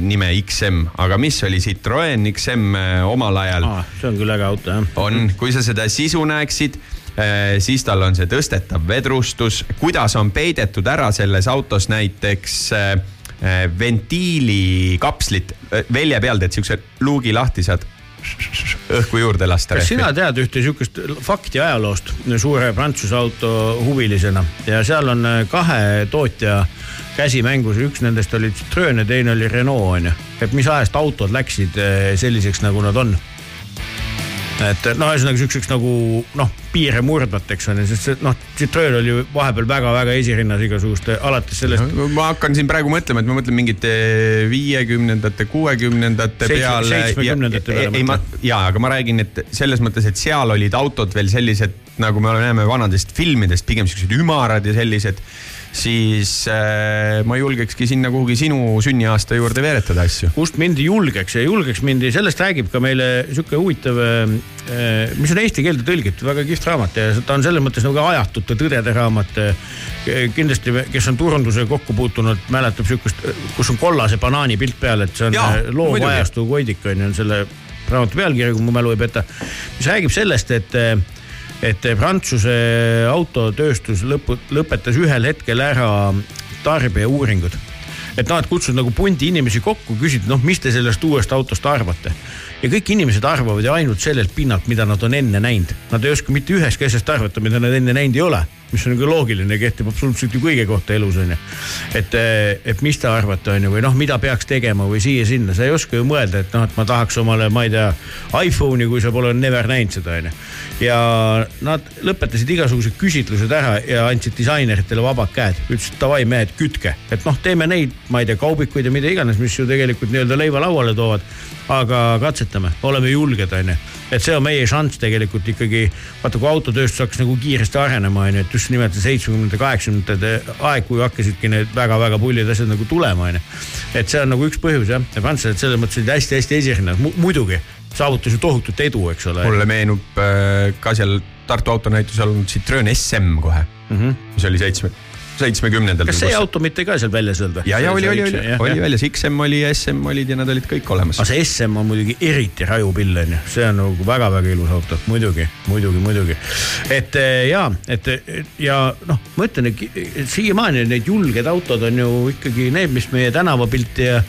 Speaker 4: nime XM, aga mis oli Citroen XM äh, omal ajal
Speaker 3: aa, see on küll äge auto jah.
Speaker 4: on, kui sa seda sisu näeksid, siis tal on see tõstetav vedrustus, kuidas on peidetud ära selles autos näiteks äh, äh, ventiilikapslit äh, velje peal, teed siukse luugi lahti, saad õhku juurde lasta.
Speaker 3: kas sina tead ühte sihukest fakti ajaloost suure Prantsuse auto huvilisena ja seal on äh, kahe tootja käsi mängus, üks nendest oli Citroen ja teine oli Renault onju. et mis ajast autod läksid äh, selliseks, nagu nad on et noh, ühesõnaga siukseks nagu noh, piire murdvateks on ju, sest see noh, Citroen oli vahepeal väga-väga esirinnas igasuguste, alates sellest.
Speaker 4: ma hakkan siin praegu mõtlema, et ma mõtlen mingite viiekümnendate, kuuekümnendate peale.
Speaker 3: seitsmekümnendate peale
Speaker 4: ei, ma ja, aga ma räägin, et selles mõttes, et seal olid autod veel sellised, nagu me näeme vanadest filmidest, pigem siuksed ümarad ja sellised siis äh, ma julgekski sinna kuhugi sinu sünniaasta juurde veeretada asju.
Speaker 3: kust mindi julgeks ja julgeks mindi, sellest räägib ka meile sihuke huvitav, mis on eesti keelde tõlgitud, väga kihvt raamat ja ta on selles mõttes nagu ajatute tõdede raamat. kindlasti, kes on turundusega kokku puutunud, mäletab sihukest, kus on kollase banaani pilt peal, et see on
Speaker 4: Jaa,
Speaker 3: loov
Speaker 4: muidugi.
Speaker 3: ajastu koidik on ju, on selle raamatu pealkiri, kui mu mälu ei peta. mis räägib sellest, et et Prantsuse autotööstus lõpu, lõpetas ühel hetkel ära tarbijauuringud et et kutsud nagu pundi inimesi kokku, küsid, noh, mis te sellest uuest autost arvate. Ja kõik inimesed arvavad ju ainult sellelt pinnalt, mida nad on enne näinud. Nad ei oska mitte ühestki asjast arvata, mida nad enne näinud ei ole, mis on nagu loogiline, kehtib absoluutselt ju kõige kohta elus on ju. et, et mis te arvate, on ju, või noh, mida peaks tegema või siia-sinna, sa ei oska ju mõelda, et noh, et ma tahaks omale, ma ei tea, iPhone'i, kui sa pole never näinud seda, on ju. ja nad lõpetasid igasugused küsitlused ära ja andsid disaineritele vabad käed, ütlesid davai mehed, kütke, et noh, teeme neid, ma ei tea, kaubikuid ja mida iganes, mis ju tegelikult nii-öelda leiva lauale toovad. Aga katsetame, oleme julged, onju. et see on meie šanss tegelikult ikkagi, vaata kui autotööstus hakkas nagu kiiresti arenema, onju, et just nimelt see seitsmekümnendate, kaheksakümnendate aeg, kui hakkasidki need väga-väga pullid asjad nagu tulema, onju. et see on nagu üks põhjus jah, ja prantslased selles mõttes olid hästi-hästi esirinnas, muidugi saavutas ju tohutut edu, eks ole.
Speaker 4: mulle meenub äh, ka seal Tartu autonäitusel olnud Citroen SM kohe mm, -hmm. mis oli seitsme, seitsmekümnendatel.
Speaker 3: kas see auto mitte ka seal väljas olnud?
Speaker 4: ja, ja oli, oli, oli, oli väljas, XM oli, SM olid ja nad olid kõik olemas
Speaker 3: aga. see SM on muidugi eriti raju pill on ju, see on nagu väga-väga ilus auto, muidugi, muidugi, muidugi. et eh, ja, et eh, ja noh, ma ütlen, et siiamaani need julged autod on ju ikkagi need, mis meie tänavapilti ja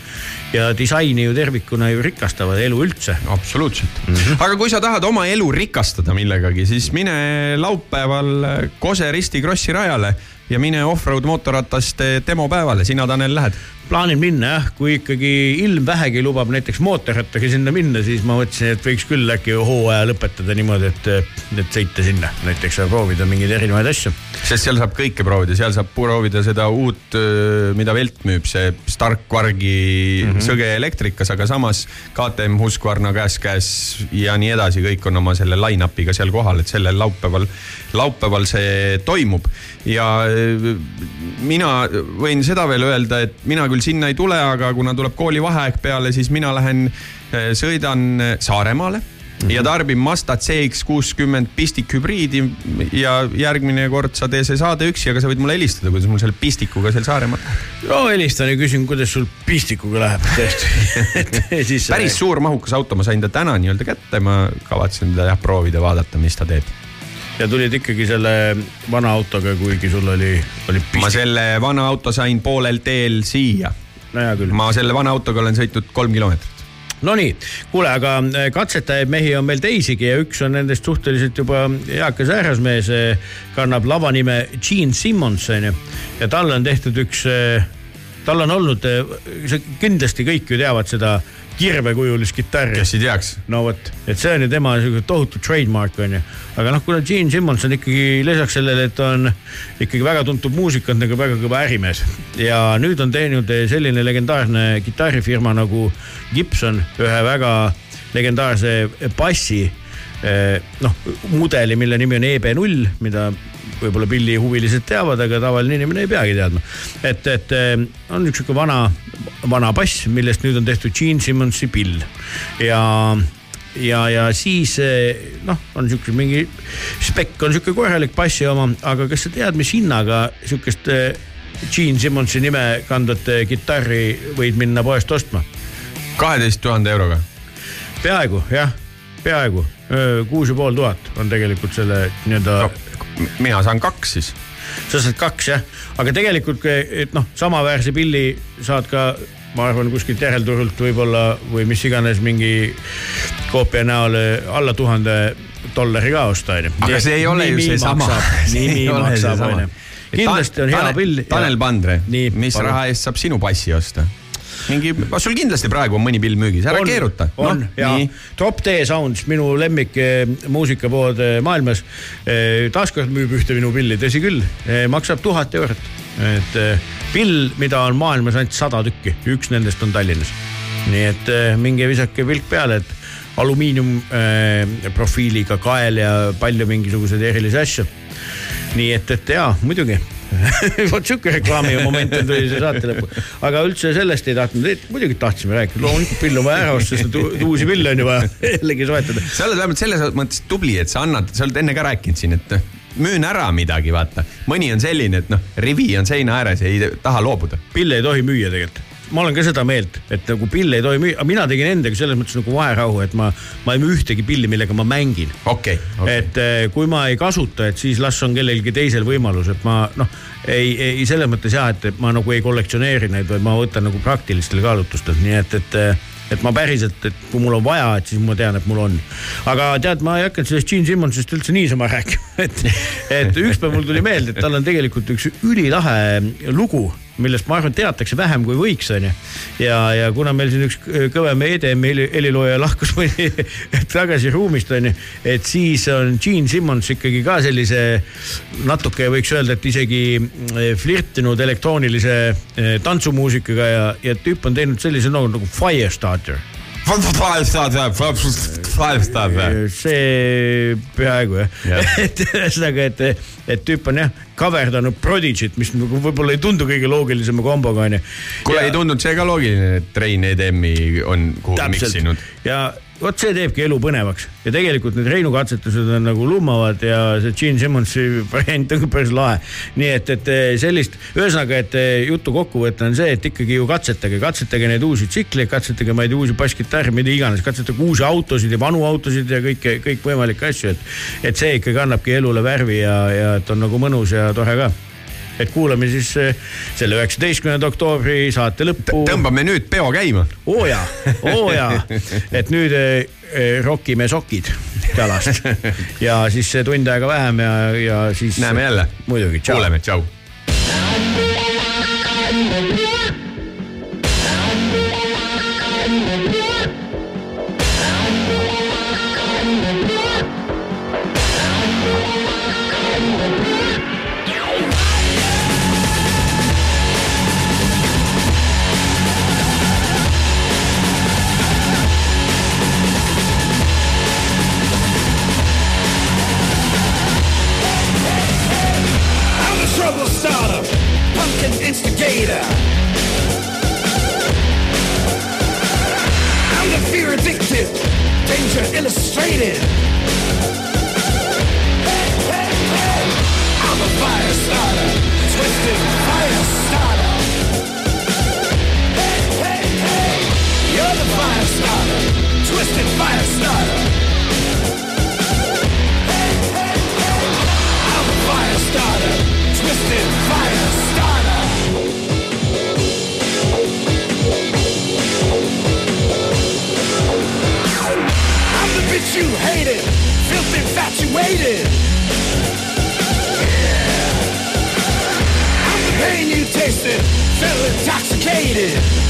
Speaker 3: ja disaini ju tervikuna ju rikastavad elu üldse.
Speaker 4: absoluutselt mm. -hmm. aga kui sa tahad oma elu rikastada millegagi, siis mine laupäeval Kose Risti Krossi rajale ja mine offroad mootorrataste demopäevale, sina, Tanel, lähed?
Speaker 3: Plaanin minna jah, kui ikkagi ilm vähegi lubab näiteks mootorrattaga sinna minna, siis ma mõtlesin, et võiks küll äkki hooaja lõpetada niimoodi, et, et sõita sinna näiteks ja proovida mingeid erinevaid asju.
Speaker 4: sest seal saab kõike proovida, seal saab proovida seda uut, mida Velt müüb, see Stark Vargi mm -hmm. sõge elektrikas, aga samas KTM Husqvarna käes käes ja nii edasi, kõik on oma selle line-up'iga seal kohal, et sellel laupäeval, laupäeval see toimub ja äh, mina võin seda veel öelda, et mina küll sinna ei tule, aga kuna tuleb koolivaheaeg peale, siis mina lähen, sõidan Saaremaale Mm -hmm. ja tarbin Mazda CX-60 pistikhübriidi ja järgmine kord sa tee see saade üksi, aga sa võid mulle helistada, kuidas mul selle pistikuga seal Saaremaal
Speaker 3: no helistan ja küsin, kuidas sul pistikuga läheb tõesti
Speaker 4: päris suur mahukas auto, ma sain ta täna nii-öelda kätte, ma kavatsen teda jah proovida, vaadata, mis ta teeb.
Speaker 3: Ja tulid ikkagi selle vana autoga, kuigi sul oli, oli
Speaker 4: ma selle vana auto sain poolel teel siia.
Speaker 3: no hea küll.
Speaker 4: ma selle vana autoga olen sõitnud kolm kilomeetrit.
Speaker 3: Nonii, kuule, aga äh, katsetajaid mehi on meil teisigi ja üks on nendest suhteliselt juba eakas härrasmees, kannab lavanime Gene Simmons onju ja talle on tehtud üks, tal on olnud, kindlasti kõik ju teavad seda kirvekujulist kitarri.
Speaker 4: kes ei teaks.
Speaker 3: no vot, et see on ju tema sihuke tohutu trademark onju, aga noh, kuna Gene Simmons on ikkagi lisaks sellele, et ta on ikkagi väga tuntud muusik, on ta ka väga kõva ärimees ja nüüd on teinud selline legendaarne kitarrifirma nagu Gibson ühe väga legendaarse bassi noh, mudeli, mille nimi on EB0, mida võib-olla pillihuvilised teavad, aga tavaline inimene ei peagi teadma. et, et eh, on üks sihuke vana, vana bass, millest nüüd on tehtud Gene Simmonsi pill ja ja, ja siis eh, noh, on sihuke mingi spekk on sihuke korralik bassi oma, aga kas sa tead, mis hinnaga sihukest eh, Gene Simmonsi nime kandvat eh, kitarri võid minna poest ostma?
Speaker 4: kaheteist tuhande euroga.
Speaker 3: peaaegu jah, peaaegu kuus ja pool tuhat on tegelikult selle nii-öelda no,.
Speaker 4: mina saan kaks siis.
Speaker 3: sa saad kaks jah, aga tegelikult, et noh, samaväärse pilli saad ka, ma arvan, kuskilt järelturult võib-olla või mis iganes mingi koopia näol alla tuhande dollari ka osta onju.
Speaker 4: aga see ei ole ju seesama.
Speaker 3: nimi maksab onju. kindlasti on hea pill.
Speaker 4: Tanel Pandre, mis
Speaker 3: palun.
Speaker 4: raha eest saab sinu passi osta? mingi, sul kindlasti praegu on mõni pill müügis, ära
Speaker 3: on,
Speaker 4: keeruta.
Speaker 3: on
Speaker 4: noh,
Speaker 3: ja
Speaker 4: nii.
Speaker 3: Top D Sounds, minu lemmik eh, muusikapood eh, maailmas eh,. taaskord müüb ühte minu pilli, tõsi küll, maksab tuhat eurot. et pill, mida on maailmas ainult sada tükki, üks nendest on Tallinnas. nii et minge visake pilk peale, et alumiinium eh, profiiliga kael ja palju mingisuguseid erilisi asju. nii et, et jaa, muidugi vot sihuke reklaami moment tuli see saate lõppu, aga üldse sellest ei tahtnud, muidugi tahtsime rääkida, loomulikult pill on vaja ära osta, sest uusi pille on ju vaja jällegi soetada.
Speaker 4: sa oled vähemalt selles mõttes tubli, et sa annad, sa oled enne ka rääkinud siin, et noh, müün ära midagi, vaata. mõni on selline, et noh, rivi on seina ääres ja ei taha loobuda.
Speaker 3: pille ei tohi müüa tegelikult ma olen ka seda meelt, et nagu pille ei tohi müüa, aga mina tegin endaga selles mõttes nagu vaherahu, et ma, ma ei müü ühtegi pilli, millega ma mängin.
Speaker 4: okei okay, okay.,
Speaker 3: et eh, kui ma ei kasuta, et siis las on kellelgi teisel võimalus, et ma noh, ei, ei selles mõttes jah, et ma nagu ei kollektsioneeri neid, vaid ma võtan nagu praktilistel kaalutlustel, nii et, et et ma päriselt, et kui mul on vaja, et siis ma tean, et mul on. aga tead, ma ei hakanud sellest Gene Simmonsist üldse niisama rääkima, et, et ükspäev mul tuli meelde, et tal on tegelikult üks ülilahe lugu millest ma arvan, teatakse vähem kui võiks, onju. ja, ja kuna meil siin üks kõvem EDM heli- helilooja lahkus mõni tagasi ruumist, onju, et siis on Gene Simmons ikkagi ka sellise natuke võiks öelda, et isegi eh, flirtinud elektroonilise eh, tantsumuusikaga ja, ja tüüp on teinud sellise loo nagu Firestarter. See peaaegu jah, et ühesõnaga, et, et tüüp on jah kaverdanud Prodigy't, mis nagu võib-olla ei tundu kõige loogilisema komboga onju.
Speaker 4: kuule, ei tundunud see ka loogiline, et Rein EDM-i on kuhugi miksinud?
Speaker 3: ja vot see teebki elu põnevaks. Ja tegelikult need Reinu katsetused on nagu lummavad ja see Gene Simmonsi variant on päris lahe. nii et, et sellist, ühesõnaga, et jutu kokkuvõte on see, et ikkagi ju katsetage, katsetage neid uusi tsikleid, katsetage, ma ei tea, uusi basskitarre, mida iganes, katsetage uusi autosid ja vanu autosid ja kõike, kõikvõimalikke asju, et, et see ikkagi annabki elule värvi ja, ja et on nagu mõnus ja tore ka et kuulame siis eh, selle üheksateistkümnenda oktoobri saate lõppu.
Speaker 4: tõmbame nüüd peo käima.
Speaker 3: oo jaa, oo jaa, et nüüd eh, eh, rokime sokid jalast ja siis tund aega vähem ja, ja siis.
Speaker 4: näeme jälle.
Speaker 3: muidugi, tšau.
Speaker 4: kuuleme, tšau.
Speaker 7: Wasted, feel intoxicated.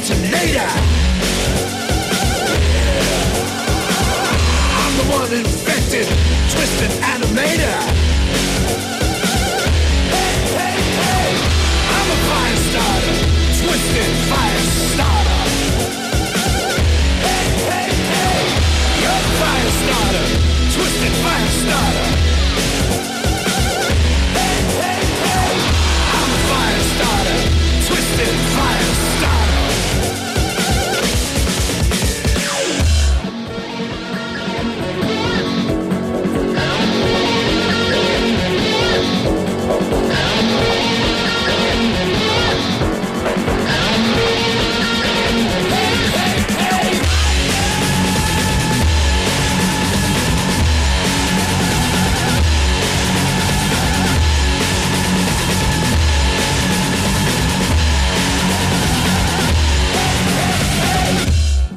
Speaker 7: detonator. I'm the one infected, twisted
Speaker 11: animator.